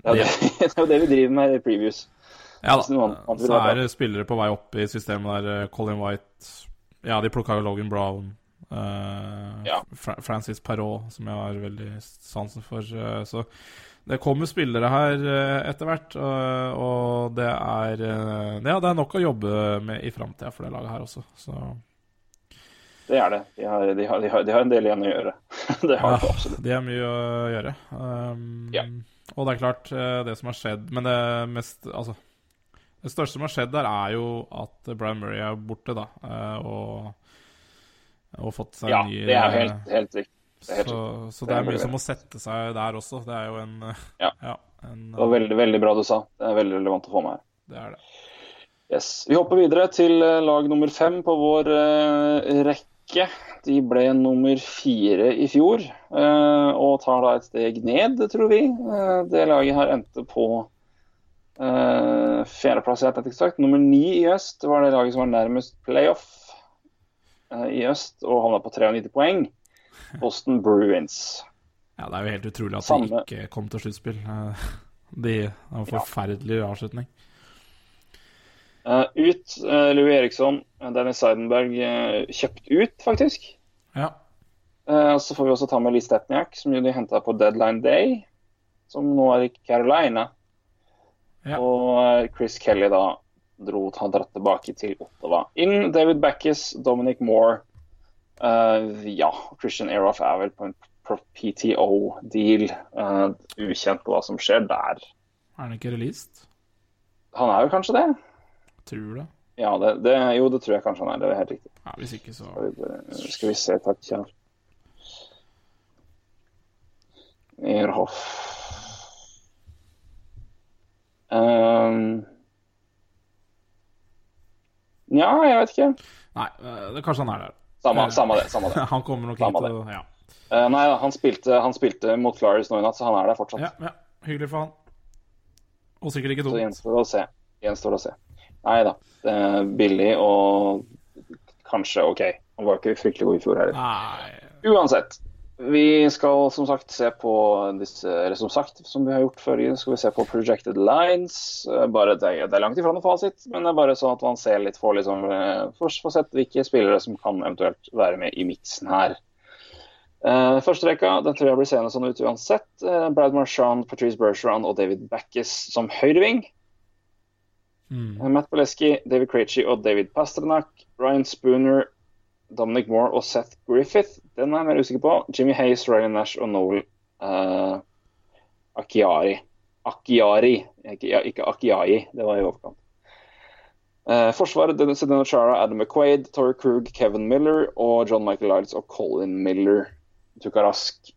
Det er, jo det, det jo det vi driver med i previews. Ja da, så er det spillere på vei opp i systemet der. eh, Colin White Ja, de plukka jo Logan Brown. Uh, Ja. Fra Francis Perrault, som jeg har veldig sansen for. Uh, så det kommer spillere her etter hvert, og, det er Ja, det er nok å jobbe med i framtida for det laget her også, så Det er det. De har, de har, de har, de har en del igjen å gjøre. det har de absolutt. De har mye å gjøre. Um, Ja. Og det er klart, det som har skjedd Men det mest Altså Det største som har skjedd der, er jo at Brian Murray er borte, da. eh, Og, og fått seg Ja, en Ja, det er eh, helt, helt riktig. er helt så, så det er mye som må sette seg der også. Det er jo en Ja. Ja. en, Det var veldig, veldig bra du sa. Det er veldig relevant å få med her. det er det. Yes. Vi hopper videre til eh, lag nummer fem på vår uh, rekke. De ble nummer fire i fjor, uh, og tar da et steg ned, tror vi. Uh, det laget her endte på uh, fjerdeplass i Atletic Start. Nummer ni i øst var det laget som var nærmest playoff uh, i øst, og havna på 93 poeng. Boston Bruins. Ja, det er jo helt utrolig at Samme- de ikke kom til sluttspill. Det De har en forferdelig avslutning. Eh, ut Louis Eriksson, eh, Dennis Seidenberg eh, kjøpt ut, faktisk. Ja. Eh, Så får vi også ta med Lee Stepniak, som de henta på deadline day, som nå er i Carolina. Ja. Og eh, Chris Kelly da dro han dratt tilbake til Ottawa. Inn David Backes, Dominic Moore. Uh, ja, Christian Aeroff er vel på en PTO-deal. Uh, ukjent på hva som skjer der. Er han ikke released? Han er jo kanskje det? Tror det. Ja, det, det, jo, det tror jeg kanskje han er. Det er helt riktig. Ja, Hvis ikke, så Skal vi, skal vi se, takk, Ja. Erhoff um, Ja, jeg vet ikke. Nei, eh, det, kanskje han er der. Samme, Eh, samme det. samme det. Han kommer nok Samme hit og ja. Uh, nei, han spilte, han spilte mot Flyers nå i natt, så han er der fortsatt. ja, ja. Hyggelig for han. Og sikkert ikke Så dumt. gjenstår det å se. Gjenstår å se. Nei da. Billig og kanskje OK. Han var ikke fryktelig god i fjor heller. Uansett. Vi skal som sagt se på disse Eller som sagt, som vi har gjort før, skal vi se på projected lines. Eh, Bare det, er langt ifra noe fasit, men det er bare sånn at man ser litt for, liksom eh, får sett hvilke spillere som kan eventuelt være med i miksen her. Uh, første rekka den tror jeg blir seende sånn ut uansett. Uh, Brad Marchand, Patrice Bergeron og David Backes som høyreving. mm. Matt Baleski, David Krejci og David Pasternak. Ryan Spooner, Dominic Moore og Seth Griffith. Den er jeg mer usikker på. Jimmy Hayes, Ryan Nash og Noel uh, Akiari. Akiari, ikke, ja, ikke Akiai. Det var i overkant. Uh, Forsvaret Zdeno Chara, Adam McQuaid, Torrey Krug, Kevin Miller og John Michael Lyles og Colin Miller. Tukarask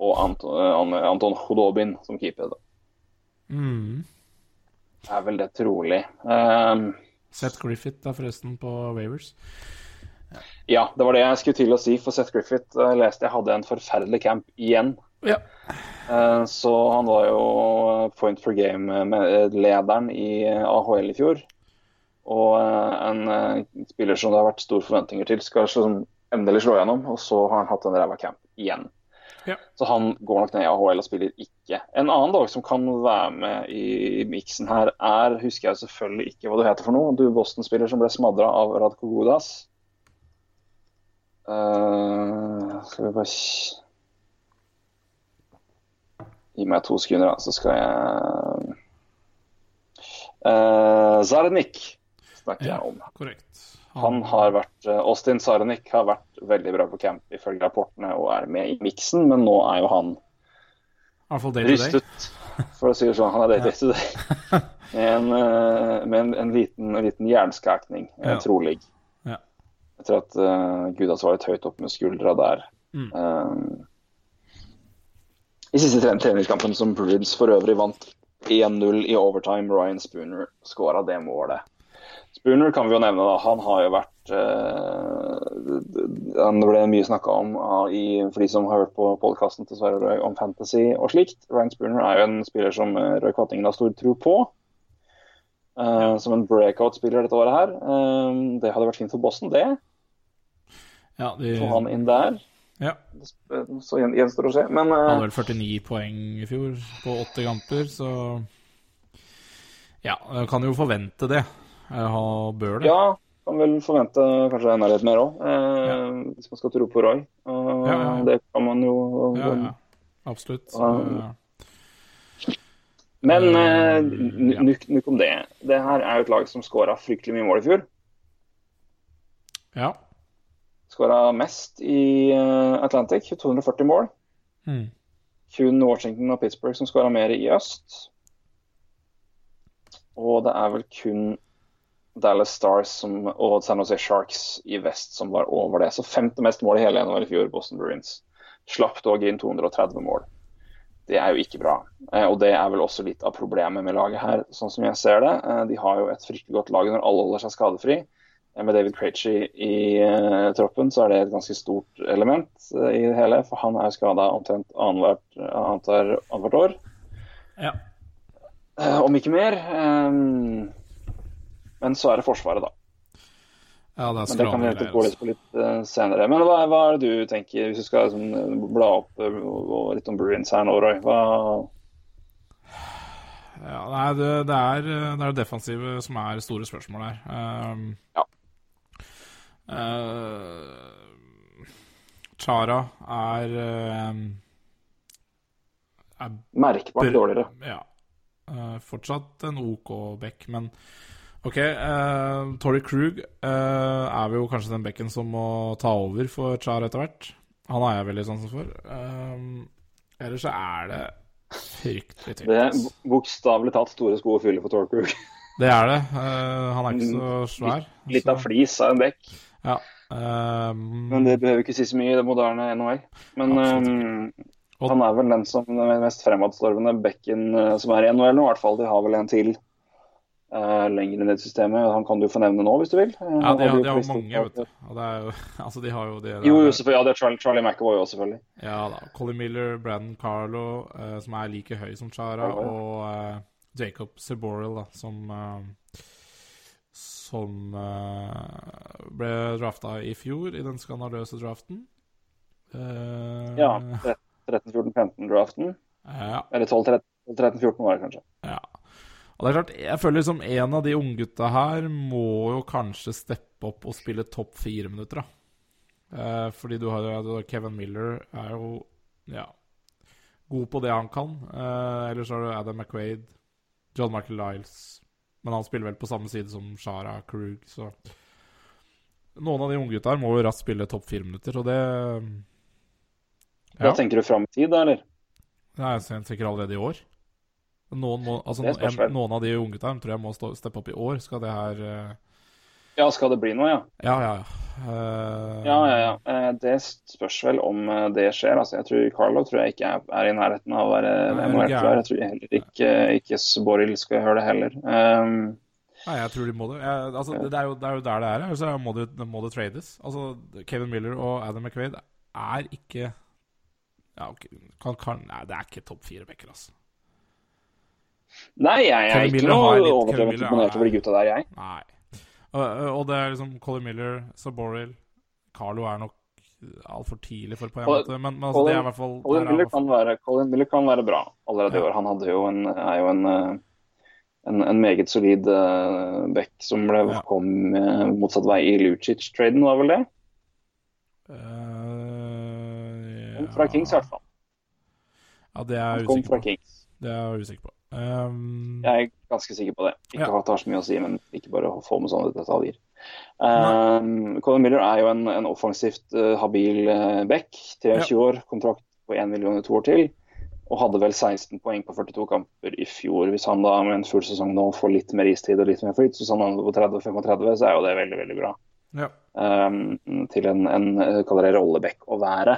og Anton, uh, Anton Hodobin som keeper. det Mm. er vel det trolig. Um, Seth Griffith er forresten på Wavers. Ja, det var det jeg skulle til å si. For Seth Griffith jeg leste jeg hadde en forferdelig camp igjen. Ja. Eh, Så han var jo point for game-lederen i AHL i fjor. Og eh, en eh, spiller som det har vært store forventninger til, skal endelig slå gjennom. Og så har han hatt en ræva camp igjen. Ja. Så han går nok ned i AHL og spiller ikke. En annen dag som kan være med i miksen her, er Husker jeg selvfølgelig ikke hva du heter for noe. Du Boston-spiller som ble smadra av Radko Gudas. Eh, skal vi bare Gi meg to sekunder, da, så skal jeg uh, Zarnik snakker Ja. jeg om. Korrekt. Han har vært, eh, Austin Sarnik har vært veldig bra på camp ifølge rapportene og er med i miksen, men nå er jo han rystet, for å si det sånn. Han er day to day. Med en, en, en liten, en liten jernskakning, Ja. trolig. Ja. Etter at uh, Gudas var litt høyt opp med skuldra der. Mm. Eh, I siste tre- treningskampen som Bruins for øvrig vant 1-0 i overtime, Ryan Spooner skåra det målet. Spooner kan vi jo nevne, da. Han har jo vært uh, Han ble mye snakka om uh, i, for de som har hørt på podkasten til Sverre Røy om fantasy og slikt. Ryan Spooner er jo en spiller som eh, Røy Kvattingen har stor tro på. Uh, Som en breakout-spiller dette året her. Eh, det hadde vært fint for Boston, det. Ja, de Få han inn der. ja, Så gjen- gjenstår å se. Men Han hadde vel 49 poeng i fjor på 80 kamper, så Ja, kan jo forvente det. Jeg bør det. Ja, kan vel forvente kanskje enda litt mer òg, ja. hvis man skal tro på Roy. Eh, Ja, ja. Det kan man jo Ja, ja. Absolutt. Men Eh, eh, nok om det. Det her er jo et lag som skåra fryktelig mye mål i fjor. ja. Skåra mest i eh, Atlantic, 240 mål. Mm. Kun Washington og Pittsburgh som skåra mer i øst. Og det er vel kun Dallas Stars som, og San Jose Sharks i vest som var over det. Så femte mest mål i hele januar i fjor, Boston Bruins. Slapp dog inn 230 mål. Det er jo ikke bra. Eh, Og det er vel også litt av problemet med laget her, sånn som jeg ser det. Eh, De har jo et fryktelig godt lag når alle holder seg skadefri. Eh, Med David Krejci i uh, troppen så er det et ganske stort element uh, i det hele. For han er skada omtrent annethvert annethvert år. ja. Uh, om ikke mer. Um, men så er det Forsvaret, da. Ja, det er Men det kan vi gå litt på litt senere. Men hva, hva er det du tenker, hvis du skal liksom, bla opp og litt om Bruins her nå, Roy? Hva, Ja, nei, det, det, er, det er det defensive som er store spørsmål her. Um, Ja. Eh, Chara er, uh, er merkbart dårligere. Ja. Uh, fortsatt en OK back, men OK. Uh, Torrey Krug er jo kanskje den bekken som må ta over for Chara etter hvert. Han har jeg veldig sansen for. Ellers så er det fryktelig tynt. Det er bokstavelig talt store sko å fylle for Torkrug. Det er det. Han er ikke så svær. Litt av så- flis av en bekk. Ja. Um, Men det behøver ikke si så mye i det moderne NHL. Men eh, han er vel den som den mest fremadstormende bekken eh, som er i NHL nå, i hvert fall. De har vel en til uh, lenger ned i systemet. Han kan du få nevne nå, hvis du vil. Eh, ja, de har, de har mange, vet du. Jo Altså, de har jo det Jo, jo, selvfølgelig. Ja, det er Charlie, Charlie McAvoy også, selvfølgelig. Ja da. Colin Miller, Brandon Carlo, uh, som er like høy som Chara, og uh, Jacob Seboril, da, som Som eh, ble drafta i fjor, i den skandaløse draften. Eh, Ja. 13-14-15-draften. ja. Eller 12-13-14 var det kanskje. Ja. Og det er klart, jeg føler liksom en av de unggutta her må jo kanskje steppe opp og spille topp fire minutter, da. Eh, fordi du har jo Kevin Miller er jo ja, god på det han kan. Eh, ellers har du Adam McQuaid, John Michael Lyles Men han spiller vel på samme side som Shara Krug, så Noen av de unggutta her må jo raskt spille topp fire minutter, og det Da tenker du fram i tid, da, eller? Nei, er sikkert allerede i år. Noen, må, altså, en, noen av de unggutta tror jeg må steppe opp i år. Skal det her uh... Ja, skal det bli noe, ja? Ja, ja, ja. Eh, Ja, ja, ja. Eh, Det spørs vel om eh, det skjer. Altså, jeg tror Carlo tror jeg ikke er, i nærheten av å være er involvert. Jeg tror heller ikke, ikke Boril skal høre det heller. Um, Nei, jeg tror de må det. Jeg, altså, det, er jo, det er jo der det er. Altså, må, det, må det trades. Altså, Kevin Miller og Adam McQuaid er ikke ja, okay. kan, kan, Nei, det er ikke topp fire backer, altså. nei, jeg er ikke noe overdrevent imponert er- over de gutta der, jeg. Nei. Og, det er liksom Colin Miller, Saboril Carlo er nok altfor tidlig for på en måte, men, men altså, det er i hvert fall Colin er Miller, kan være, Colin Miller kan være bra allerede i Ja. år. Han hadde jo en, er jo en, eh, en, en meget solid uh, back som ble, Ja. kom uh, motsatt vei i Lucic-traden, var vel det? Uh, Kom Fra Kings, i hvert fall. Ja, det er jeg usikker på. Det er jeg usikker på. Um, Jeg er ganske sikker på det. Ikke Ja. har så mye å si, men ikke bare få med sånne detaljer. Um, Colin Miller er jo en, en offensivt uh, habil uh, back. 23 år, kontrakt på 1 million i to år til. Og hadde vel 16 poeng på 42 kamper i fjor. Hvis han da med en full sesong nå får litt mer istid og litt mer flyt, så hvis han på 30-35, så er jo det veldig, veldig bra. ja. Um, til en, en eh, kaller det rolleback å være.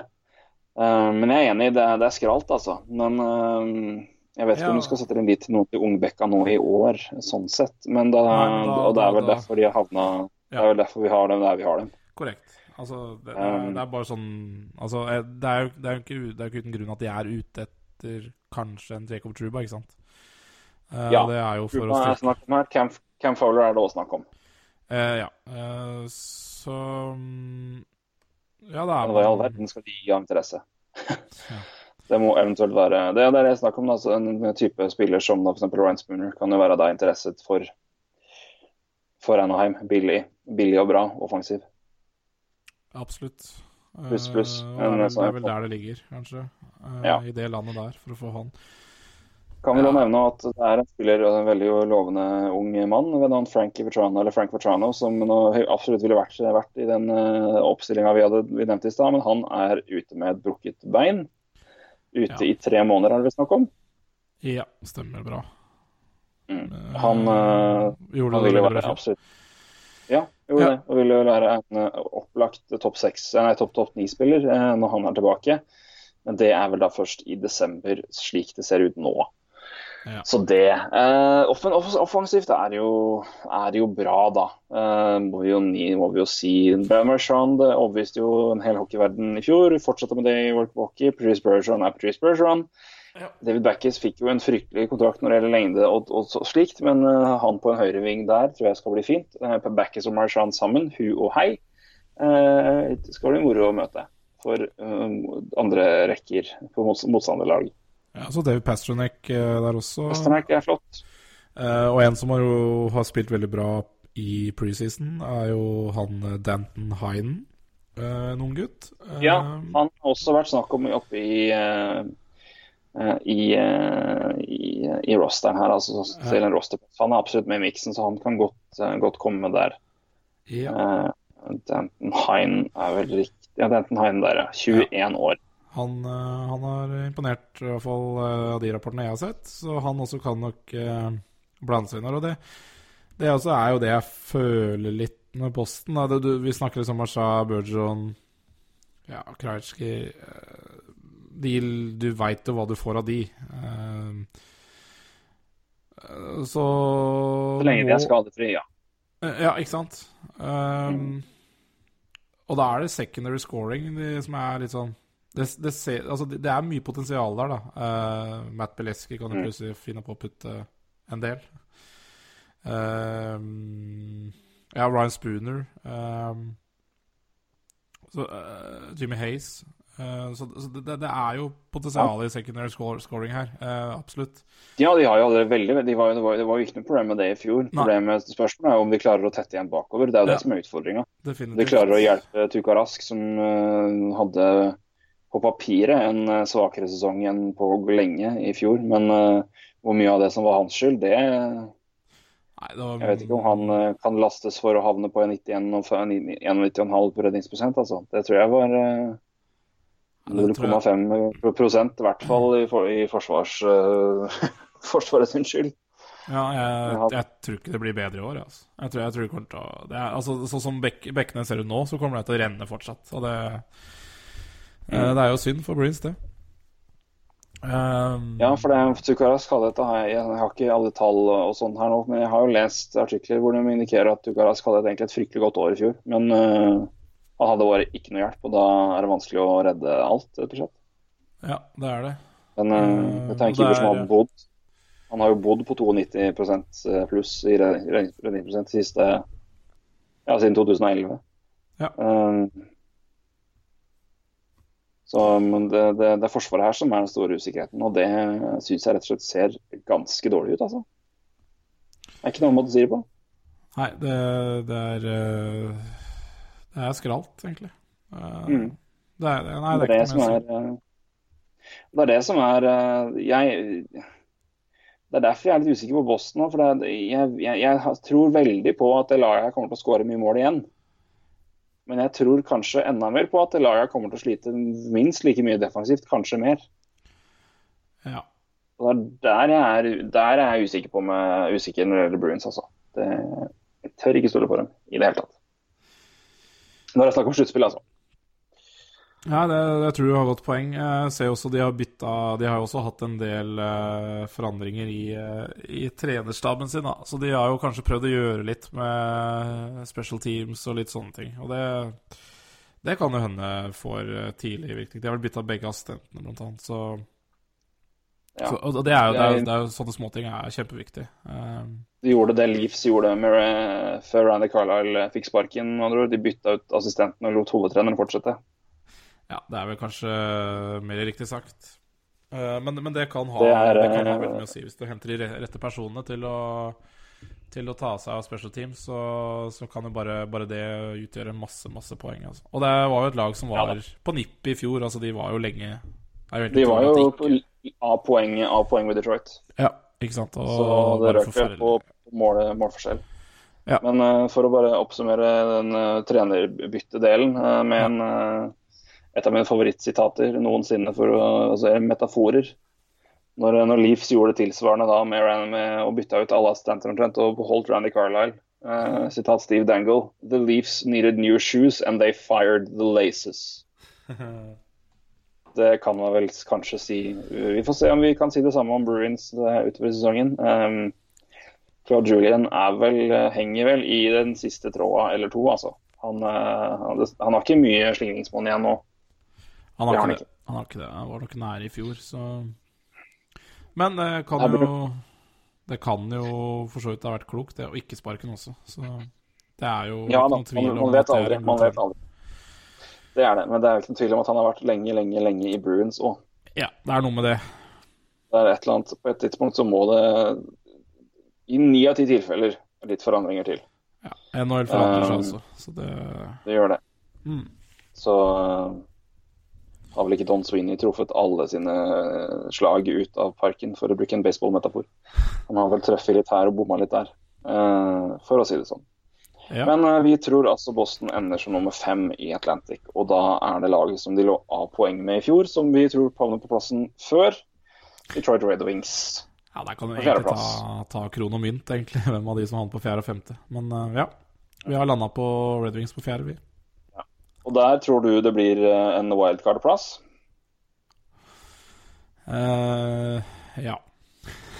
Um, men jeg er enig, det, det er skralt, altså. Men um, jeg vet ikke Ja. om du skal sette din lit til noe til Ungbekka nå i år, sånn sett. Men da, Nei, da- og det er vel da- derfor de har havna Det er vel derfor vi har dem der vi har dem. Korrekt. Altså, det, det, er, Um, bare sånn Altså, eh, det er jo, ikke, ikke uten grunn at de er ute etter kanskje en Jacob Truba, ikke sant? Uh, Ja, det er jo for Truba er snakk om her? Cam, Cam Fowler er det også snakk om. Uh, Ja. Uh, så mm, Ja, det er hva i all verden skal de gi av interesse? Ja. Det må eventuelt være Det, det er det jeg snakker om. da, Altså, en type spiller som f.eks. Ryan Spooner kan jo være da interesset for for Anaheim. Billig, billig og bra offensiv. Absolutt. Pluss, pluss. Eh, Men, det, er vel, det er vel der det ligger, kanskje. Eh, Ja. I det landet der, for å få han. Kan vi da nevne at det er en spiller, en veldig lovende ung mann ved navn Frankie Vetrano, eller Frank Vetrano, som absolutt ville vært, vært i den uh, oppstillinga vi, hadde- vi nevnte i stad, men han er ute med et brukket bein. Ute Ja. i tre måneder, er det snakk om. Ja, stemmer bra. Mm. Eh, Han, uh, gjorde han det ville være absolutt Ja, gjorde Ja. det. Og ville være en eh, opplagt topp seks, nei, topp topp ni-spiller når han er tilbake. Men det er vel da først i desember, slik det ser ut nå. Ja. Så det eh, offen, off, Offensivt er jo, er jo bra, da. Eh, må, vi jo, ni- må vi jo si. Bermershon overbeviste jo en hel hockeyverden i fjor. Fortsatte med det i World Hockey. Patrice Bergeron er Patrice Bergeron. Ja. David Backes fikk jo en fryktelig kontrakt når det gjelder lengde og, og og slikt, men uh, han på en høyreving der tror jeg skal bli fint. Uh, Backes og Marchand sammen, hu og hei, uh, skal bli moro å møte for eh, andre rekker på mots motstanderlag. Ja, så David Pasternak eh, der også. Pasternak er flott. Eh, og en som har, jo, har spilt veldig bra i preseason, er jo han eh, Danton Hinen. eh, en ung gutt. Ja, han har også vært snakk om oppe i eh, i, i, i rosteren her, altså roster. Han er absolutt med i miksen, så han kan godt, godt komme der. ja, Danton Hine er vel riktig Ja, Danton Hine der, ja. 21 år. Han, eh, han har imponert, i hvert fall eh, av de rapportene jeg har sett. Så han også kan nok eh, blande seg inn her. Og det, det også er jo det jeg føler litt med Posten. Det, du, vi snakker liksom Marsha, Bergeron, ja, Krajci eh, de, Du veit jo hva du får av de. Eh, så Så lenge de er skadefrie, ja. Eh, Ja, ikke sant? Um, Og da er det secondary scoring de, som er litt sånn det, det, ser, altså det, er mye potensial der, da. Uh, Matt Beleski kan jo Mm. plutselig finne på å putte en del. Uh, ja, Ryan Spooner. Uh, så, Jimmy Hayes. Så så det, det er jo potensial i secondary scoring her. Absolutt. Ja, de har jo allerede veldig de var, det, var, det var jo ikke noe problem med det i fjor. Nei. Problemet Spørsmålet er om de klarer å tette igjen bakover. Det er jo Ja. det som er utfordringa. De klarer å hjelpe Tuka Rask, som hadde på papiret en eh, svakere sesong enn på lenge i fjor. Men uh, hvor mye av det som var hans skyld, det Nei, det var, Jeg vet ikke om han uh, kan lastes for å havne på en 91 og f- 91,5 på redningsprosent. Altså. Det tror jeg var uh, Ja, jeg. 0,5 prosent, i hvert fall i, for, i forsvars... forsvaret sin skyld. Ja, jeg, jeg, tror ikke det blir bedre i år. Altså. Jeg tror, jeg tror det kommer til å det er, altså, Sånn som bek, bekkene ser ut nå, så kommer det til å renne fortsatt. Og det, mm. det er jo synd for Bruins, det. Um, ja, for det er skadhet har jeg, jeg har ikke alle tall og sånn her nå, men jeg har jo lest artikler hvor de indikerer at Tukara skadhet egentlig et fryktelig godt år i fjor. Men uh, han hadde bare ikke noe hjelp, og da er det vanskelig å redde alt, rett og slett. Ja, det er det. Men uh, dette er en keeper som har bodd han har jo bodd på 92 eh, pluss i redningsprosent siste ja, siden 2011. Ja. Um, så det, det, det, er Forsvaret her som er den store usikkerheten, og det syns jeg rett og slett ser ganske dårlig ut. altså. Det er ikke noen måte å si det på. Nei, det, det er eh, Det er skralt, egentlig. Eh, mm. Det er, nei, det, er det, som er, det er det som er Jeg det er derfor jeg er litt usikker på Boston nå. For det, jeg, jeg, jeg, tror veldig på at Elia kommer til å skåre mye mål igjen. Men jeg tror kanskje enda mer på at Laga kommer til å slite minst like mye defensivt, kanskje mer. Ja. Og der, er, der er jeg usikker på med usikker når det gjelder Bruins, altså. Det, jeg tør ikke stole på dem i det hele tatt. Når det er snakk om sluttspill, altså. Ja, det, det tror jeg har godt poeng. Jeg ser også De har bytta De har jo også hatt en del uh, forandringer i, uh, i trenerstaben sin. Da. Så de har jo kanskje prøvd å gjøre litt med special teams og litt sånne ting. Og det, det kan jo hende får uh, tidlig virkning. De har vel bytta begge assistentene, blant annet. Så, ja. så og det er jo, det er, det er jo sånne småting er kjempeviktig. de gjorde det Leeds gjorde med, før Randy Carlisle fikk sparken. De bytta ut assistenten og lot hovedtreneren fortsette. Ja, det er vel kanskje mer riktig sagt. Eh, men, men det, kan ha, det, er, det, kan ha, veldig mye å si. Hvis du henter de rette personene til å, til å ta seg av special teams, så, så kan jo bare, bare, det utgjøre masse masse poeng. Altså. Og det var jo et lag som var ja, på nippet i fjor. Altså, de var jo lenge De var jo på A-poeng av poeng med Detroit. Ja, ikke sant. Og så det røk vel på mål, målforskjell. Ja. Men uh, for å bare oppsummere den uh, trenerbyttedelen uh, med en et av mine favorittsitater noensinne for å, altså, metaforer. Når, når Leafs gjorde det tilsvarende da med, med å bytte ut alle assistenter omtrent og beholdt Randy Carlisle. Uh, sitat Steve Dangle. The Leafs needed new shoes and they fired the laces. Det kan man vel kanskje si. Vi får se om vi kan si det samme om Bruins utover sesongen. Um, Claude Julian vel, henger vel i den siste tråda eller to, altså. Han, han, han har ikke mye slingringsmonn igjen nå. Han har, ikke det. han har ikke det. Han var nok nære i fjor, så Men det kan jo Det kan jo for så vidt ha vært klokt, det å ikke sparke ham også. Så det er jo ja, ikke noen tvil man, man om vet aldri, man vet aldri. Det er det, men det er jo ikke noen tvil om at han har vært lenge, lenge, lenge i Bruins òg. Ja, det er noe med det. Det er et eller annet På et tidspunkt så må det i ni av ti tilfeller litt forandringer til. Ja, NHL forandrer seg også, så det Det gjør det. Mm. Så har vel ikke Don Sweeney truffet alle sine eh, slag ut av parken, for å bruke en baseballmetafor. Han har vel treffet litt her og bomma litt der, uh, for å si det sånn. Ja. Men uh, vi tror altså Boston ender som nummer fem i Atlantic. Og da er det laget som de lå av poeng med i fjor, som vi tror havner på plassen før Detroit Red Wings. Ja, der kan du egentlig ta, ta kron og mynt, egentlig, hvem av de som havner på fjerde og femte. Men ja, vi har landa på Red Wings på fjerde, vi. Og der tror du det blir eh, en wildcard-plass? Uh, ja.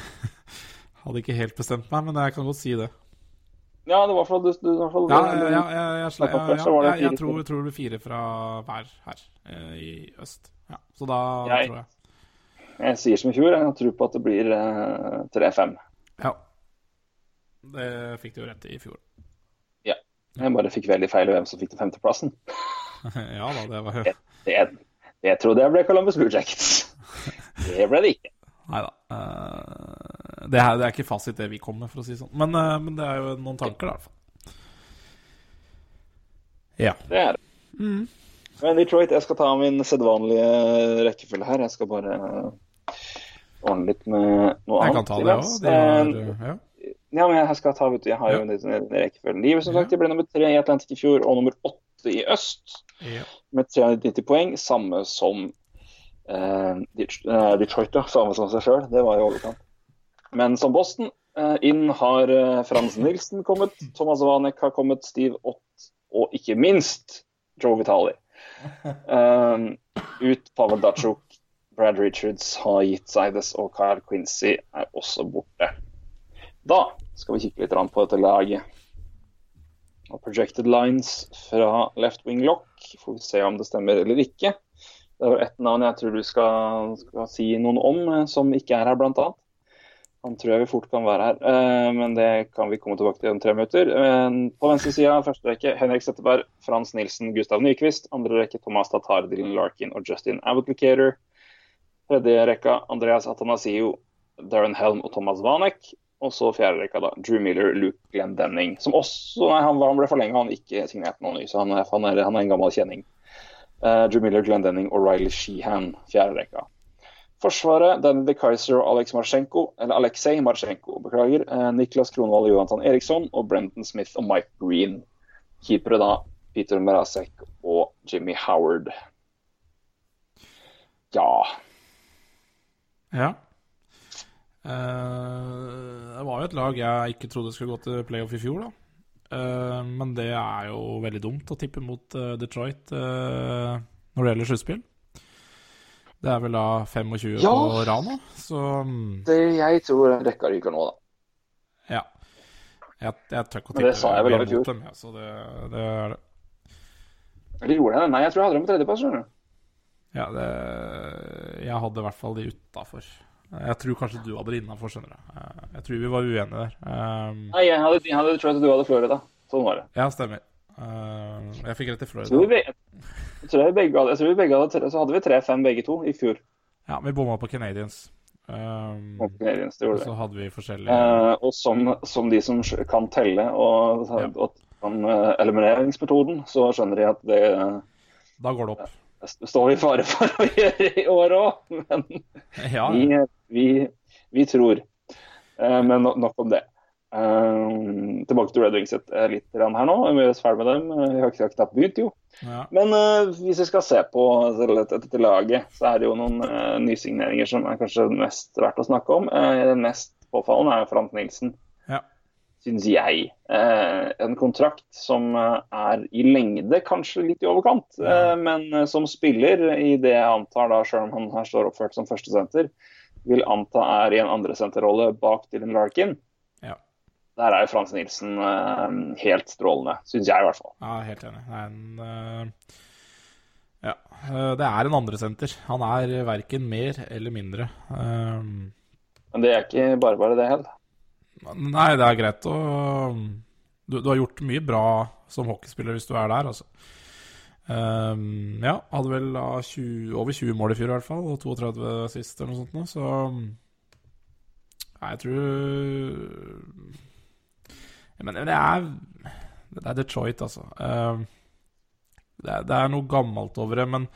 Hadde ikke helt bestemt meg, men jeg kan godt si det. Ja, det var for du, du, ja, ja, ja, jeg, jeg, jeg, jeg, tror, tror det blir fire fra hver her uh, i øst. Ja, så da tror jeg Jeg sier som i fjor, jeg tror på at det blir uh, 3-5. Ja. Det fikk du jo rett i i fjor. Jeg bare fikk veldig feil hvem som fikk den femteplassen. ja da, det var det, det, det trodde jeg ble Columbus Blue Jackets. Det ble det ikke. Nei da. Uh, det, det, er ikke fasit det vi kommer med, for å si det sånn. Men, uh, men, det er jo noen tanker, i hvert fall. Ja. Det er det. Mm. Men Detroit, jeg skal ta min sedvanlige rekkefølge her. Jeg skal bare ordne litt med noe annet. Jeg kan ta det òg. Ja. Ja, men jeg skal ta, vet du, jeg har jo ja. en rekkefølge. Livet som sagt, Jeg ble nummer tre i Atlantic i fjor og nummer åtte i øst. Ja. Med 390 poeng, samme som eh, Detroit, ja. Samme som seg sjøl. Det var i overkant. Men som Boston, eh, inn har Frans Nilsen kommet, Thomas Vanek har kommet, Steve Ott og ikke minst Joe Vitali. Um, ut Pavel Datsjuk, Brad Richards har gitt seg og Kyle Quincy er også borte. Da skal vi kikke litt på dette laget. Og projected lines fra left wing lock. Får vi se om det stemmer eller ikke. Det jo ett navn jeg tror du skal, skal si noen om, eh, som ikke er her, annet. Han tror jeg vi fort kan være her, eh, men det kan vi komme tilbake til om tre minutter. På venstre side første rekke Henrik Setteberg, Frans Nilsen, Gustav Nyquist. Andre rekke Thomas Tatar, Dylan Larkin og Justin Abutlicator. Tredje rekka Andreas Atanasio, Darren Helm og Thomas Vanek. Og så fjerde rekka da Drew Miller, Luke Glendenning. Som også Nei, han, han ble forlenga, han ikke signert noe ny, så han, han, er, han er en gammel kjenning. Uh, Drew Miller, Glendenning og Riley Sheehan, fjerde rekka. Forsvaret, Danny De Kaiser og Alex Marsjenko, eller Aleksej Marsjenko, beklager. Uh, Niklas Kronwall og Johansson Eriksson og Brenton Smith og Mike Green. Keepere da Peter Merasek og Jimmy Howard. Ja. Ja. Eh, det var jo et lag jeg ikke trodde skulle gå til playoff i fjor, da. Eh, men det er jo veldig dumt å tippe mot eh, Detroit når det gjelder sluttspill. Det er vel da 25 Ja. på rad nå, så mm, Det jeg tror rekka ryker nå, da. ja. Jeg, jeg tør ikke å Men det sa jeg vel i fjor. dem, ja, så det, det er det. Eller gjorde jeg det? Nei, jeg tror jeg hadde dem på tredjeplass. skjønner du. Ja, det Jeg hadde i hvert fall de utafor. Jeg tror kanskje du hadde det innafor, skjønner du. Eh, Jeg tror vi var uenige der. Um, Nei, jeg hadde, jeg hadde Detroit og du hadde Florida. Sånn var det. Ja, stemmer. Uh, jeg fikk rett i Jeg tror vi, jeg tror vi begge, jeg tror vi begge hadde tre, så hadde vi 3-5 begge to i fjor. Ja, vi bomma på Canadians. Um, Canadians det og gjorde så hadde vi forskjellige uh, og som, som de som kan telle og, Ja. og og elimineringsmetoden, så skjønner de at det, Da går det opp. det står vi i fare for å gjøre i år òg. Men Ja, vi, vi, vi tror. Eh, men no- nok om det. Eh, tilbake til Red Wings et, eh, litt her nå. Vi er ferdig med dem. Vi har ikke knapt begynt, jo. ja. Men eh, hvis vi skal se på dette, laget, så er det jo noen eh, nysigneringer som er kanskje mest verdt å snakke om. Eh, det mest påfallende er jo Frans Nilsen, ja. syns jeg. Eh, en kontrakt som er i lengde kanskje litt i overkant, Ja. men som spiller i det jeg antar, da, selv om han her står oppført som førstesenter, vil anta er i en andresenterrolle bak Dylan Larkin. Ja. Der er jo Frans Nilsen uh, helt strålende, syns jeg i hvert fall. ja, helt enig. Det er en uh, Ja. eh, det er en andresenter. Han er verken mer eller mindre. Uh, Men det er ikke bare bare det heller. Nei, det er greit å du, du har gjort mye bra som hockeyspiller hvis du er der, altså. Ehm, ja, hadde vel da 20, over 20 mål i fjor i hvert fall, og 32 sist eller noe sånt nå, så Nei, jeg tror Men det er Det er Detroit, altså. Um, det, er, det er noe gammelt over det, men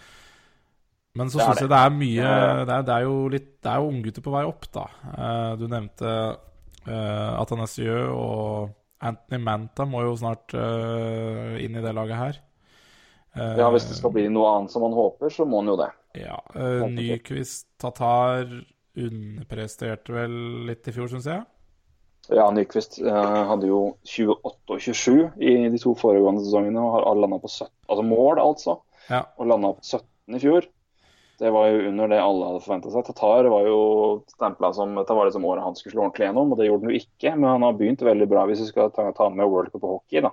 men så syns jeg det er mye det, er, det er jo litt Det er jo unggutter på vei opp, da. Uh, du nevnte uh, Atanasieu og Anthony Manta må jo snart uh, inn i det laget her. Eh, Ja, Hvis det skal bli noe annet som man håper, så må han jo det. Ja. Uh, Nyquist Tatar underpresterte vel litt i fjor, syns jeg. Ja, Nyquist uh, hadde jo 28 og 27 i de to foregående sesongene og har landa på 17, altså mål, altså. Ja. Og landa på 17 i fjor. Det var jo under det alle hadde forventa seg. Tatar var jo stempla som dette var liksom året han skulle slå ordentlig gjennom, og det gjorde han jo ikke. Men han har begynt veldig bra hvis vi skal ta, ta med World Cup på hockey, da.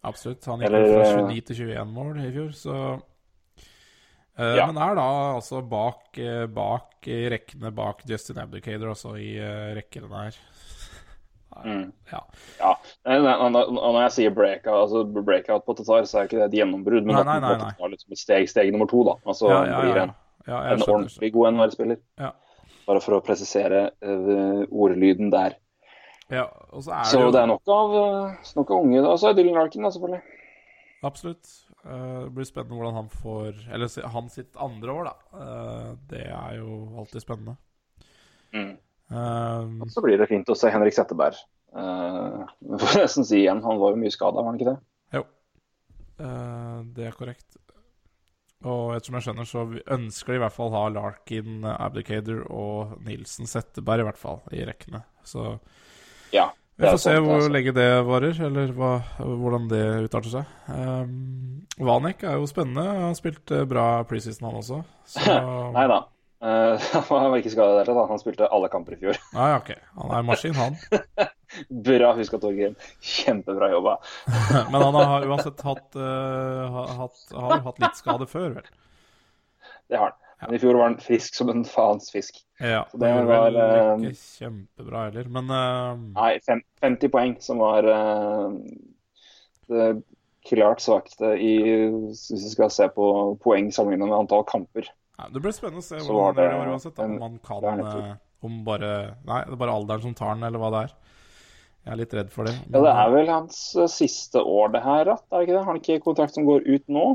Absolutt. Han gikk Eller, fra eh, 29 til 21 mål i fjor, så uh, Ja. Men er da altså bak, eh, bak rekkene bak Justin Abdicator, også i uh, rekkene der. Mm. Ja. Ja. Når jeg sier breakout, altså breakout på Tatar, så er ikke det et gjennombrudd, men Nei, nei, nei, nei. Tatar liksom et steg, steg nummer to, da. Altså ja, ja, blir en, en ordentlig god NHL-spiller. Ja. Bare for å presisere uh, ordlyden der. Ja, er Så det jo det er nok av, eh, nok av unge. Og så er Dylan Larkin, da, selvfølgelig. Absolutt. Eh, det blir spennende hvordan han får Eller han sitt andre år, da. Eh, det er jo alltid spennende. Mm. Eh, Og så blir det fint å se Henrik Setteberg. Uh, får nesten si igjen, han var jo mye skada, var han ikke det? jo. Det er korrekt. Og ettersom jeg skjønner, så ønsker de i hvert fall ha Larkin, Abdicator og Nilsen Setteberg, i hvert fall, i rekkene. Så Ja. vi får se hvor altså. lenge det varer, eller hva, hvordan det utarter seg. Um, Vanek er jo spennende. Han har spilt eh, bra preseason, han også. Så Nei da. Eh, han var ikke i det hele tatt. Han spilte alle kamper i fjor. Nei, ok. Han er en maskin, han. Bra huska, Torgrim. Kjempebra jobba. Men han har uansett hatt, uh, hatt, har hatt litt skade før, vel. Det har han. Men i fjor var han frisk som en faens fisk. Ja, Så det det var vel var, eh, ikke kjempebra heller, men uh... Nei, fem, 50 poeng, som var uh, det klart svakeste i Hvis vi skal se på poeng sammenlignet med antall kamper. Ja, Det blir spennende å se hvordan var det det går uansett. Om man kan det Om bare Nei, det er bare alderen som tar den, eller hva det er. Jeg er litt redd for det. Ja, Det er vel hans siste år, det her, Ratt? Er det ikke det? Har han ikke kontrakt som går ut nå?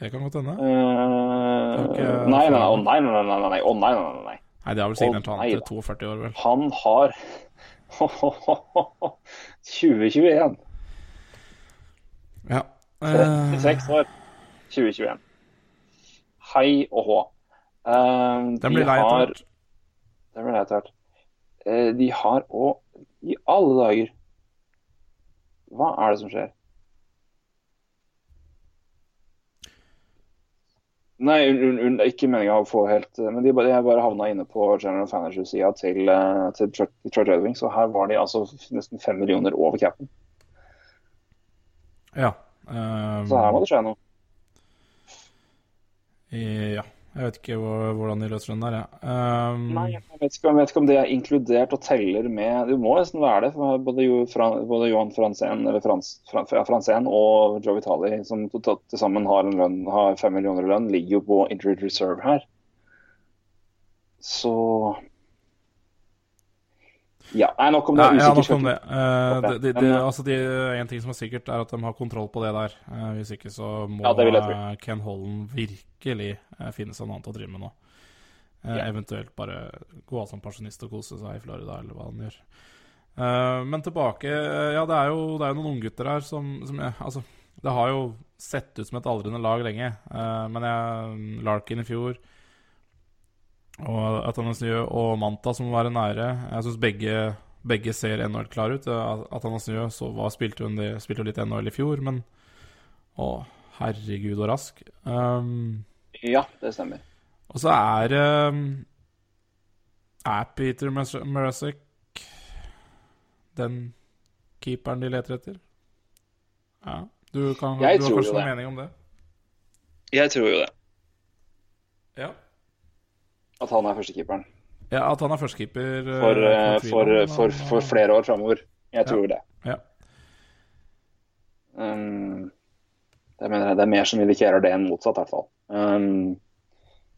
Det kan godt hende. Eh, Det nei, nei, nei, nei, nei, nei. Nei, har vel signert han til 42 år, vel. Han har 2021. Ja. Eh, 36 år. 2021. Hei og hå. Eh, den blir lei etter hvert. Det blir lei etter hvert. Eh, De har òg I alle dager Hva er det som skjer? Nei, ikke meninga å få helt Men de, de bare havna inne på general manager-sida til, eh, til Detroit Detroit Red Wings, og her var de altså nesten fem millioner over capen. Ja. Um, Så her må det skje noe. ja. Jeg vet ikke hvordan de løser den der, jeg. Um... Nei, jeg vet, vet ikke om det er inkludert og teller med Det må nesten være det. for Både, både Johan Franzen, eller Frans, Fran, og Joe Vitali, som til sammen har, en lønn, har fem millioner i lønn, ligger jo på injured reserve her. Så Ja, nei, nok om det. Ja, nok om det. Uh, det, det, det eh, altså, de, en ting som er sikkert, er at de har kontroll på det der. Uh, hvis ikke så må Ja, Ken Holland virkelig uh, finne seg noe annet å drive med nå. Ja. Eventuelt bare gå av som pensjonist og kose seg i Florida, eller hva han gjør. Men tilbake Ja, det er jo, det er jo noen unggutter her som, som jeg, Altså, det har jo sett ut som et aldrende lag lenge. Men jeg Larkin i fjor og Atanasio og Manta som var nære. Jeg syns begge, begge ser NHL klare ut. Atanasio så var, spilte, en spilte jo litt NHL i fjor, men Å, herregud, og rask. Um, Ja, det stemmer. og så er um, Er Peter Mrazek den keeperen de leter etter? Ja. Du, kan, du har kanskje noen mening om det? Jeg tror jo det. Ja. At han er førstekeeperen. ja at han er førstekeeper eh, For, eh, jeg tvile for, for, for eh, flere år framover. Jeg tror det. Ja. Um, det, mener, det er mer som indikerer det enn motsatt, i hvert fall. Um,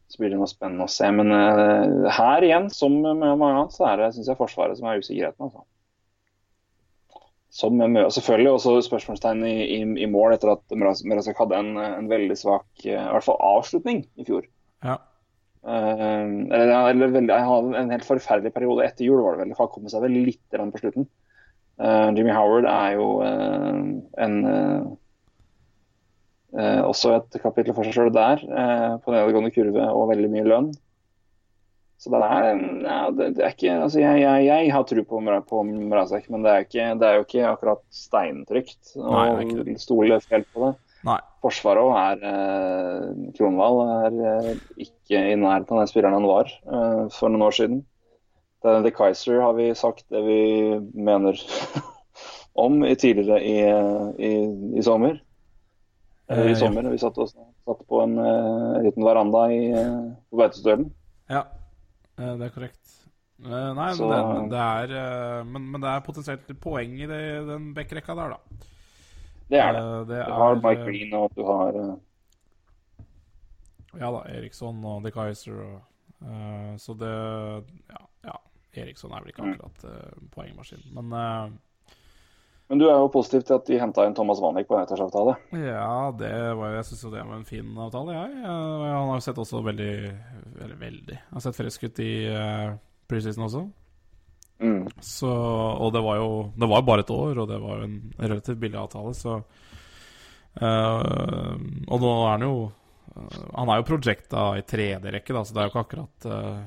så blir det noe spennende å se. Men uh, her igjen, som med mange annet, så er det synes jeg Forsvaret som er usikkerheten. Altså. Som med selvfølgelig også spørsmålstegn i, i, i mål etter at Mrazek hadde en, en veldig svak uh, i hvert fall avslutning i fjor. Eh, eller, eller veldig, jeg hadde en helt forferdelig periode etter jul, var det vel. Har kommet seg vel litt på slutten. Uh, Jimmy Howard er jo uh, en uh, Også et kapittel for seg sjøl der, på nedadgående kurve og veldig mye lønn. Så det er, ja, det, det er ikke altså jeg, jeg, jeg har tro på, på Mrazek, men det er, ikke, det er jo ikke akkurat steintrygt å stole helt på det. Nei. Forsvaret òg er eh, Kronvall er eh, ikke i nærheten av den spilleren han var eh, for noen år siden. Det, The Kaiser har vi sagt det vi mener om i, tidligere i, i, i sommer. Eh, i ja. sommer. Vi satt, oss, satt på en eh, liten veranda i, eh, på Beitostølen. Ja, eh, det er korrekt. Eh, Nei, Så- men, det, det er, men, men det er potensielt poeng i det, den backrekka der, da. Det er det. Eh, Du har Mike eh, Green og du har eh, Ja da, Eriksson og De Kaiser og uh, Så det ja, ja, Eriksson er vel ikke Mm. akkurat uh, poengmaskin, men uh, Men du er jo positiv til at de henta inn Thomas Wanek på en ettårsavtale. Ja, det var, jeg syns jo det var en fin avtale, jeg. Han har jo sett også veldig Eller veldig Han har sett frisk ut i uh, preseason også. Mm. Så, og det var jo Det var bare et år, og det var jo en relativt billig avtale, så uh, Og nå er han jo eh, Han er jo projecta i tredje rekke, da, så det er jo ikke akkurat uh,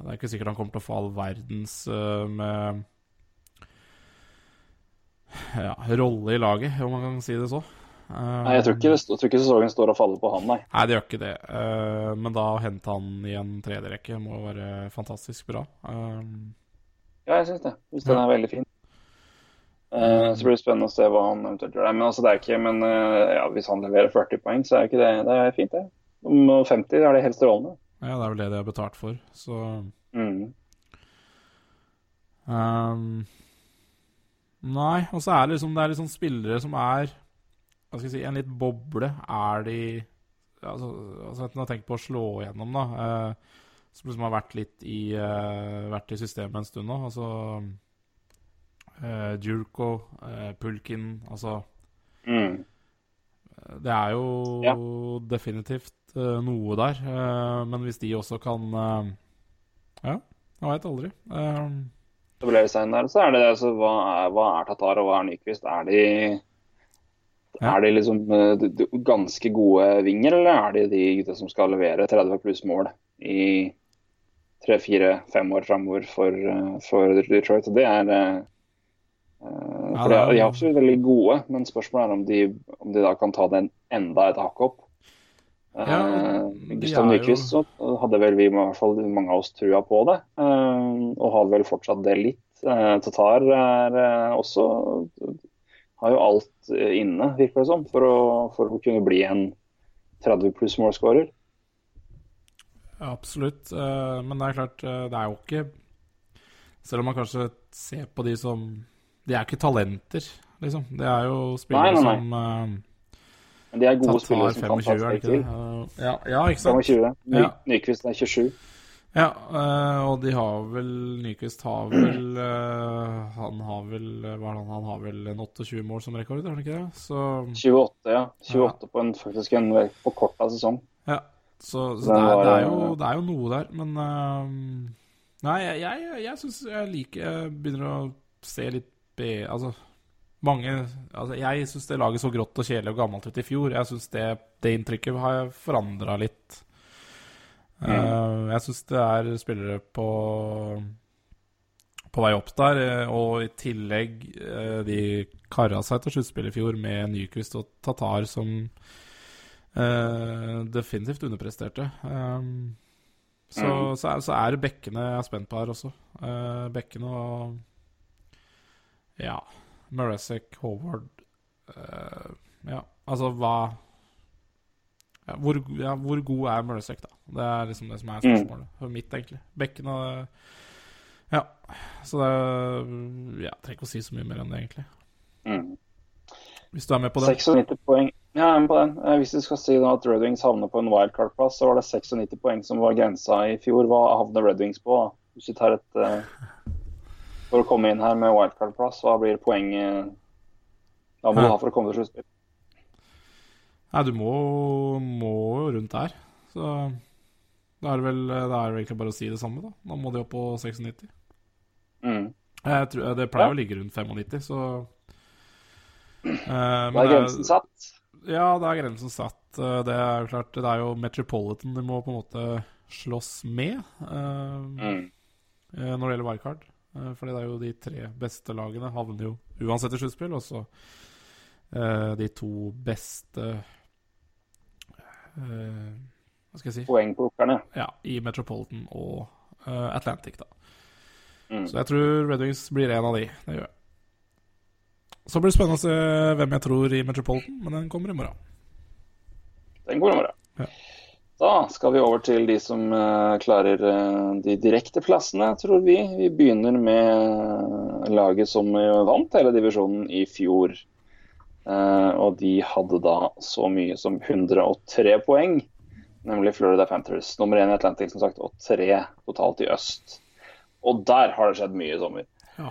Det er ikke sikkert han kommer til å få all verdens uh, med ja, rolle i laget, om man kan si det så. Nei, jeg tror ikke, jeg tror ikke sesongen står og faller på han, nei. Nei, det gjør ikke det. Men da å hente han i en tredje rekke må være fantastisk bra. Eh, Ja, jeg syns det. Hvis den er veldig fin. Uh, så blir det spennende å se hva han eventuelt gjør. Men altså, det er ikke Men uh, ja, hvis han leverer 40 poeng, så er ikke det Det er fint, det. Om 50 er det helt strålende. ja, det er vel det de har betalt for, så Mm. um, nei, og så er det liksom Det er liksom spillere som er Hva skal jeg si En litt boble. Er de Altså, altså enten har tenkt på å slå igjennom, da. eh, som liksom har vært litt i uh, Vært i systemet en stund nå. Altså uh, Djurko, uh, Pulkin Altså Mm. Det er jo Ja. definitivt noe der. men hvis de også kan Ja, jeg veit aldri. Inn der. Så er det altså, hva er, hva er Tatar og hva er Nyquist? Er de, Ja. er de liksom ganske gode vinger, eller er de de gutta som skal levere 30 pluss mål i tre, fire, fem år framover for, eh, for Detroit? Og det er eh, eh, for det de, de er absolutt veldig gode, men spørsmålet er om de, om de da kan ta den enda et hakk opp. Ja, Gustav Nyquist jo- hadde vel vi, i hvert fall mange av oss, trua på det, og har vel fortsatt det litt. Tatar er også har jo alt inne, virker det som, for å, for å kunne bli en 30 pluss målskårer. Ja, Absolutt. eh, men det er klart, eh, det er jo ikke Selv om man kanskje ser på de som De er ikke talenter, liksom. Det er jo spillere Nei, nei, nei. som uh, Men de er gode spillere som kan ta steg til. Eh, ja, ja, ikke sant? 25. Ny, Ja. Nyquist er 27. Ja, eh, og de har vel Nyquist har vel eh, Han har vel Hva er det han, har vel en 28 mål som rekord, er han ikke det? Så 28, ja. 28 på en, faktisk en forkorta sesong. Ja, så, så det, er, det, er jo, det er jo noe der, men uh, Nei, jeg, jeg, jeg syns jeg liker Jeg begynner å se litt be... Altså, mange altså, Jeg syns det laget så grått og kjedelig og gammelt ut i fjor. Jeg syns det, det inntrykket har forandra litt. Eh, jeg syns det er spillere på på vei opp der, eh, og i tillegg eh, de kara seg til sluttspill i fjor med Nyquist og Tatar som eh, definitivt underpresterte. Um, så, Mm. så, er, så er det bekkene jeg er spent på her også. Uh, bekkene og Ja. Maresek, Howard uh, Ja, altså hva ja, hvor, ja, hvor god er Maresek, da? Det er liksom det som er spørsmålet for mitt, egentlig. Bekkene Ja. Så det Ja, jeg trenger ikke å si så mye mer enn det, egentlig. Mm. Hvis du er med på det. 96 poeng. Ja, jeg er med på den. Eh, Hvis vi skal si at Red Wings havner på en wildcard-plass, så var det 96 poeng som var grensa i fjor. Hva havner Red Wings på? da? Hvis vi tar et uh, For å komme inn her med wildcard-plass, hva blir poenget da må du ha for å komme til sluttspill? Nei, du må, må rundt der. Så da er det vel det er egentlig bare å si det samme, da. Da må de opp på 96. Mm. Jeg tror, det pleier Ja. å ligge rundt 95, så eh, Da er grensen satt. Ja, det er grensen satt. Eh, Det er jo klart, det er jo Metropolitan de må på en måte slåss med uh, Mm. eh, når det gjelder wildcard. Uh, fordi det er jo de tre beste lagene havner jo uansett i sluttspill. Og så uh, de to beste Hva skal jeg si Poengplukkerne. Ja, i Metropolitan og Atlantic, da. Mm. Så jeg tror Red Wings blir en av de. Det gjør jeg. Så blir det spennende å se hvem jeg tror i Metropolitan, men den kommer i morgen. Den går i morgen. Ja. Da skal vi over til de som eh, klarer eh, de direkte plassene, tror vi. Vi begynner med laget som eh, vant hele divisjonen i fjor. Eh, og de hadde da så mye som 103 poeng, nemlig Florida Panthers. Nummer én i Atlantic, som sagt, og tre totalt i øst. Og der har det skjedd mye i sommer. Ja.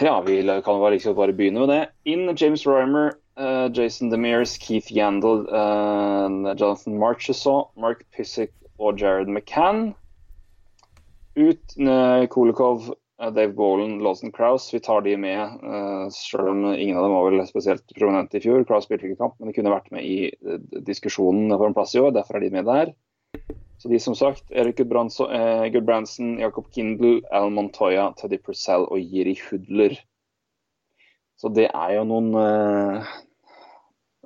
Ja, vi kan bare, liksom bare begynne med det. Inn James Rymer, uh, Jason Demers, Keith Yandel, uh, Jonathan Marchesaw, Mark Pissick og Jared McCann. Ut uh, Kulikov, eh, Dave Golan, Lawson Krause, vi tar de med. Selv om ingen av dem var vel spesielt prominente i fjor. Krause spilte ikke kamp, men de kunne vært med i diskusjonen for en plass i år. Derfor er de med der. Så de som sagt, Erik Gudbrandsen, Jacob Kindle, Al Montoya, Teddy Purcell og Jiri Hudler. Så det er jo noen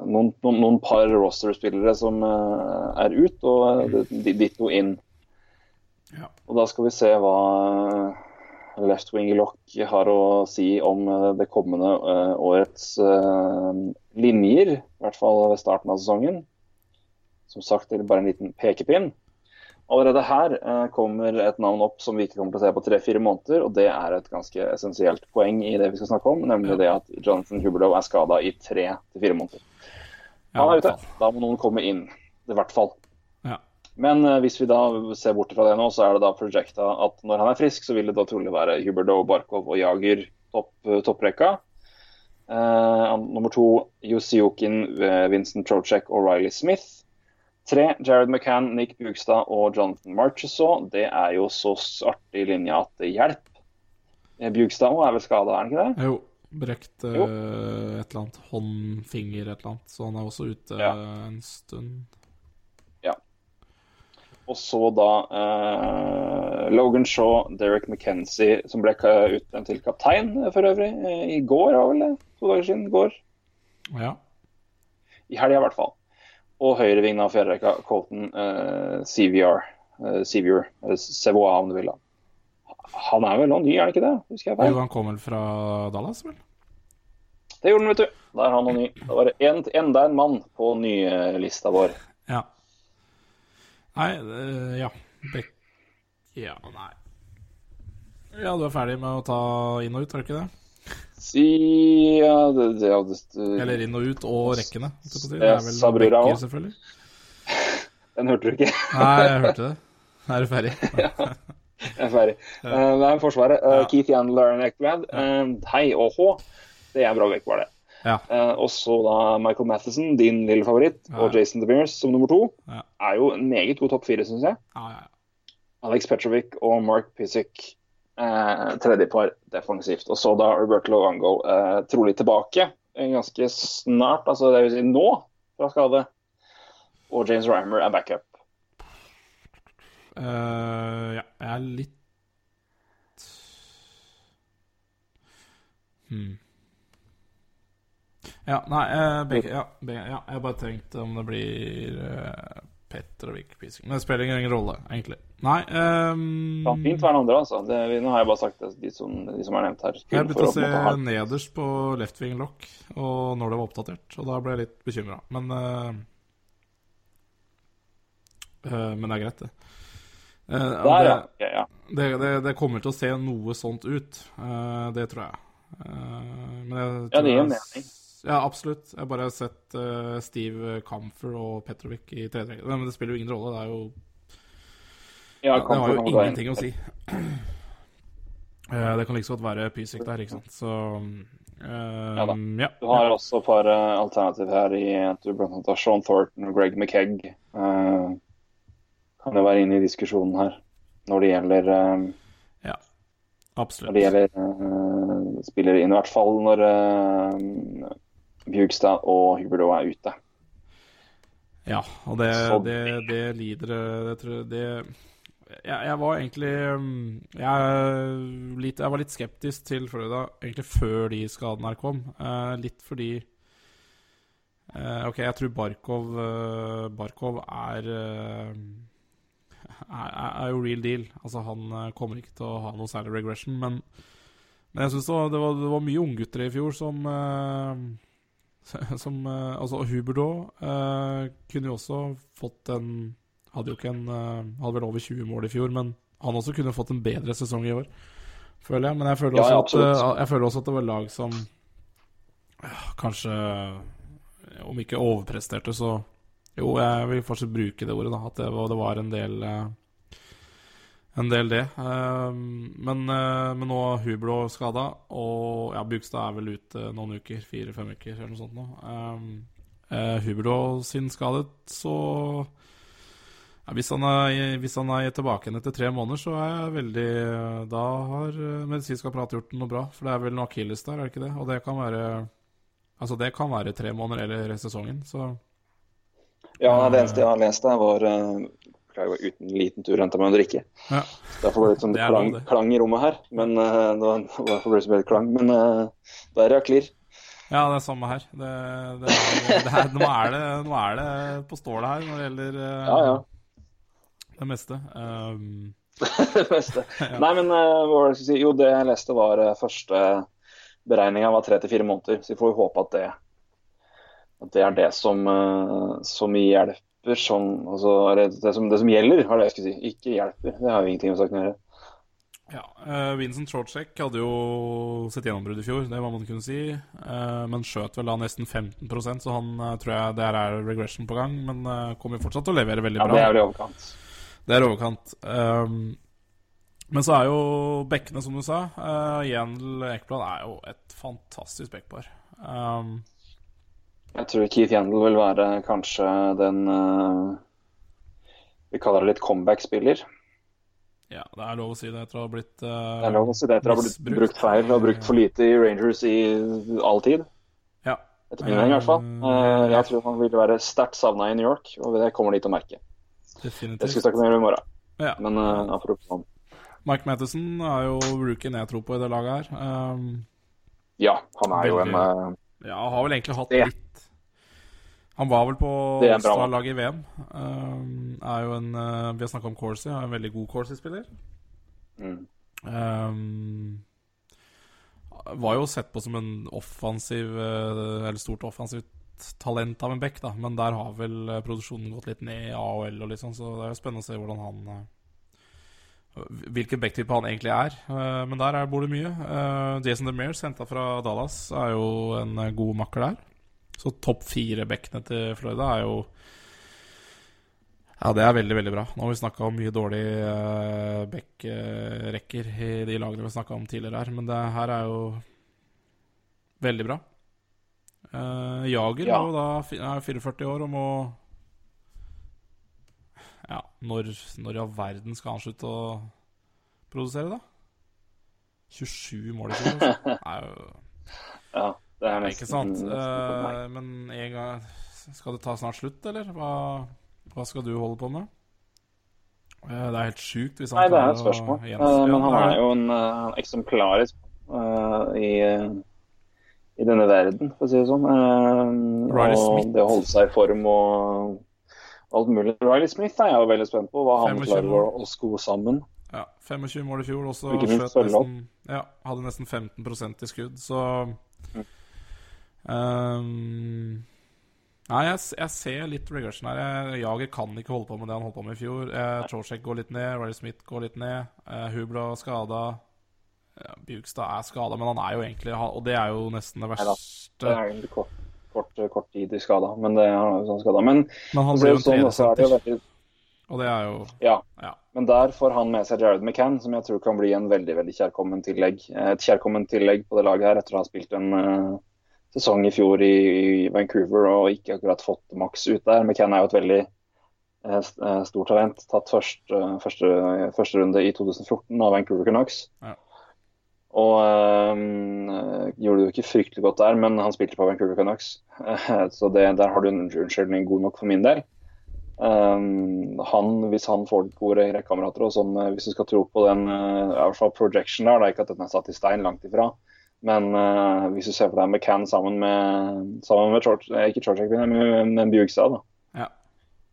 noen, noen, noen par roster-spillere som er ut, og ditto inn. Ja. Og da skal vi se hva left wing lock har å si om det kommende årets linjer. I hvert fall ved starten av sesongen. Som sagt, det er bare en liten pekepinn. Allerede her uh, kommer et navn opp som vi ikke kommer til å se på tre-fire måneder. Og det er et ganske essensielt poeng i det vi skal snakke om, nemlig ja. det at Jonathan Huberlow er skada i tre til fire måneder. Han er ute. Da må noen komme inn. I hvert fall. Men uh, hvis vi da ser bort fra det nå, så er det da projecta at når han er frisk, så vil det da trolig være Huberdo, Barkov og Jager topp, uh, topprekka. Uh, nummer to Josiokin, Vincent Trocek og Riley Smith. Tre Jared McCann, Nick Bugstad og Jonathan Marchesaw. Det er jo så artig linje at det hjelper. Bugstad er vel skada, er han ikke det? Jo. Brekt jo. et eller annet håndfinger, et eller annet. Så han er også ute ja. en stund. Ja. Og så da eh, Logan Shaw, Derek McKenzie, som ble utnevnt til kaptein for øvrig. Eh, I går, var vel det? To dager siden. går. Ja. I helga, i hvert fall. Og høyreving av fjerderekka, Colton eh, CVR. Eh, CVR, eller Sevoa, om du vil. da. Han er vel nå ny, er han ikke det? Husker jeg feil? Jo, han kom vel fra Dallas, vel? Det gjorde han, vet du. Da er han noe ny. Da var det en, enda en mann på nylista vår. Ja. Nei, uh, ja. Bek ja, nei. Ja, du er ferdig med å ta inn og ut, er du ikke det? Si ja, det, det, ja, det, Eller inn og ut og rekkene. Det er vel selvfølgelig. Den hørte du ikke? nei, jeg hørte det. Er du ferdig? ja, jeg er ferdig. Uh, det er Forsvaret. Uh, Keith Yandler og Eckblad. Uh, hei og hå. Det er bra vekk, var det. Ja. Og så da Michael Matheson, din lille favoritt, ja. og Jason DeMears som nummer to. Ja. Er jo en meget god topp fire, syns jeg. Alex Petrovic og Mark Pissick eh, tredjepar defensivt. Og så da Roberto Logango eh, trolig tilbake ganske snart, altså det vil si nå, fra skade. Og James Reimer er backup. Uh, ja, jeg er litt hmm. Ja, nei, uh, begge, ja, begge, ja, Jeg bare tenkte om det blir uh, Petrovic Pising. Men det spiller ingen rolle, egentlig. Nei um, Kan fint være andre, altså. Det, nå har jeg bare sagt det, de som, de som er nevnt her. Jeg begynte å se nederst på left wing lock og når det var oppdatert, og da ble jeg litt bekymra. Men uh, Men det er greit, det. Der, det, ja. ja. Det, det, det, kommer til å se noe sånt ut. det tror jeg. men jeg tror ja, det gir mening. Ja, absolutt. Jeg har bare sett uh, Steve Camfer og Petrovic i tredje rekke. Men det spiller jo ingen rolle. Det er jo ja, Det har jo ingenting å si. Uh, det kan like godt være Pysik der, ikke sant. Så uh, ja, ja, Du har også et par uh, alternativ her i at du blant annet har Sean Thornton og Greg McKegg. kan jo være inne i diskusjonen her når det gjelder Ja, absolutt. Når det gjelder spillere inn, i hvert fall når Bjugstad og Huberdo er ute. Ja, og det, det, det lider det, tror det jeg, jeg, var egentlig jeg, litt, jeg, var litt skeptisk til Florida egentlig før de skadene her kom. Uh, litt fordi uh, OK, jeg tror Barkov, uh, Barkov er, er, er jo real deal. Altså, han kommer ikke til å ha noe særlig regression, men, men jeg syns det, det, det, var mye unggutter i fjor som Som, altså Huberdo kunne jo også fått en Hadde jo ikke en uh, Hadde vel over 20 mål i fjor, men han også kunne fått en bedre sesong i år, føler jeg. Men jeg føler også, ja, at, jeg føler også at det var lag som uh, kanskje Om ikke overpresterte, så Jo, jeg vil fortsatt bruke det ordet, da. At det var, det var en del en del, det. Men, men, nå er Hublo skada, og ja, Bugstad er vel ute noen uker. Fire-fem uker eller noe sånt nå. Hublo sin skadet, så Ja, hvis, han er, hvis han er tilbake igjen etter tre måneder, så er jeg veldig Da har eh, medisinsk apparat gjort noe bra. For det er vel noe akilles der, er det ikke det? Og det kan være Altså, det kan være tre måneder eller sesongen, så Ja, det eneste jeg har lest der, var uh, Beklager, var uten liten tur henta meg en drikke. ja. Derfor ble det litt sånn Det klang, klang i rommet her. Men uh, det var, derfor ble det så mye klang. Men da er jeg clear. Ja, det er samme her. Det, det er, det nå, er det, nå er det på stålet her når det gjelder eh, Ja, ja. Det meste. Um, det meste. Nei, men uh, hva var det jeg skulle si? Jo, det jeg leste var uh, første beregninga var tre til fire måneder. Så vi får jo håpe at det, at det er det som, uh, som hjelper sånn altså, det, det, som, det som gjelder, var det jeg skulle si. Ikke hjelper. Det har jo ingenting med saken å gjøre. ja, uh, Vincent Trocek hadde jo sitt gjennombrudd i fjor, det må man kunne si. Uh, men skjøt vel da nesten 15 så han uh, tror jeg der er regression på gang. Men kommer fortsatt til å levere veldig Ja, bra. det er vel i overkant. Det er overkant. Um, men så er jo bekkene, som du sa. Uh, Jendel Ekblad er jo et fantastisk bekkpar. Um, Jeg tror Keith Jendel vil være kanskje den uh, Vi kaller det litt comeback-spiller. ja, det er lov å si det etter å ha blitt uh, Det er lov å si det etter å ha blitt brukt feil og brukt for lite i Rangers i all tid. Ja. Etter min mening, i hvert fall. Uh, Jeg tror han vil være sterkt savna i New York, og det kommer de til å merke. Det skal vi snakke mer om i morgen. Ja. Men uh, apropos han. Mike Matheson er jo rookien jeg tror på i det laget her. Um, Ja, han er jo en uh, ja, har vel egentlig hatt Det- litt Han var vel på. All-Star-laget i VM. Um, er jo en uh, Vi har snakka om Corsi, er en veldig god Corsi-spiller. mm. Um, var jo sett på som en offensiv Eller stort offensivt talent av en back, da. Men der har vel eh, produksjonen gått litt ned i AHL og litt sånn, så det er jo spennende å se hvordan han eh, Hvilken backtype han egentlig er. Eh, men der er, bor det mye. Jason DeMears, henta fra Dallas, er jo en god makker der. Så topp fire backene til Florida er jo ja, det er veldig, veldig bra. Nå har vi snakka om mye dårlige uh, back-rekker i de lagene vi snakka om tidligere her, men det her er jo veldig bra. Eh, Jager Ja. da er 44 år og må Ja, når, når i all verden skal han slutte å produsere, da? 27 mål i fjor, altså. Er jo Ja, det er nesten ikke sant? Eh, men en gang Skal det ta snart slutt, eller? Hva, hva skal du holde på med? Uh, det er helt sjukt hvis han Nei, det er et spørsmål. Eh, men han er jo en uh, eksemplarisk i, i denne verden, for å si det sånn. Eh, og Smith. det å holde seg i form og alt mulig. Riley Smith er jeg jo veldig spent på, hva han klarer å, sko sammen. Ja, 25 mål i fjor, også nesten Ja, hadde nesten 15% i skudd, så Mm. um, Nei, jeg, jeg ser litt regression her. Jeg, Jager kan ikke holde på med det han holdt på med i fjor. Eh, Trocheck går litt ned, Riley Smith går litt ned. Eh, Hubla skada. Ja, Bjugstad er skada, men han er jo egentlig Og det er jo nesten det verste. Det er en kort, kort, kort tid i skada, men det er jo sånn skada. Men Men han blir jo sånn, også er det jo veldig og det er jo Ja. Ja. Men der får han med seg Jared McCann, som jeg tror kan bli en veldig veldig kjærkommen tillegg. Et kjærkommen tillegg på det laget her etter å ha spilt en uh, sesong i fjor i, i Vancouver og ikke akkurat fått maks ut der. McCann er jo et veldig uh, stort talent. Tatt først, uh, første, første runde i 2014 av Vancouver Canucks. Ja. Og øh, gjorde det jo ikke fryktelig godt der, men han spilte på Vancouver Canucks. så det, der har du en unnskyldning god nok for min del. Um, han, hvis han får det gode rekkekamerater og sånn, eh, hvis du skal tro på den eh, i hvert fall projection der, det er ikke at den er satt i stein langt ifra, men uh, hvis du ser for deg McCann sammen med sammen med George, ikke George, men men med Bjugstad, da. Ja.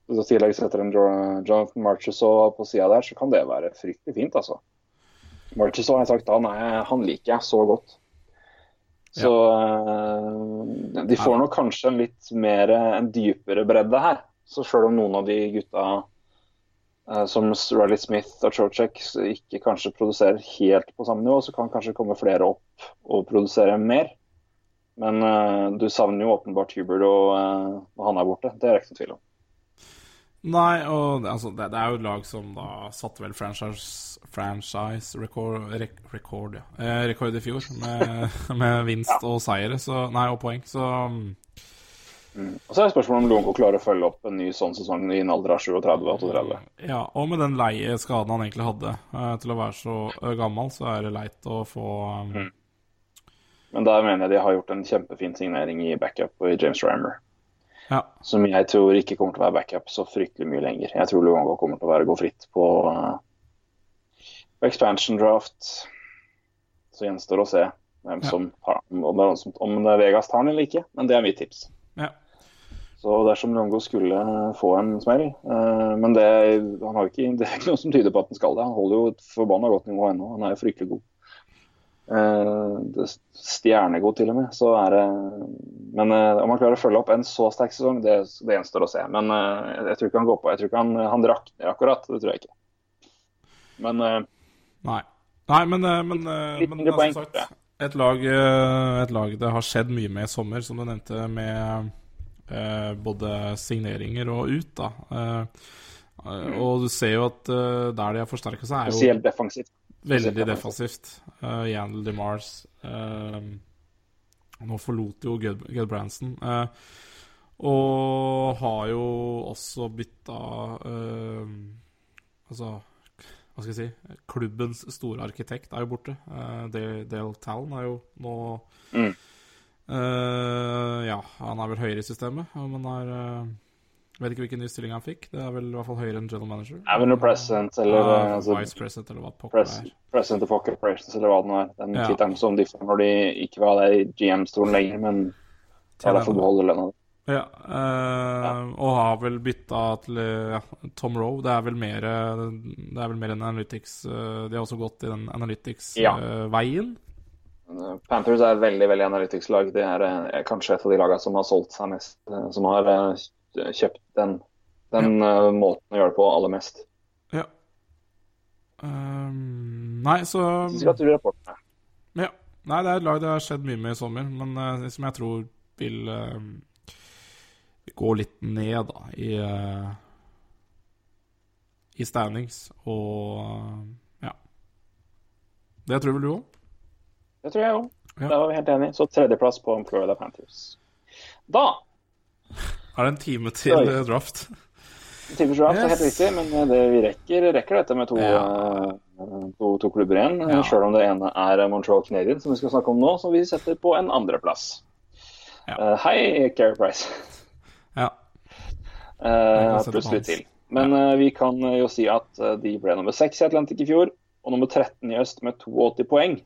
I tillegg setter en Jonathan Marchessault på sida der, så kan det være fryktelig fint, altså. Marchessault har jeg sagt, han, er, han liker jeg så godt. Så eh, de får nok kanskje en litt mer, en dypere bredde her. Så sjøl om noen av de gutta eh, som Riley Smith og Trocek ikke kanskje produserer helt på samme nivå, så kan kanskje komme flere opp og produsere mer. Men uh, du savner jo åpenbart Hubert og, uh, han er borte. Det er det ikke noen tvil om. Nei, og altså, det, det er jo et lag som da satte vel franchise, franchise record, rek, record, ja. eh, rekord i fjor, med, med vinst og seire, så, nei, og poeng. Så mm, Og så er spørsmålet om Longo klarer å følge opp en ny sånn sesong i en alder av 37-38. Ja, og med den leie skaden han egentlig hadde eh, til å være så eh, gammel, så er det leit å få um, Men der mener jeg de har gjort en kjempefin signering i backup i James Rammer. Ja. Som jeg tror ikke kommer til å være backup så fryktelig mye lenger. Jeg tror Luongo kommer til å være gå fritt på, uh, på expansion draft. Så gjenstår å se hvem Ja. som tar, om, om det Vegas tar den eller ikke. Men det er mitt tips. Ja. Så dersom Luongo skulle få en smell uh, Men det, han har ikke, det er ikke noe som tyder på at han skal det. Han holder jo et forbanna godt nivå ennå. Han er jo fryktelig god. Eh, stjernegod til og med. Så er det Men eh, om han klarer å følge opp en så sterk sesong, det, det gjenstår å se. Men eh, jeg tror ikke han går på. Jeg tror ikke han, han rakner akkurat. Det tror jeg ikke. Men Nei. Nei, men, men, Litt men eh, poeng, sagt, et lag, et lag det har skjedd mye med i sommer, som du nevnte, med eh, både signeringer og ut, da. Eh, eh, og du ser jo at der de har forsterka seg, er jo spesielt defensivt. Veldig defensivt. Uh, Yandel DeMars uh, Nå forlot jo Gud Gudbranson. Uh, og har jo også bytta uh, Altså, hva skal jeg si Klubbens store arkitekt er jo borte. Uh, Dale Talon er jo nå Mm. eh, Ja, han er vel høyere i systemet, men er eh, Vet ikke hvilken ny stilling han fikk. Det er vel i hvert fall høyere enn general manager. Avenue president eller Ja, eh, altså, Vice president, eller hva pokker pres, er. President of Operations eller hva det nå er. Den Ja. tittelen som de får når de ikke vil ha det i GM-stolen lenger, men tar derfor beholder lønna. Ja, eh, og har vel bytta til ja, Tom Rowe. Det er vel mer Det er vel mer enn Analytics eh, De har også gått i den Analytics-veien. Panthers er veldig veldig analytics-lag. Det er kanskje et av de lagene som har solgt seg mest. Som har kjøpt den, den ja. måten å gjøre det på aller mest. ja. Um, nei, så. Ja. Nei, det er et lag det har skjedd mye med i sommer, men uh, som jeg tror vil uh, gå litt ned, da, i uh, I standings. Og eh, ja. Det tror vel du òg? Det tror jeg òg. Ja. Da var vi helt enige. Så tredjeplass på Florida Panthers. Da Er det en time til Oi. En time til Draft er helt Yes. riktig, men eh, det, vi rekker, rekker dette med to, Ja. eh, to, to klubber igjen. Ja. Selv om det ene er Montreal Canadiens, som vi skal snakke om nå, som vi setter på en andreplass. Ja. Uh, hei, Keri Price. Ja. Uh, plutselig til. Men uh, vi kan eh, jo si at eh, de ble nummer 6 i Atlantic i fjor, og nummer 13 i øst med 82 poeng.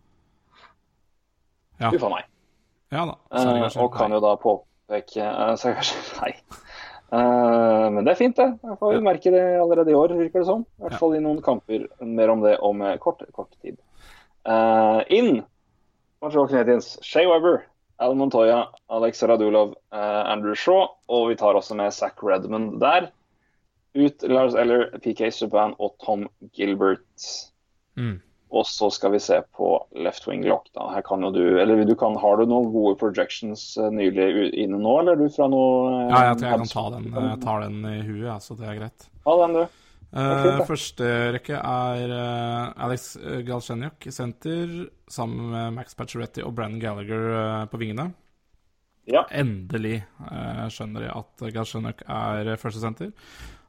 Ja. Uffa meg. ja da. Eh, og kan jo da påpeke kanskje, Nei. Eh, men det er fint, det. Jeg får jo merke det allerede i år, virker det som. I hvert fall i noen kamper. Mer om det om eh, kort, kort tid. Eh, inn Montreal Canadiens, Shay Weber, Alan Montoya, Alex Radulov, eh, Andrew Shaw, og vi tar også med Zack Redmond der. Ut Lars Eller, PK Subban og Tom Gilbert. Mm. Og så skal vi se på left wing lock. da. Her kan jo du, eller du kan, Har du noen gode projections eh, nylig inne nå, eller er du fra noe eh, Ja, jeg tror jeg kan ta den, jeg tar den i huet, ja, så det er greit. Ta den, du. Uh, første rekke er uh, Alex Galchenyuk i senter, sammen med Max Pacioretty og Brennan Gallagher uh, på vingene. Ja. Endelig skjønner jeg at Galchenyuk er første senter.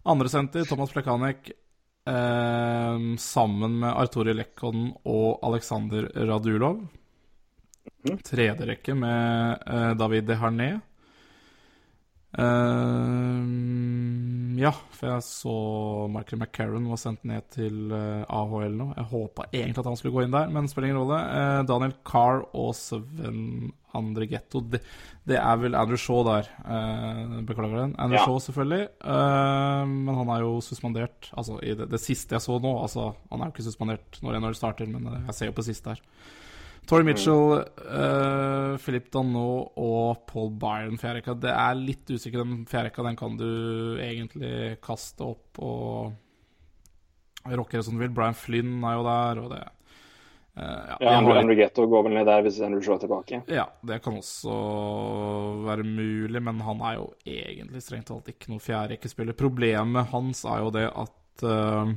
Andre senter, Thomas Plekanek, eh, sammen med Arturi Lekkonen og Alexander Radulov. Mhm. Tredje rekke med eh, David Deharné. Eh, ja, for jeg så Michael McCarron var sendt ned til eh, AHL nå. Jeg håpa egentlig at han skulle gå inn der, men spiller ingen rolle. Eh, Daniel Carr og Sven Andrigetto det, det er vel Andrew Shaw der. Eh, beklager den. Andrew Ja. Shaw, selvfølgelig. Men han er jo suspendert. Altså, i det, det siste jeg så nå altså, Han er jo ikke suspendert når NHL starter, men jeg ser jo på sist her. Tori Mitchell, uh, Philip Danot og Paul Byron fjerderekka. Det er litt usikker, den fjerderekka. Den kan du egentlig kaste opp og rockere som du vil. Brian Flynn er jo der, og det uh, ja, Ja, Andrew, Andrew Getto går vel ned der hvis Andrew Shaw er tilbake. ja, det kan også være mulig, men han er jo egentlig strengt talt ikke noen fjerderekkespiller. Problemet hans er jo det at eh,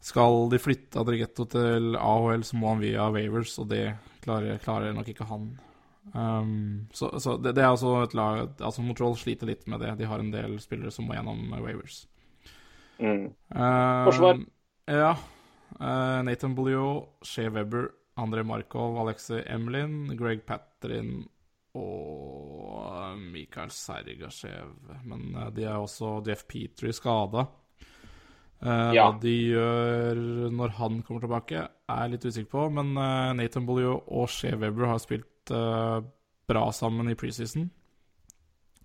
skal de flytte Adrigetto til AHL, så må han via Wavers, og det klarer, klarer nok ikke han. Um, så så det, det er altså et lag Altså Montreal sliter litt med det. De har en del spillere som må gjennom waivers. Mm. Um, Forsvar. Ja. Uh, Nathan Bolliot, Shea Weber, André Markov, Alexei Emlin, Greg Patrin og Mikael Sergasjev. Men uh, de er også Jeff Petrie skada. Uh, Ja. Hva de gjør når han kommer tilbake, er jeg litt usikker på. Men uh, Nathan Bolliot og Shea Weber har spilt uh, bra sammen i preseason.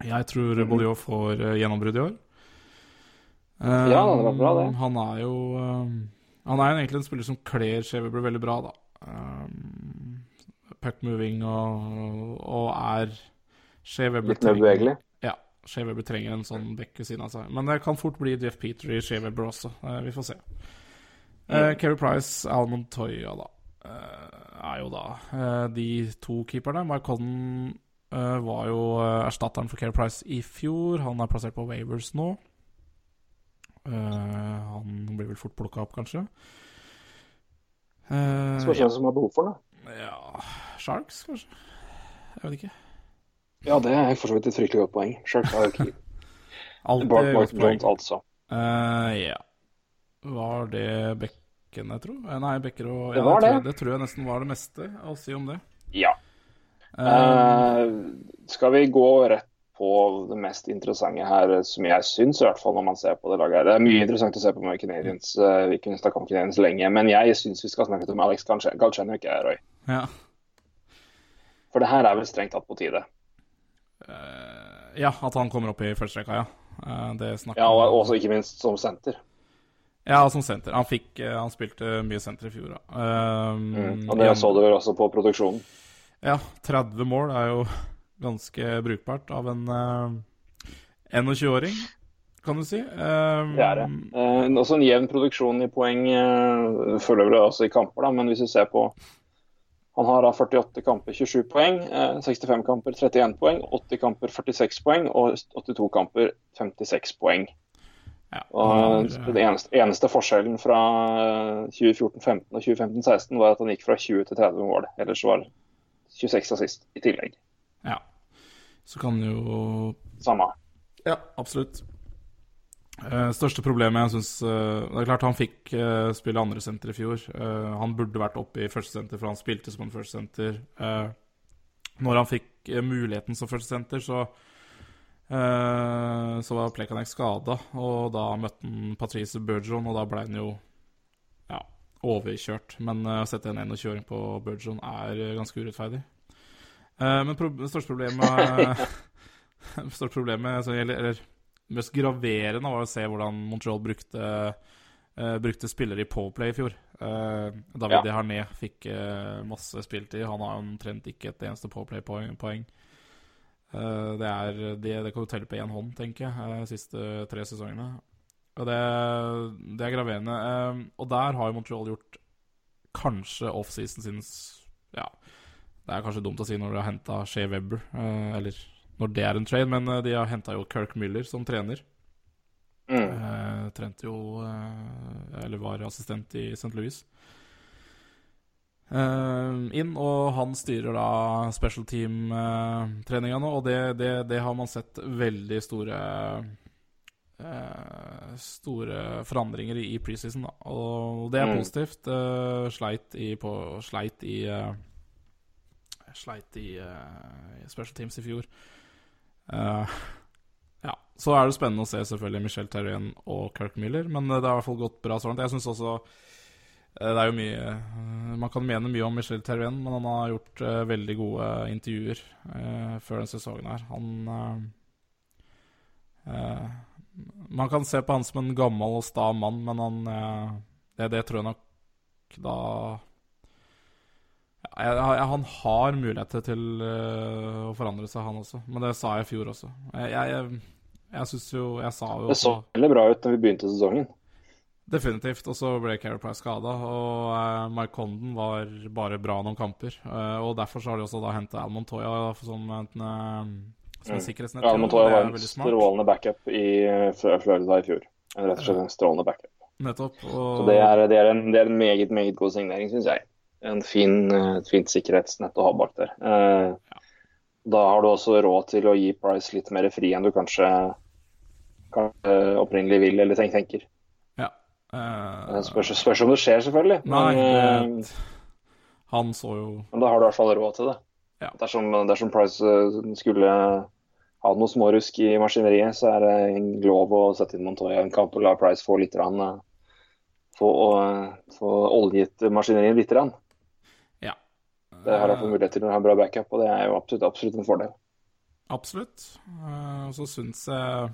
Jeg tror Mhm. Bolliot får uh, gjennombrudd i år. Ja, det var bra, det. Han er jo Han er jo egentlig en spiller som kler Shea Weber veldig bra, da. Um, puck moving og, og er Shea Weber Litt mer bevegelig. Ja. Trenger en sånn bekk ved siden av seg. Men det kan fort bli Jeff Peter i Shea også. Eh, vi får se. Uh, Keri Price, Al Montoya, da. eh, er jo da eh, de to keeperne. Mike Codden eh, var jo eh, erstatteren for Keri Price i fjor. Han er plassert på Wavers nå. Eh, han blir vel fort plukka opp, kanskje. Uh, Spørs hvem som har behov for den. ja Sharks, kanskje? Jeg vet ikke. Ja, det er for så vidt et fryktelig godt poeng. Sharks har ikke Bart godt Martin. Jones, altså. Uh, ja. Var det bekkene, tro? Eh, nei, bekker og Det var var tror jeg- det. det tror jeg nesten var det meste å si om det. Ja. Uh, Eh, skal vi gå rett på det mest interessante her, som jeg syns, i hvert fall når man ser på det laget her. Det er mye interessant å se på med Canadiens. eh, Vi kunne snakka om Canadiens lenge, men jeg syns vi skal snakke om Alex Galche- Galchenyuk, Roy. ja. For det her er vel strengt tatt på tide. Eh, ja, at han kommer opp i førsterekka, ja. Eh, det snakker Ja, og også ikke minst som senter. Ja, som senter. Han, fikk, eh, han spilte mye senter i fjor, ja. Um, Mm. Og det så du vel også på produksjonen. Ja, 30 mål er jo ganske brukbart av en uh, 21-åring, kan du si. Um, Det er det. Uh, også en jevn produksjon i poeng, eh, følger det også i kamper, da, men hvis du ser på Han har da 48 kamper, 27 poeng. Eh, 65 kamper, 31 poeng. 80 kamper, 46 poeng. Og 82 kamper, 56 poeng. Ja, Og Den eneste, eneste forskjellen fra eh, 2014-15 og 2015-16 var at han gikk fra 20 til 30 mål. Ellers var 26 assist i tillegg. ja. Så kan jo Samme. Ja, absolutt. Eh, største problemet jeg syns Det er klart han fikk uh, spille andre senter i fjor. Eh, han burde vært oppe i første senter, for han spilte som en første senter. Eh, når han fikk eh, muligheten som første senter, så eh, Så var Plekanek skada, og da møtte han Patrice Bergeron, og da ble han jo ja, overkjørt. Men eh, å sette en 21-åring på Bergeron er eh, ganske urettferdig. Eh, men pro største problemet største problemet eller mest graverende var å se hvordan Montreal brukte, uh, brukte spillere i Powerplay i fjor. Uh, David Ja. Harné fikk uh, masse spiltid. Han har omtrent ikke et eneste Powerplay-poeng. poeng. Eh, det, er, det, det kan du telle på én hånd, tenker jeg, de siste tre sesongene. Og det, det er graverende. Og der har jo Montreal gjort kanskje offseason sin Ja, det er kanskje dumt å si når du har henta Shea Webber, eller når det er en trade, men eh, de har henta jo Kirk Müller som trener. Mm. Eh, trente jo eh, Eller var assistent i St. Louis. Eh, inn, og han styrer da special team-treninga nå, og det, det, det har man sett veldig store eh, Store forandringer i, i preseason, da. Og det er Mm. positivt. Eh, sleit i på Sleit i eh, Sleit i eh, special teams i fjor. Eh, ja, Så er det spennende å se selvfølgelig Michel Terrien og Kirk Miller, men eh, det har i hvert fall gått bra så langt. Jeg synes også eh, det er jo mye Man kan mene mye om Michel Terrien, men han har gjort uh, veldig gode intervjuer uh, før denne sesongen her. Han uh, Man kan se på han som en gammel og sta mann, men han det, det tror jeg nok da Han har muligheter til eh, å forandre seg, han også. Men det sa jeg i fjor også. Jeg, jeg, jeg, syns jo Jeg sa jo Det så veldig bra ut da vi begynte sesongen. Definitivt. Og så ble Carey Price skada, og uh, Mike Condon var bare bra noen kamper. Uh, og derfor så har de også da henta Al Montoya som en, uh, som en Mm. sikkerhetsnett. Ja, Montoya var en strålende backup i Florida i fjor. Rett og slett en strålende backup. Nettopp. Så det er, det er, en, det er en meget, meget god signering, syns jeg. En fin, eh, et fint sikkerhetsnett å ha bak der. Eh, Da har du også råd til å gi Price litt mer fri enn du kanskje, kanskje opprinnelig vil eller tenk, tenker. Ja. Eh, Det spørs, spørs om det skjer, selvfølgelig. nei, men, det, han så jo men da har du i hvert fall råd til det. Ja. Dersom, dersom Price skulle ha noe smårusk i maskineriet, så er det lov å sette inn Montoya en kamp og la Price få litt rann, få, å, få oljet maskineriet litt. Rann. Det har han fått mulighet til når han har bra backup, og det er jo absolutt, absolutt en fordel. Absolutt. Eh, Og så syns jeg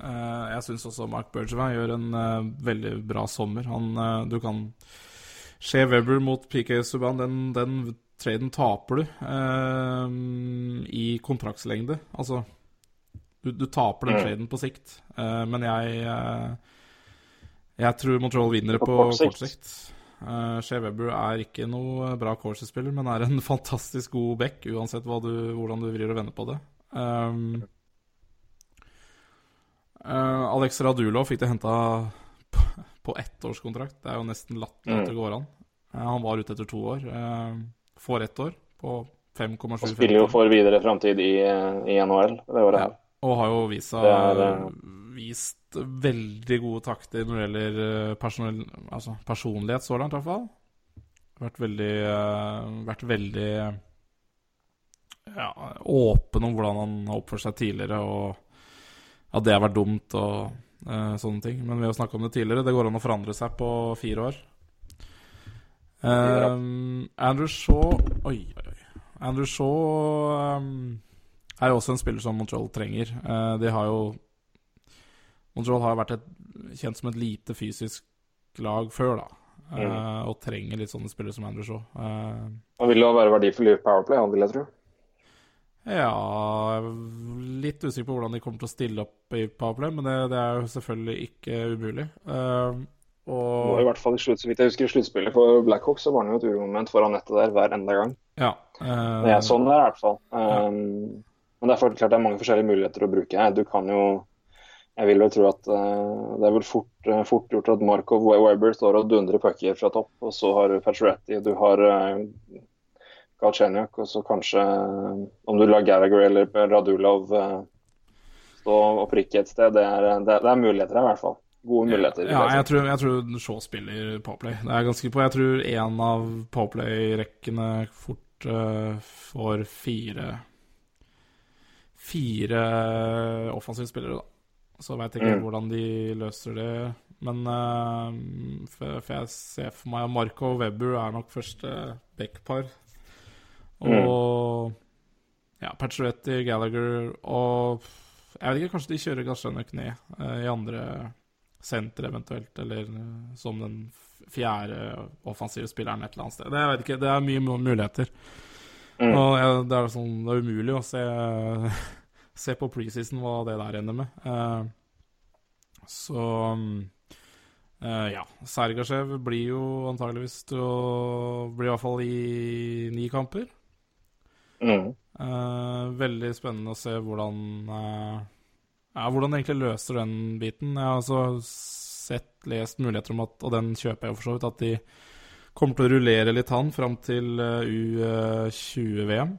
eh, Jeg syns også Mark Bergevin gjør en eh, veldig bra sommer. Han, eh, du kan Shea Weber mot PK Subhaan, den, den traden taper du eh, i kontraktslengde. Altså Du, du taper den Mm. traden på sikt. Eh, men jeg eh, Jeg tror Montreal vinner På på kort kort sikt. Uh, Shea Weber er ikke noe bra Corsi-spiller, men er en fantastisk god back, uansett du, hvordan du vrir og vender på det. Um, uh, Alex Radulov fikk det henta på, ettårskontrakt. Det er jo nesten latterlig at det går an. Uh, han var ute etter to år. Uh, får ett år på 5,7 Og spiller jo for videre framtid i, eh, i NHL det året her. Og har jo vist, seg, eh, vist veldig gode takter når det gjelder eh, personell, altså personlighet så langt, i hvert fall. Vært veldig, eh, vært veldig ja, åpen om hvordan han har oppført seg tidligere, og at det har vært dumt og uh, sånne ting. Men vi har snakka om det tidligere, det går an å forandre seg på fire år. Eh, Andrew Shaw Oi, oi, oi. Andrew Shaw um, er jo også en spiller som Montreal trenger. Uh, de har jo Montreal har vært et, kjent som et lite fysisk lag før, da. Eh, og trenger litt sånne spillere som Andrew Shaw. Eh, Han vil jo være verdifull i Powerplay, han vil jeg tro. ja Litt usikker på hvordan de kommer til å stille opp i Powerplay, men det, det er jo selvfølgelig ikke umulig. Uh, Og i hvert fall i slutt, så vidt jeg husker i sluttspillet for Blackhawks, så var han jo et uromoment foran nettet der hver enda gang. ja. Det eh, er sånn det er i hvert fall. Um, men det er klart det er mange forskjellige muligheter å bruke. Du kan jo Jeg vil vel tro at uh, det er vel fort, uh, fort gjort at Markov Weber står og dundrer pucker fra topp, og så har du Pacioretty, du har uh, Galchenyuk, og så kanskje Om du lar Gallagher eller Radulov stå og prikke et sted, det er, det, det er muligheter her i hvert fall. Gode muligheter. Ja, jeg tror, jeg tror Shaw spiller Powerplay. Det er jeg ganske på. Jeg tror en av Powerplay-rekkene fort får fire Fire offensive spillere, da. Så veit jeg ikke Mm. hvordan de løser det. Men uh, for, for jeg ser for meg at Marco og Webber er nok første backpar. Og ja, Pacioretty, Gallagher og Jeg vet ikke, kanskje de kjører Gasjenek ned uh, i andre senter eventuelt, eller uh, som den fjerde offensive spilleren et eller annet sted. Det, jeg vet ikke, det er mye muligheter. Mm. Og ja, det er sånn, det er umulig å se, se på preseason hva det der ender med. Eh, så eh, ja. Sergasjev blir jo antageligvis til å bli i hvert fall i ni kamper. Mm. Eh, veldig spennende å se hvordan ja, Hvordan de egentlig løser den biten. Jeg har altså sett, lest muligheter om at, og den kjøper jeg jo for så vidt, at de kommer til å rullere litt han fram til eh, U20-VM.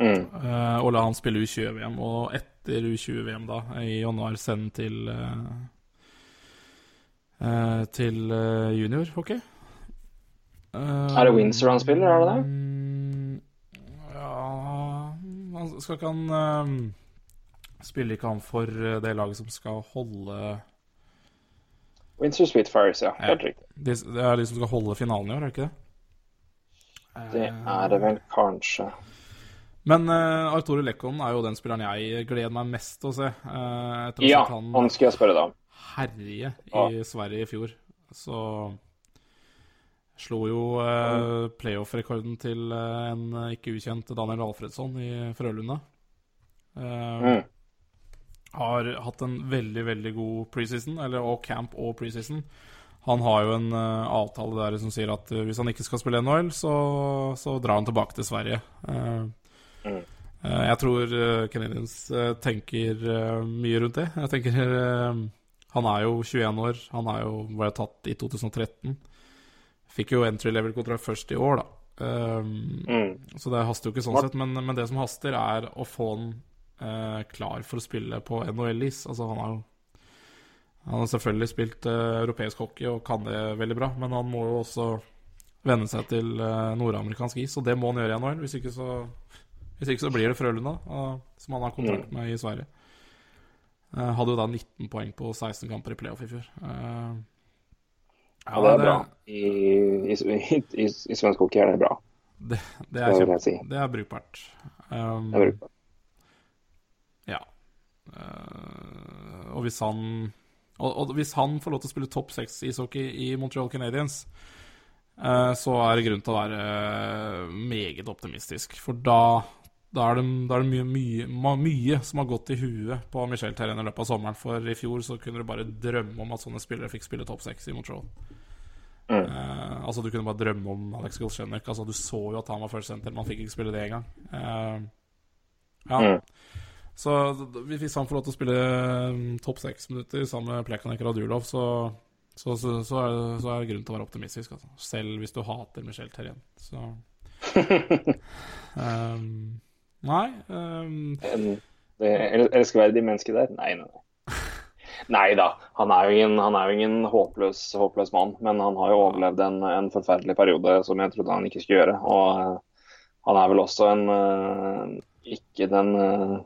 Mm. eh, og la han spille U20-VM, og etter U20-VM, da, i januar, send til uh, Til juniorhockey. Uh, Er det Windsor han spiller, er det det? Mm, Ja han, Skal ikke han Spiller ikke han for det laget som skal holde Windsor Sweetfires, ja. Helt Ja. riktig. de, Det er de som skal holde finalen i år, er det ikke det? Det er det vel kanskje. Men uh, Arturo Lekon er jo den spilleren jeg gleder meg mest til å se. Uh, å Ja, han han skal jeg spørre deg om. herje Ja. i Sverige i fjor. Så slo jo uh, playoff-rekorden til uh, en ikke ukjent Daniel Alfredsson i Frølunda. Mm. Har hatt en veldig, veldig god preseason, eller og camp og preseason. Han har jo en avtale der som sier at hvis han ikke skal spille NHL, så, så drar han tilbake til Sverige. Eh, Mm. eh, jeg tror uh, Canadiens eh, tenker eh, mye rundt det. Jeg tenker eh, Han er jo 21 år. Han er jo ble tatt i 2013. Fikk jo entry level-kontrakt først i år, da. Mm. Så det haster jo ikke sånn sett. Men, men det som haster, er å få han eh, klar for å spille på NHL-is. Altså, han har jo han har selvfølgelig spilt eh, europeisk hockey og kan det veldig bra, men han må jo også venne seg til eh, nordamerikansk is, og det må han gjøre i NHL. Hvis ikke så, hvis ikke så blir det Frølunda, som han har kontrakt med i Sverige. Eh, hadde jo da 19 poeng på 16 kamper i playoff i fjor. Eh, Ja, det er bra. I, i, i, i, svensk hockey er det bra. Det, det, er, kjempe, si. det er brukbart. Um, Det er brukbart. Ja. Uh, og hvis han og, og hvis han får lov til å spille topp seks ishockey i Montreal Canadiens, uh, så er det grunn til å være meget optimistisk. For da, da er det, da er det mye, mye, mye som har gått i huet på Michel Terren i løpet av sommeren. For i fjor så kunne du bare drømme om at sånne spillere fikk spille topp seks i Montreal. Eh, altså Du kunne bare drømme om Alex Golsjenek. Altså, du så jo at han var first center, man fikk ikke spille det engang. Uh, ja. Mm. Så hvis han får lov til å spille mm, topp seks minutter sammen med Plekanek Radulov, så, så, så, så, er det, så er det grunn til å være optimistisk. Altså. Selv hvis du hater Michel Terren. Så um, Nei um, En, det være de mennesket der? Nei, nei. nei. Nei da, han er jo ingen, han er jo ingen håpløs, håpløs mann. Men han har jo overlevd en, en forferdelig periode som jeg trodde han ikke skulle gjøre. Og uh, han er vel også en uh, ikke den uh,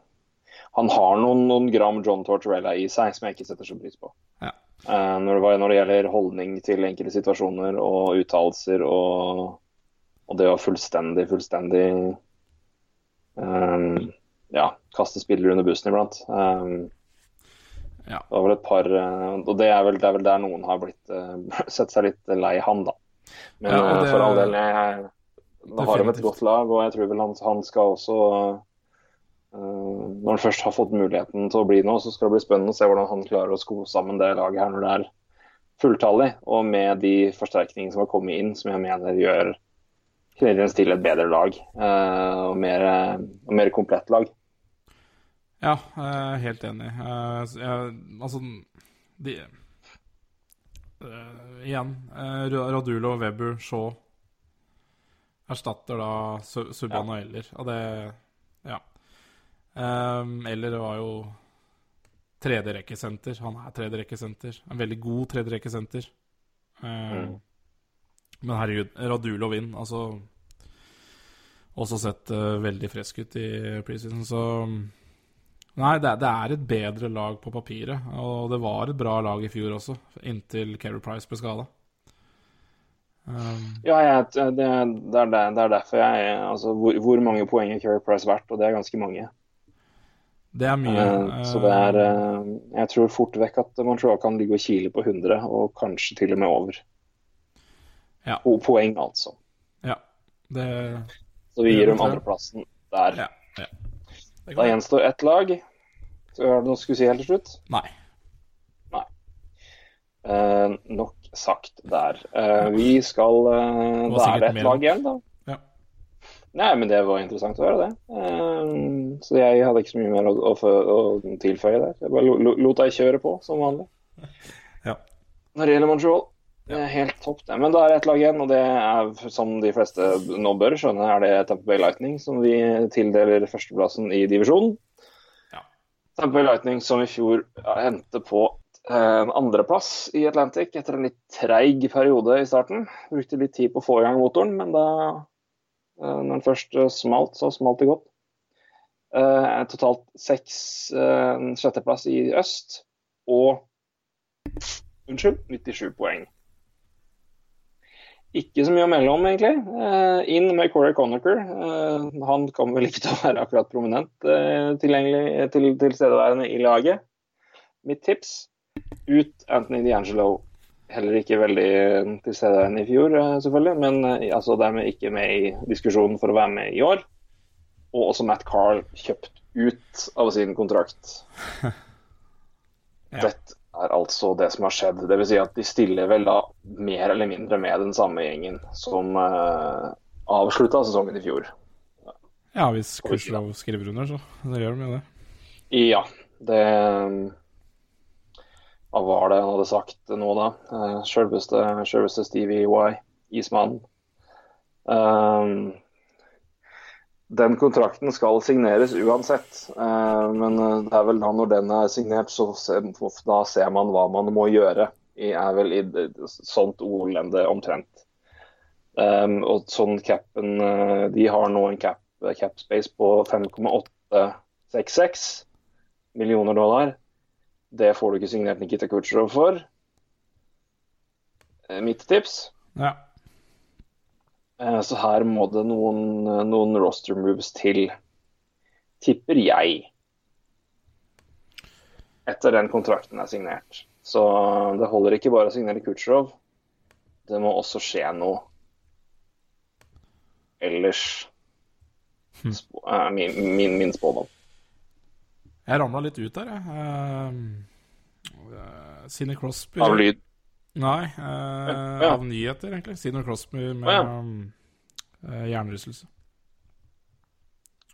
Han har noen, noen gram John Tortorella i seg som jeg ikke setter så pris på. Ja. Når, det, var- når det gjelder holdning til enkelte situasjoner og uttalelser og, og det å fullstendig, fullstendig eh, ja, kaste spillere under bussen iblant. Um, Ja. Det var vel et par eh, Og det er vel, det er vel der noen har blitt uh, sett seg litt lei han, da. Men Ja, eh, det- for all del, jeg, nå har de et godt lag, og jeg tror vel han, han skal også uh, Når han først har fått muligheten til å bli nå, så skal det bli spennende å se hvordan han klarer å sko sammen det laget her når det er fulltallig, og med de forsterkningene som har kommet inn, som jeg mener gjør Canadiens til et bedre lag eh, og mer, og mer komplett lag. Ja, jeg er helt enig. Eh, jeg, altså de, Uh, Igjen, uh, Radulo, Weber, Shaw erstatter da Su- Subhaan Eller. Og det Ja. Um, Eller var jo tredjerekkesenter. Han er tredjerekkesenter. En veldig god tredjerekkesenter. Um, Men herregud, Radulov inn, altså Også sett uh, veldig frisk ut i preseason, så Nei, det, det er et bedre lag på papiret. Og det var et bra lag i fjor også, inntil Keri Price ble skada. Um, Ja, jeg, det, det, er, det, er derfor jeg altså, hvor, hvor mange poeng er Keri Price verdt? Og det er ganske mange. det er mye. Uh, så det er eh, Jeg tror fort vekk at Montreal kan ligge og kile på 100, og kanskje til og med over. Ja. Po- Poeng, altså. Ja. Det, Så vi Det gir dem andreplassen der. ja, ja. Da gjenstår ett lag. Så har du noe du skulle si helt til slutt? Nei. Eh, nok sagt der. Eh, vi skal eh, Da er det ett lag igjen, da. Nei, men det var interessant å høre det. Eh, så jeg hadde ikke så mye mer å, å, å tilføye der. Jeg bare lo- lo- lot deg kjøre på, som vanlig. Ja. Når det gjelder Montreal, det er helt topp, det. Men da er det ett lag igjen, og det er, som de fleste nå bør skjønne, er det Tampa Bay Lightning som vi tildeler førsteplassen i divisjonen. Ja. Tampa Bay Lightning som i fjor endte på eh, en andreplass i Atlantic etter en litt treig periode i starten. Brukte litt tid på å få i gang motoren, men da eh, når den først eh, smalt, så smalt det godt. Eh, totalt seks eh, sjetteplass i øst og Unnskyld, 97 poeng. Ikke så mye å melde om, egentlig. Eh, inn med Corey Conacher. Eh, han kommer vel ikke til å være akkurat prominent eh, tilgjengelig til tilstedeværende i laget. Mitt tips ut Anthony D'Angelo. Heller ikke veldig tilstedeværende i fjor, selvfølgelig, men altså, dermed ikke med i diskusjonen for å være med i år. Og også Matt Carl kjøpt ut av sin kontrakt. Ja. Dette er altså det som har skjedd. Dvs. Si at de stiller vel da mer eller mindre med den samme gjengen som uh, avslutta sesongen i fjor. Ja, hvis Kursrov skriver under, så det gjør de jo det. Ja, det Hva var det han hadde sagt nå, da? Selveste, Sjølveste sjølveste Stevie Y, ismannen. Ehm, den kontrakten skal signeres uansett, eh, men eh, det er vel da når den er signert, så da ser man hva man må gjøre. I, er vel i sånt ordlende omtrent. Ehm, og sånn capen eh, De har nå en cap, cap space på 5,866 millioner dollar. Det får du ikke signert Nikita Kutsjerov for. Eh, Mitt tips. Ja. Eh, Så her må det noen, noen roster moves til, tipper jeg. Etter den kontrakten er signert. Så det holder ikke bare å signere Kutsjrov. Det må også skje noe ellers. Spå, eh, Min, min, min spådom. Jeg ramla litt ut der, jeg. Uh, Sidney Crosby Av lyd. Nei, eh, Ja. av nyheter, egentlig. Sidney Crosby med Å, ja. eh, hjernerystelse.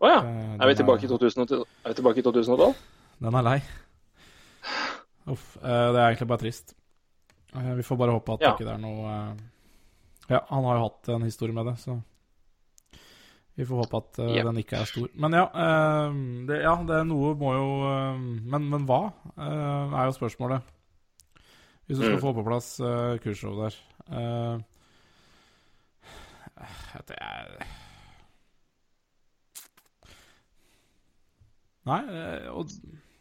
Å ja. Eh, Er vi tilbake i 2012? Er vi tilbake i 2012? Den er lei. Uff. eh, det er egentlig bare trist. Eh, vi får bare håpe at Ja. ikke er noe Ja, han har jo hatt en historie med det, så vi får håpe at Ja. den ikke er stor. Men ja, det, ja, det er noe må jo men, men hva, er jo spørsmålet. Hvis du skal Mm. få på plass uh, kursshow der. Eh, det er Nei, eh, og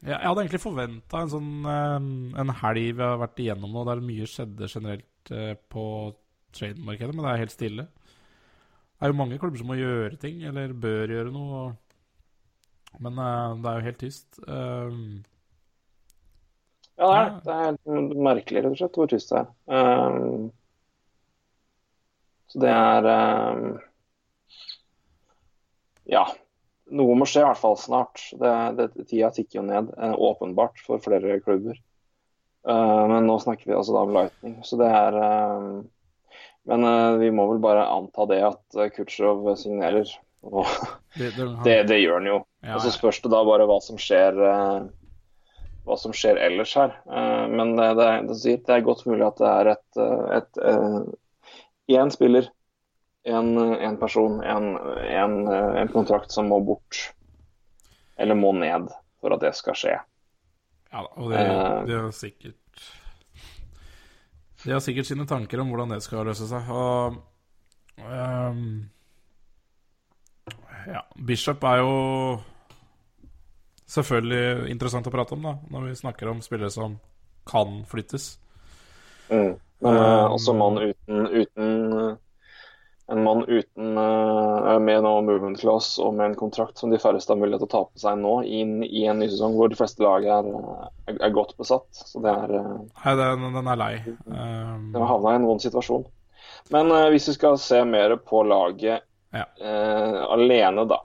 jeg, hadde egentlig forventa en sånn eh, en helg vi har vært igjennom nå, der mye skjedde generelt på trademarkedet, men det er helt stille. Det er jo mange klubber som må gjøre ting, eller bør gjøre noe. Men eh, det er jo helt tyst. Eh, Ja, det er det. Det er helt merkelig, rett og slett, hvor tyst det er. Um, så det er um, Ja. Noe må skje i hvert fall snart. Det, det, tida tikker jo ned, eh, åpenbart, for flere klubber. Uh, men nå snakker vi altså da om Lightning, så det er um, Men uh, vi må vel bare anta det at uh, Kutsjov signerer. Og det, det, gjør han jo. Ja, Og så spørs det da bare hva som skjer eh, hva som skjer ellers her. Eh, men det, det, det, det er godt mulig at det er et, et, et en spiller, en, en person, en, en, eh, en kontrakt som må bort. Eller må ned for at det skal skje. Ja og det, Eh. det er sikkert De har sikkert sine tanker om hvordan det skal løse seg. Og um, Ja, Bishop er jo selvfølgelig interessant å prate om, da, når vi snakker om spillere som kan flyttes. Mm. Men Um, også en mann uten, uten En mann uten uh, med noe movement class og med en kontrakt som de færreste har mulighet til å ta på seg nå, inn i en ny sesong hvor de fleste lag er, er, er godt besatt. Så det er uh, Nei, den, den er lei. Um... Den har havna i en vond situasjon. Men hvis vi skal se mer på laget Ja. alene, da,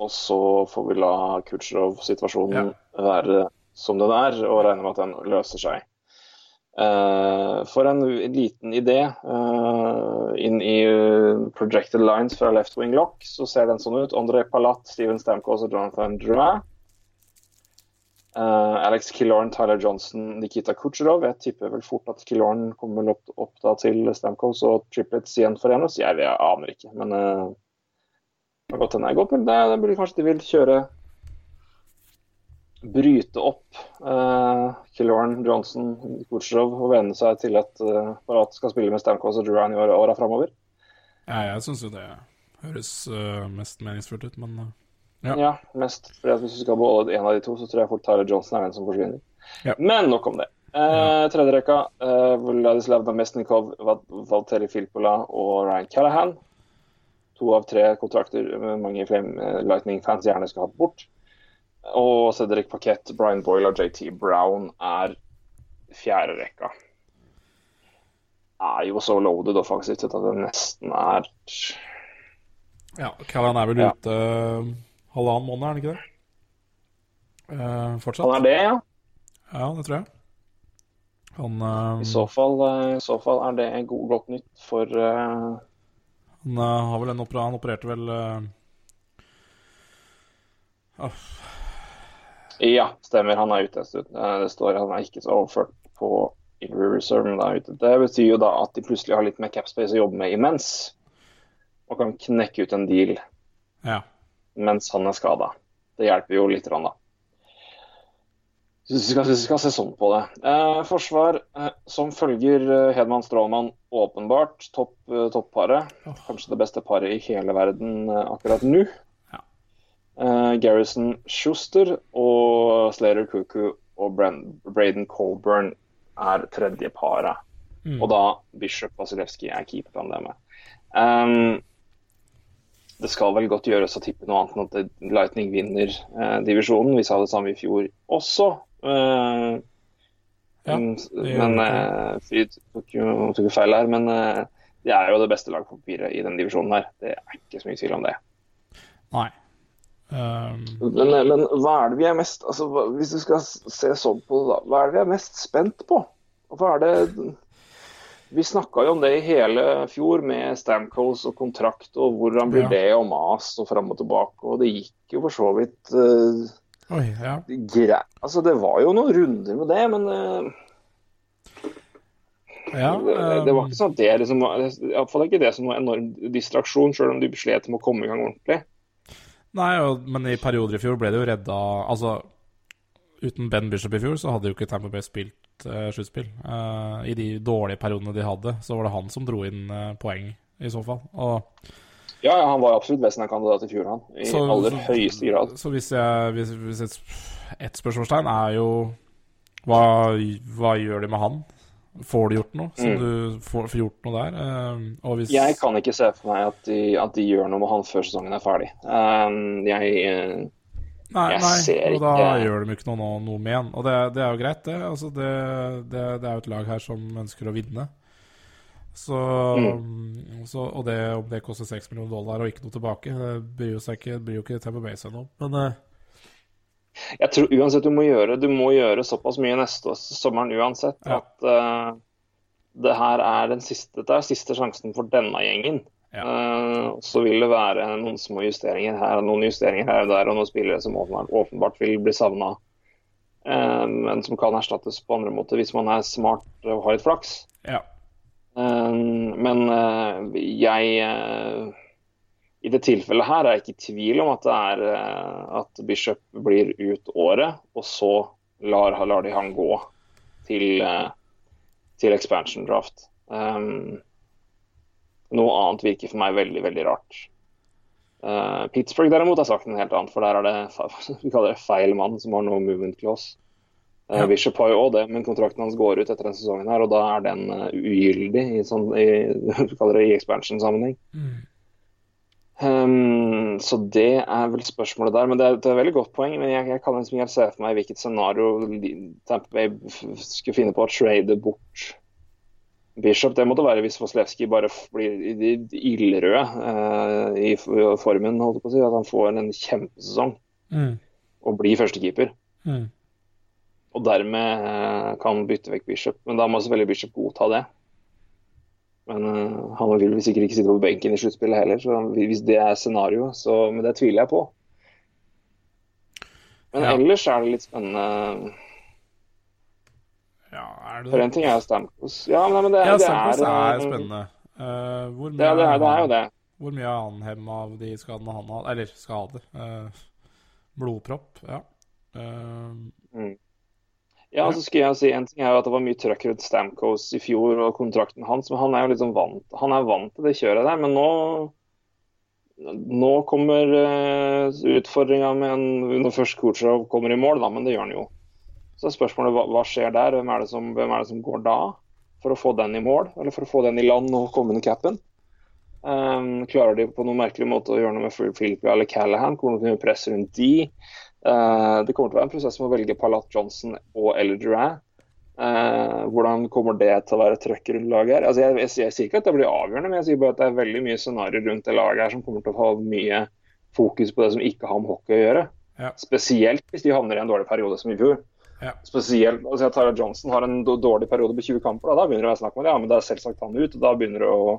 og så får vi la Kutsjrov-situasjonen være som den er, og regne med at den løser seg. Uh, for en liten idé uh, inn i eh, projected lines fra left wing lock, så ser den sånn ut. André Palat, Steven Stamkos og Jonathan Drouin. Alex Killorn, Tyler Johnson, Nikita Kutsjerov. Jeg tipper vel fort at Killorn kommer opp, opp til Stamkos og triplets igjen forenes. Jeg, jeg aner ikke, men det kan godt hende. Godt, men det, det blir kanskje de vil kjøre Bryte opp uh, Killorn, Johnson, Kutsjerov og venne seg til at uh, Parat skal spille med Stamkos og Duran i åra, åra framover. ja, jeg syns jo det høres uh, mest meningsfullt ut, men uh, Ja. Ja. mest. Fordi at Hvis du skal beholde en av de to, så tror jeg fort Tyler Johnson er den som forsvinner. Ja. Men nok om det. Uh, tredje rekka, eh, Vladislav Namestnikov, Valteri Filpola og Ryan Callahan. To av tre kontrakter eh, mange Flame eh, Lightning-fans gjerne skal ha bort. Og Cedric Paquette, Brian Boyle og JT Brown er fjerde rekka. Er jo så loaded offensivt at det nesten er Ja, Callan er vel Ja. ute øh, halvannen måned, er han ikke det? Eh, fortsatt? Han er det, ja. Ja, det tror jeg. Han, uh... I så fall, eh, i så fall er det en god, godt nytt for eh, han øh, har vel en opera, Han opererte vel uh, Ja, stemmer. Han er ute en stund. Eh, Det står han er ikke så overført på injury reserve, men det er ute. Det betyr jo da at de plutselig har litt mer capspace å jobbe med imens. og kan knekke ut en deal Ja. mens han er skada. Det hjelper jo litt, da. Så vi skal, vi skal se sånn på det. Eh, forsvar eh, som følger eh, Hedman Strålmann åpenbart topp, eh, topparet. Kanskje det beste paret i hele verden eh, akkurat nå. Ja. Eh, Garrison Schuster og Slater Cuckoo og Brand, Braden Colburn er tredje paret. Mm. Og da Bishop Vasilevskij er keepertandemmet. Um, det skal vel godt gjøres å tippe noe annet enn at Lightning vinner eh, divisjonen. Vi sa det samme i fjor også. Eh, Ja, mm, det men uh, Fryd tok jo tok feil her. Men uh, de er jo det beste laget på papiret i den divisjonen her. Det er ikke så mye tvil om det. Nei. Um, Men, men hva er det vi er mest altså, Hvis du skal se sånn på det, da. Hva er det vi er mest spent på? Hva er det Vi snakka jo om det i hele fjor med Stamcoles og kontrakt og hvordan blir Ja. det og mas og fram og tilbake. Og det gikk jo for så vidt uh, oi, ja. greit. Altså, det var jo noen runder med det, men uh, ja det, det var um, ikke sånn at det liksom var Iallfall ikke det som var enorm distraksjon, sjøl om de slet med å komme i gang ordentlig. Nei, og, men i perioder i fjor ble det jo redda Altså, uten Ben Bishop i fjor, så hadde jo ikke Tamper Bay spilt uh, sluttspill. Uh, I de dårlige periodene de hadde, så var det han som dro inn uh, poeng, i så fall. Og Ja, han var absolutt Western-kandidat i fjor, han. I Så- aller høyeste grad. Så hvis jeg hvis, hvis et, et spørsmålstegn er jo hva, hva gjør de med han? Får de gjort noe? Så Mm. du får, får gjort noe der? Uh, hvis Jeg kan ikke se for meg at de, at de gjør noe med han før sesongen er ferdig. Uh, jeg uh... Nei, nei og da gjør de ikke noe, noe med han. Og det, det er jo greit, det. Altså, det, det. Det er jo et lag her som ønsker å vinne. Så, Mm. så Og det, om det koster 6 millioner dollar og ikke noe tilbake, det bryr jo ikke, bryr jo ikke Tampa Bay seg om. Men uh... Jeg tror uansett du må gjøre Du må gjøre såpass mye neste sommeren uansett Ja. at uh, det her er den siste, det er siste sjansen for denne gjengen. Ja. Uh, så vil det være noen små justeringer her noen justeringer her og der, og noen spillere som åpenbart, åpenbart vil bli savna, men som kan erstattes på andre måter hvis man er smart og har litt flaks. ja. Eh, men eh, jeg eh, I det tilfellet her er jeg ikke i tvil om at det er eh, at Bishop blir ut året, og så lar, lar de han gå til, til expansion draft. Um, noe annet virker for meg veldig, veldig rart. Uh, Pittsburgh derimot har sagt noe helt annet, for der er det det feil mann som har no movement clause. Eh, Ja. Bishop har jo også det, men kontrakten hans går ut etter denne sesongen, her, og da er den eh, ugyldig i, sånn, i, i expansion-sammenheng. Mm. Um, så det er vel spørsmålet der. Men det er, det er et veldig godt poeng. Men jeg, jeg kan liksom ikke se for meg hvilket scenario Tampa Bay skulle finne på å trade bort Bishop. Det måtte være hvis Voslevskij bare blir ildrød uh, i formen, holdt jeg på å si. At han får en kjempesesong Mm. og blir førstekeeper. Mm. Og dermed eh, kan bytte vekk Bishop. Men da må selvfølgelig Bishop godta det. Men uh, han vil sikkert ikke sitte på benken i sluttspillet heller, så hvis det er scenarioet, så Men det tviler jeg på. Men Ja. ellers er det litt spennende. ja, er det For en ting er Stamkos Ja, nei, men det, Ja, det er, er eh, spennende. Uh, hvor mye Det, det, er, det er jo det. Hvor mye er han hem av de skadene han har Eller skader. Uh, blodpropp, ja. Eh, Ja, så skulle jeg si En ting er jo at det var mye trøkk rundt Stamkos i fjor og kontrakten hans, men han er jo liksom vant Han er vant til det kjøret der. Men nå nå kommer uh, utfordringa med en, når først og kommer i mål, da, men det gjør han jo. Så er spørsmålet hva, hva skjer der? Hvem er, som, hvem er det som går da? For å få den i mål, eller for å få den i land og komme under capen? Um, klarer de på noen merkelig måte å gjøre noe med Philip eller Callahan? Kommer kan vi presse rundt de? Eh, det kommer til å være en prosess med å velge Palat Johnson og Ellie Duran. Eh, hvordan kommer det til å være trøkk rundt laget her? Altså, jeg, jeg, jeg sier ikke at det blir avgjørende, men jeg sier bare at det er veldig mye scenarioer rundt det laget her som kommer til å ha mye fokus på det som ikke har med hockey å gjøre. Ja. Spesielt hvis de havner i en dårlig periode som i fjor. Ja. Spesielt, altså Tyler Johnson har en dårlig periode på 20 kamper, da, da begynner det å være snakk om det. Ja, men det er selvsagt han ut. og Da begynner det å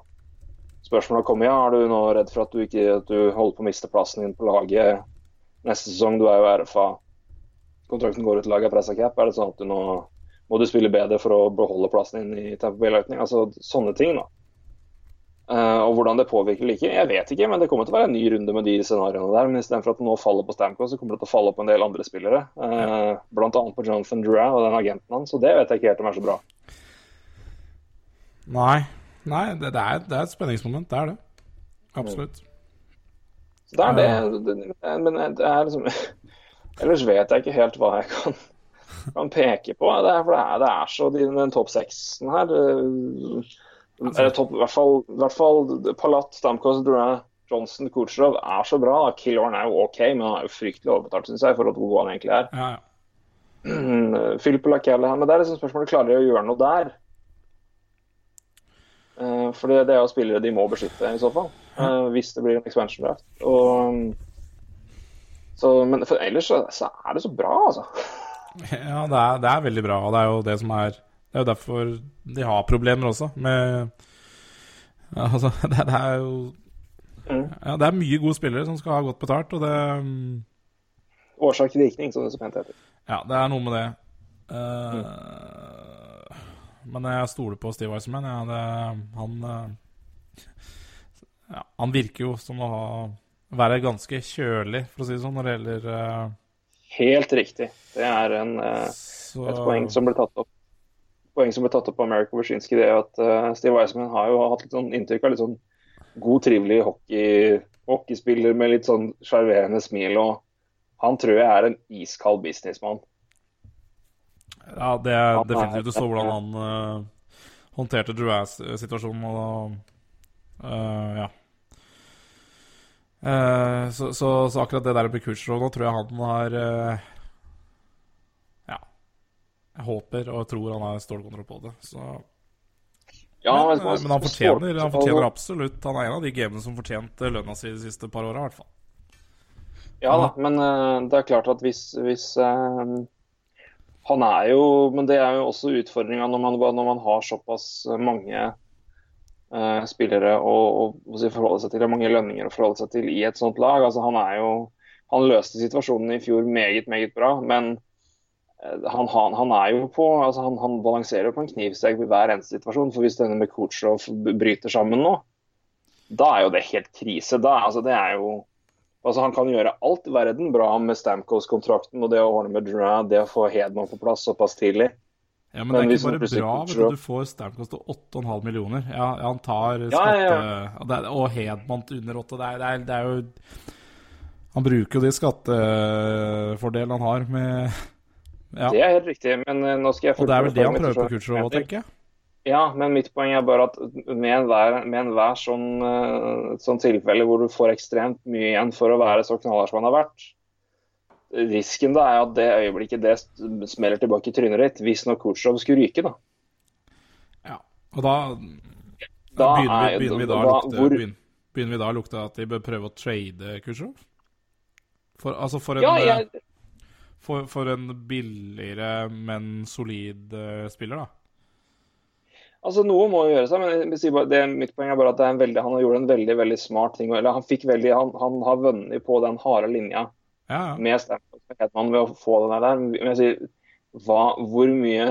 spørsmålet å komme. Ja, er du nå redd for at du ikke at du holder på å miste plassen din på laget neste sesong? Du er jo RFA. Kontrakten går ut, laget er pressa cap. Er det sånn at du nå må du spille bedre for å beholde plassen din i Tampa Bay Lightning? Altså sånne ting, da. Uh, og hvordan det påvirker ikke, jeg vet ikke, men det kommer til å være en ny runde med de scenarioene der. Men istedenfor at det nå faller på Stamco, så kommer det til å falle på en del andre spillere. Uh, annet på Jonathan Dura og den agenten hans, og det vet jeg ikke helt om er så bra. Nei, Nei det, det, er, det, er, et spenningsmoment. Det er det. Absolutt. Så det er det. men det er liksom Ellers vet jeg ikke helt hva jeg kan, kan peke på. Det er, for det er, det er så den topp seksen her eller topp, i, hvert fall, I hvert fall Palat, Stamkos, Duran Johnson, Kucherov er så bra. Killorn er jo OK, men han er jo fryktelig overbetalt, syns jeg, i forhold til hvor god han egentlig er. Ja, ja. Philip her men det er liksom spørsmålet klarer de å gjøre noe der. Uh, for det, det, er jo spillere de må beskytte, i så fall. Uh, hvis det blir en expansion draft. Og, så, men for ellers så, så, er det så bra, altså. Ja, det er, det er, veldig bra. Og det er jo det som er Det er jo derfor de har problemer også, med ja, Altså, det, det, er jo mm. Ja, det er mye gode spillere som skal ha godt betalt, og det um, Årsak til virkning, som det så pent heter. Ja, det er noe med det. Uh, mm. Men jeg stoler på Steve Weissman. Ja, det, han eh, ja, Han virker jo som å ha, være ganske kjølig, for å si det sånn, når det gjelder uh... Helt riktig. Det er en, uh, Så... et poeng som ble tatt opp poeng som ble tatt opp av America Wyszynski, det er at uh, Steve Weissman har jo hatt litt sånn inntrykk av litt sånn god, trivelig hockey, hockeyspiller med litt sånn sjarmerende smil. og Han tror jeg er en iskald businessmann. Ja, det er definitivt. Du så hvordan han uh, håndterte Drouas-situasjonen, og uh, ja. Uh, så, så, så, akkurat det der med Kutsjrov nå tror jeg han har Ja. Jeg håper og tror han har stålkontroll på det. Så ja, men, men, han fortjener, han fortjener absolutt Han er en av de gamene som fortjente lønna si de siste par åra, i hvert fall. Ja da, men det er klart at hvis, hvis han er jo Men det er jo også utfordringa når, når, man har såpass mange uh, spillere å, forholde seg til, mange lønninger å forholde seg til i et sånt lag. Altså, han jo Han løste situasjonen i fjor meget, meget bra, men uh, han, han, han, er jo på altså han, han balanserer på en knivsegg ved hver eneste situasjon. For hvis denne med Kutsjov bryter sammen nå, da er jo det helt krise. Da, altså, det er jo Altså, han kan gjøre alt i verden bra med Stamkos-kontrakten og det å ordne med Dra, det å få Hedman på plass såpass tidlig. Ja, Men, men det er ikke bare bra. vet Du, du får Stamkos til 8,5 millioner. Ja, han tar skatte... Ja, ja, og Hedman til under 8. Det er, det, er, det er, jo Han bruker jo de skattefordelene han har med ja. Det er helt riktig, men eh, nå skal jeg Og det er vel det han prøver på Kutsjov òg, tenker jeg? Ja, men mitt poeng er bare at med enhver, med enhver sånn, uh, sånn tilfelle hvor du får ekstremt mye igjen for å være så knallhard som han har vært, risken da er at det øyeblikket det smeller tilbake i trynet ditt, hvis når Kutsjov skulle ryke, da. Ja, og da, da begynner, vi, begynner, vi, da da, lukte, hvor, begynner, vi da å lukte at de bør prøve å trade Kutsjov? For, altså for en, ja, jeg, for, for en billigere, men solid uh, spiller, da? Altså, Noe må jo gjøre seg, men det, mitt poeng er bare at veldig, han har gjort en veldig veldig smart ting. eller Han veldig, han, han har vunnet på den harde linja ja, med Stanford ved å få den der. Men jeg sier, hva, hvor mye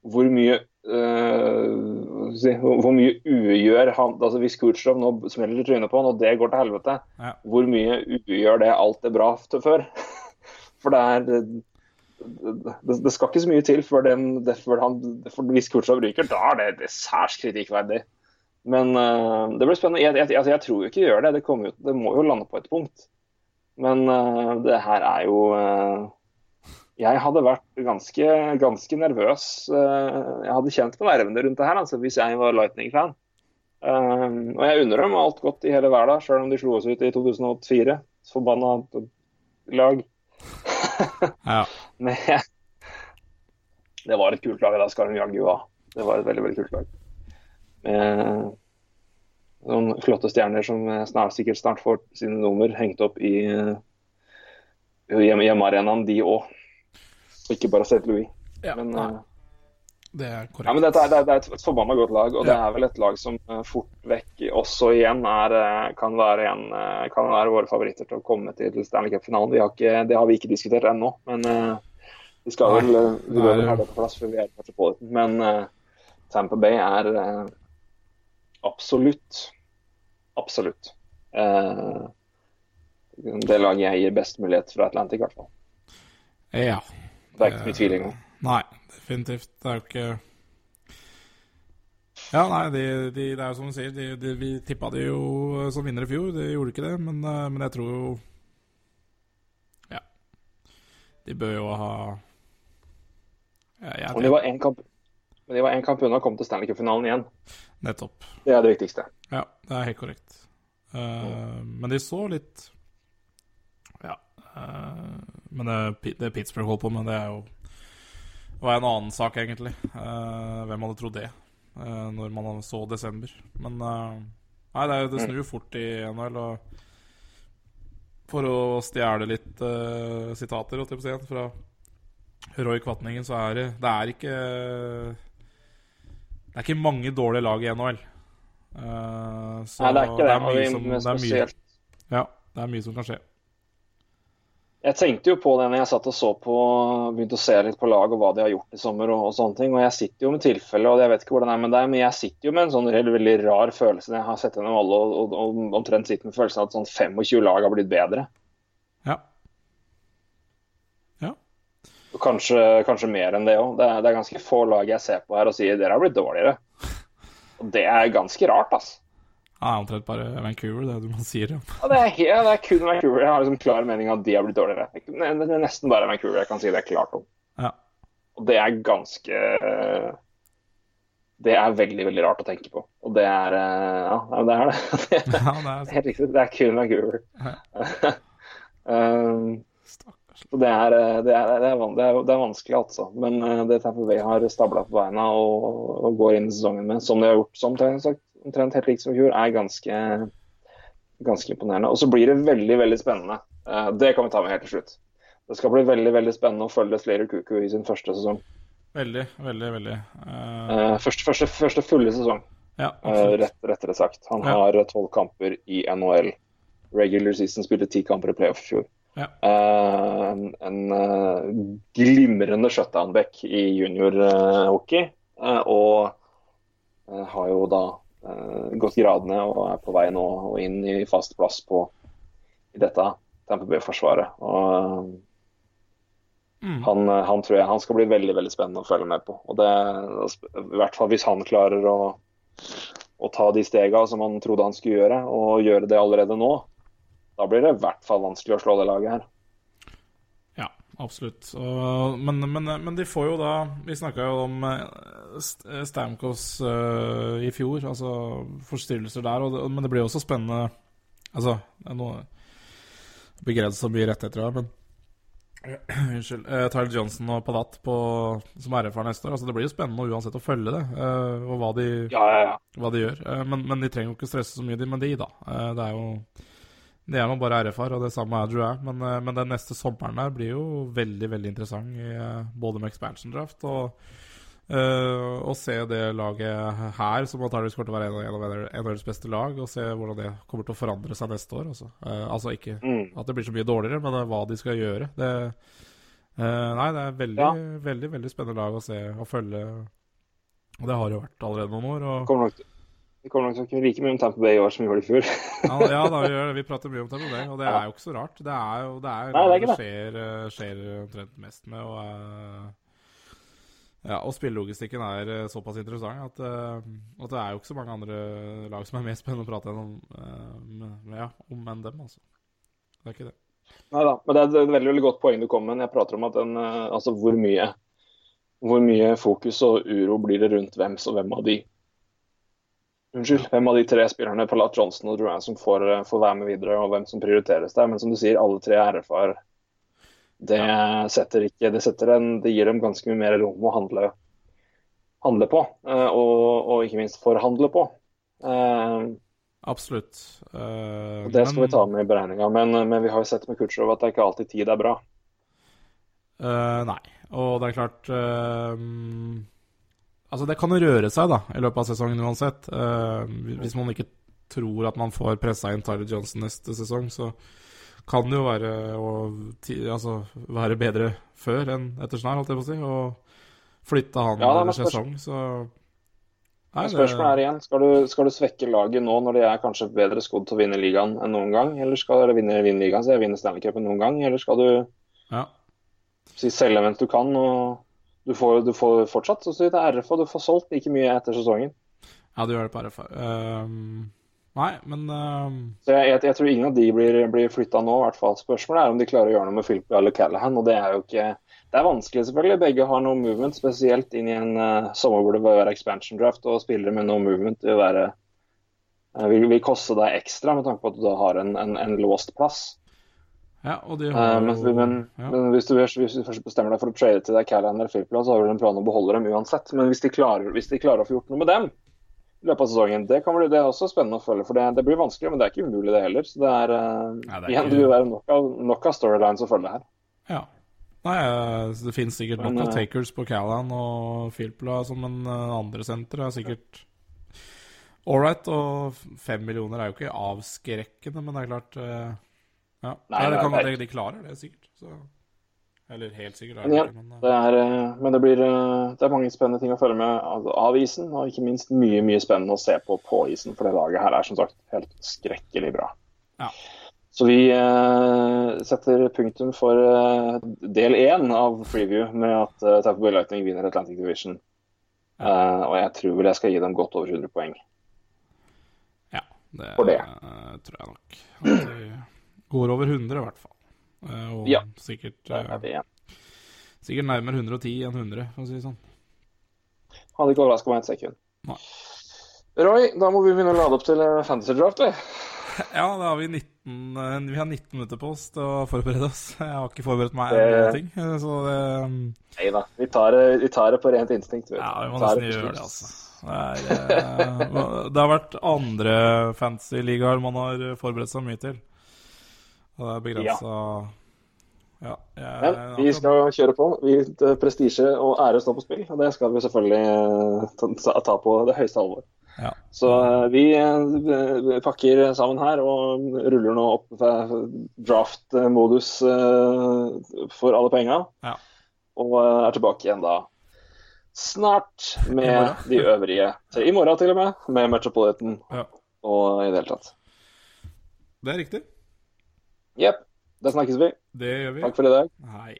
hvor mye øh, hvor mye ugjør han altså Hvis Kutsjov nå smeller trynet på han, og det går til helvete, ja. hvor mye ugjør det alt det bra til før? For det er det, det, skal ikke så mye til før, den, før han, for hvis Kutshov ryker. Da er det, det er særs kritikkverdig. Men uh, det blir spennende. Jeg, jeg, altså, jeg, tror ikke det gjør det. Det, jo, det, må jo lande på et punkt. Men uh, det her er jo uh, Jeg hadde vært ganske, ganske nervøs. jeg hadde kjent på nervene rundt det her altså, hvis jeg var Lightning-fan. og jeg unner dem alt godt i hele verden, sjøl om de slo oss ut i 2004. Forbanna lag. ja. Men det var et kult lag da skal de jaggu ha. Det var et veldig veldig kult lag. Noen flotte stjerner som snart, sikkert snart får sine nummer hengt opp i uh, hjemmearenaen, de òg. Ikke bare St. Louis. Ja, men, uh, det er korrekt. Ja, men dette er, det er et forbanna godt lag, og ja. det er vel et lag som fort vekk også igjen er, kan, være en, kan være våre favoritter til å komme til Stanley Cup-finalen. Det har vi ikke diskutert ennå, men vi skal vel eh, vi bør ha det på plass før vi er på Metropolitan. Men uh, Tamper Bay er uh, absolutt. Absolutt. Eh, det laget jeg gir best mulighet fra Atlantic, i hvert fall. Ja. Det er ikke mye tvil engang. Nei, definitivt. Det er jo ikke Ja, nei, de, de, det er jo som du sier, de, vi tippa de jo som vinner i fjor. De gjorde ikke det, men, eh, men jeg tror jo Ja. De bør jo ha ja, jeg, Og det var én kamp men de var én kamp unna å komme til Stanley Cup-finalen igjen. Nettopp. Det er det viktigste. Ja, det er helt korrekt. Uh, men de så litt Ja. Uh, men det, det Pittsburgh holdt på med, det er jo Det var en annen sak, egentlig. Uh, hvem hadde trodd det når man så desember? Men Nei, det, det snur jo fort i NHL. Og for å stjele litt sitater fra Roy Kvatningen, så er det Det er ikke det er ikke mange dårlige lag i NHL. Uh, så Nei, det er ikke det. det er mye som, det, det er mye, ja, det er mye som kan skje. Jeg tenkte jo på det når jeg satt og så på begynte å se litt på lag og hva de har gjort i sommer. og, og sånne ting, og Jeg sitter jo med tilfelle, og jeg vet ikke hvordan det er med deg, men jeg sitter jo med en sånn veldig, veldig rar følelse. Jeg har sett gjennom alle og, og, og omtrent sitter med følelsen av at sånn 25 lag har blitt bedre. Ja. Ja. Og kanskje, kanskje mer enn det òg. Det, er- det er ganske få lag jeg ser på her og sier dere har blitt dårligere. Og det er ganske rart, altså. Er omtrent bare Vancouver, det du man sier. Ja. Ja, det, er, ja, det er kun Vancouver. Jeg har liksom klar mening at de har blitt dårligere. Det er er nesten bare Vancouver jeg kan si det er klart om. Ja. Og det er ganske Det er veldig, veldig rart å tenke på. Og det er eh, Ja, det er det. Det er ja, det er helt riktig. Det er kun Vancouver. um, Stakkars. så det er, eh, det, er, det, er, det, er, det er vanskelig, altså. Men eh, det Tamper Bay har stabla på beina og, og går inn i sesongen med, som de har gjort som omtrent helt likt som i fjor, er ganske, ganske imponerende. Og så blir det veldig, veldig spennende. Eh, Det kan vi ta med helt til slutt. Det skal bli veldig veldig spennende å følge Slater Kuku i sin første sesong. Veldig, veldig, veldig. Eh, Første, første, første fulle sesong, ja, rett, rettere sagt. Han Ja. har tolv kamper i NHL. Regular season spilte ti kamper i playoff i fjor. Ja. Eh, en en eh, glimrende shutdown-back i juniorhockey. Uh, og eh, har jo da eh, gått gradene og er på vei nå og inn i fast plass på i dette Tampa Bay-forsvaret. Og Mm. han, eh, han tror jeg han skal bli veldig veldig spennende å følge med på. Og det, I hvert fall hvis han klarer å, å ta de stega som han trodde han skulle gjøre, og gjøre det allerede nå. Da blir det i hvert fall vanskelig å slå det laget her. Ja, absolutt. Og, men, men, men de får jo da Vi snakka jo om eh, eh, Stamkos uh, i fjor, altså forstyrrelser der. Og men det blir jo også spennende Altså, det er noe begrenset så mye rettigheter her, men Unnskyld. Uh, Tyler Johnson og Palat på, som RFR neste år. Altså, det blir jo spennende uansett å følge det, uh, og hva de, Ja, ja, ja. hva de gjør. Uh, men, men de trenger jo ikke stresse så mye de- med de, da. Det er jo Det er man bare RFR, og det samme er Drew er. Men, eh, men den neste sommeren der blir jo veldig, veldig interessant, i, eh, både med expansion draft og eh, å se det laget her, som antakeligvis kommer til å være en av- en av NHLs beste lag, og se hvordan det kommer til å forandre seg neste år. Altså, uh, altså ikke Mm. at det blir så mye dårligere, men hva de skal gjøre. Det, nei, det er veldig, Ja. veldig veldig spennende lag å se og følge. Og det har jo vært allerede noen år. Og, kommer nok til- det kommer nok til å kunne like mye om Tampa Bay i år som vi gjorde i fjor. ja, ja da, vi, gjør vi prater mye om Tampa Bay, og det er jo ikke så rart. Det er jo det er, Nei, det er det skjer, eh, skjer omtrent mest med. Og, eh, ja, og spillelogistikken er eh, såpass interessant at, at det er jo ikke så mange andre lag som er mer spennende å prate om, med, ja, om enn dem, altså. Det er ikke det. Nei da, men det er et veldig, veldig godt poeng du kom med. Jeg prater om at den, altså hvor mye, hvor mye fokus og uro blir det rundt hvem og hvem av de Unnskyld, hvem av de tre spillerne Palat Johnson og Drouin som får, eh, får være med videre, og hvem som prioriteres der. Men som du sier, alle tre er RFR. Det setter ikke Det, setter en, det gir dem ganske mye mer rom å handle, handle på, eh, og, og ikke minst forhandle på. Eh, Absolutt. Uh, Det skal men- vi ta med i beregninga, men, men vi har jo sett med Kutsjov at det er ikke alltid tid er bra. Uh, nei. Og det er klart Altså, det kan jo røre seg da i løpet av sesongen uansett. Uh, hvis man ikke tror at man får pressa inn Tyler Johnson neste sesong, så kan det jo være å altså, være bedre før enn etter snart, holdt jeg på å si. Og flytte han Ja, da, sesong, så Nei, det- Spørsmålet er igjen, skal du, skal du svekke laget nå når de er kanskje bedre skodd til å vinne ligaen enn noen gang? Eller skal dere vinne, vinne ligaen, så jeg vinner Stanley Cup enn noen gang? Eller skal du Ja. si selge mens du kan, og du får, du får fortsatt så vidt RF, og du får solgt like mye etter sesongen? ja, du gjør det på RFA. Um, nei, men um... Så jeg, jeg, jeg tror ingen av de blir, blir flytta nå, i hvert fall. Spørsmålet er om de klarer å gjøre noe med Philip eller Callahan, og det er jo ikke Det er vanskelig, selvfølgelig. Begge har no movement, spesielt inn i en uh, sommer hvor det bør være expansion draft, og spillere med no movement vil være uh, vil, vil koste deg ekstra, med tanke på at du da har en, en, en låst plass. Ja, og de Eh, har men, men, ja. men hvis, du, hvis du først bestemmer deg for å trade til deg Callahan eller Philip, så har du en plan å beholde dem uansett. Men hvis de klarer, hvis de klarer å få gjort noe med dem i løpet av sesongen, det, kan bli, det er også spennende å følge. For det, det blir vanskelig, men det er ikke umulig, det heller. Så det er, eh, Ja, det er igjen, ikke- det vil være nok av, nok av storylines å følge her. Ja. Nei, eh, det finnes sikkert nok av eh, takers på Callan og Filpla som en eh, andre senter. er sikkert ålreit. Og fem millioner er jo ikke avskrekkende, men det er klart eh, Ja, Nei, det kan godt de klarer det, sikkert. Så. Eller helt sikkert. Er Men det ja, eh, det er, eh, men det blir eh, det er mange spennende ting å følge med av, isen, og ikke minst mye mye spennende å se på på isen, for det laget her er som sagt helt skrekkelig bra. Ja. Så vi eh, setter punktum for eh, del én av preview med at uh, Tampa Bay Lightning vinner Atlantic Division. Eh, og jeg tror vel jeg skal gi dem godt over 100 poeng. ja, det, for det. eh, tror jeg nok. At de går over 100, i hvert fall. Eh, og Ja. sikkert, eh, er sikkert nærmere 110 enn 100, for å si det sånn. Hadde ikke overraska meg et sekund. Nei. Roy, da må vi begynne å lade opp til eh, fantasy draft, vi. Ja, da har vi 19 eh, Vi har 19 minutter på oss til å forberede oss. Jeg har ikke forberedt meg Det- noen ting. Så det mm, Nei da, vi tar, det- vi tar det på rent instinkt. vet. Ja, vi må nesten gjøre det, altså. Det, er, det har vært andre fancy ligaer man har forberedt seg mye til. Og det er begrensa Ja. ja. Men vi skal kjøre på. Vi, prestisje og ære står på spill, og det skal vi selvfølgelig eh, ta, på det høyeste alvor. Ja. Så eh, vi eh, pakker sammen her og ruller nå opp draft-modus for alle penga. Ja. Og er tilbake igjen da snart med de øvrige. Til, I morgen til og med, med Metropolitan Ja. og i det hele tatt. Det er riktig. Jepp. Da snakkes vi. Det gjør vi. Takk for i dag. Hei.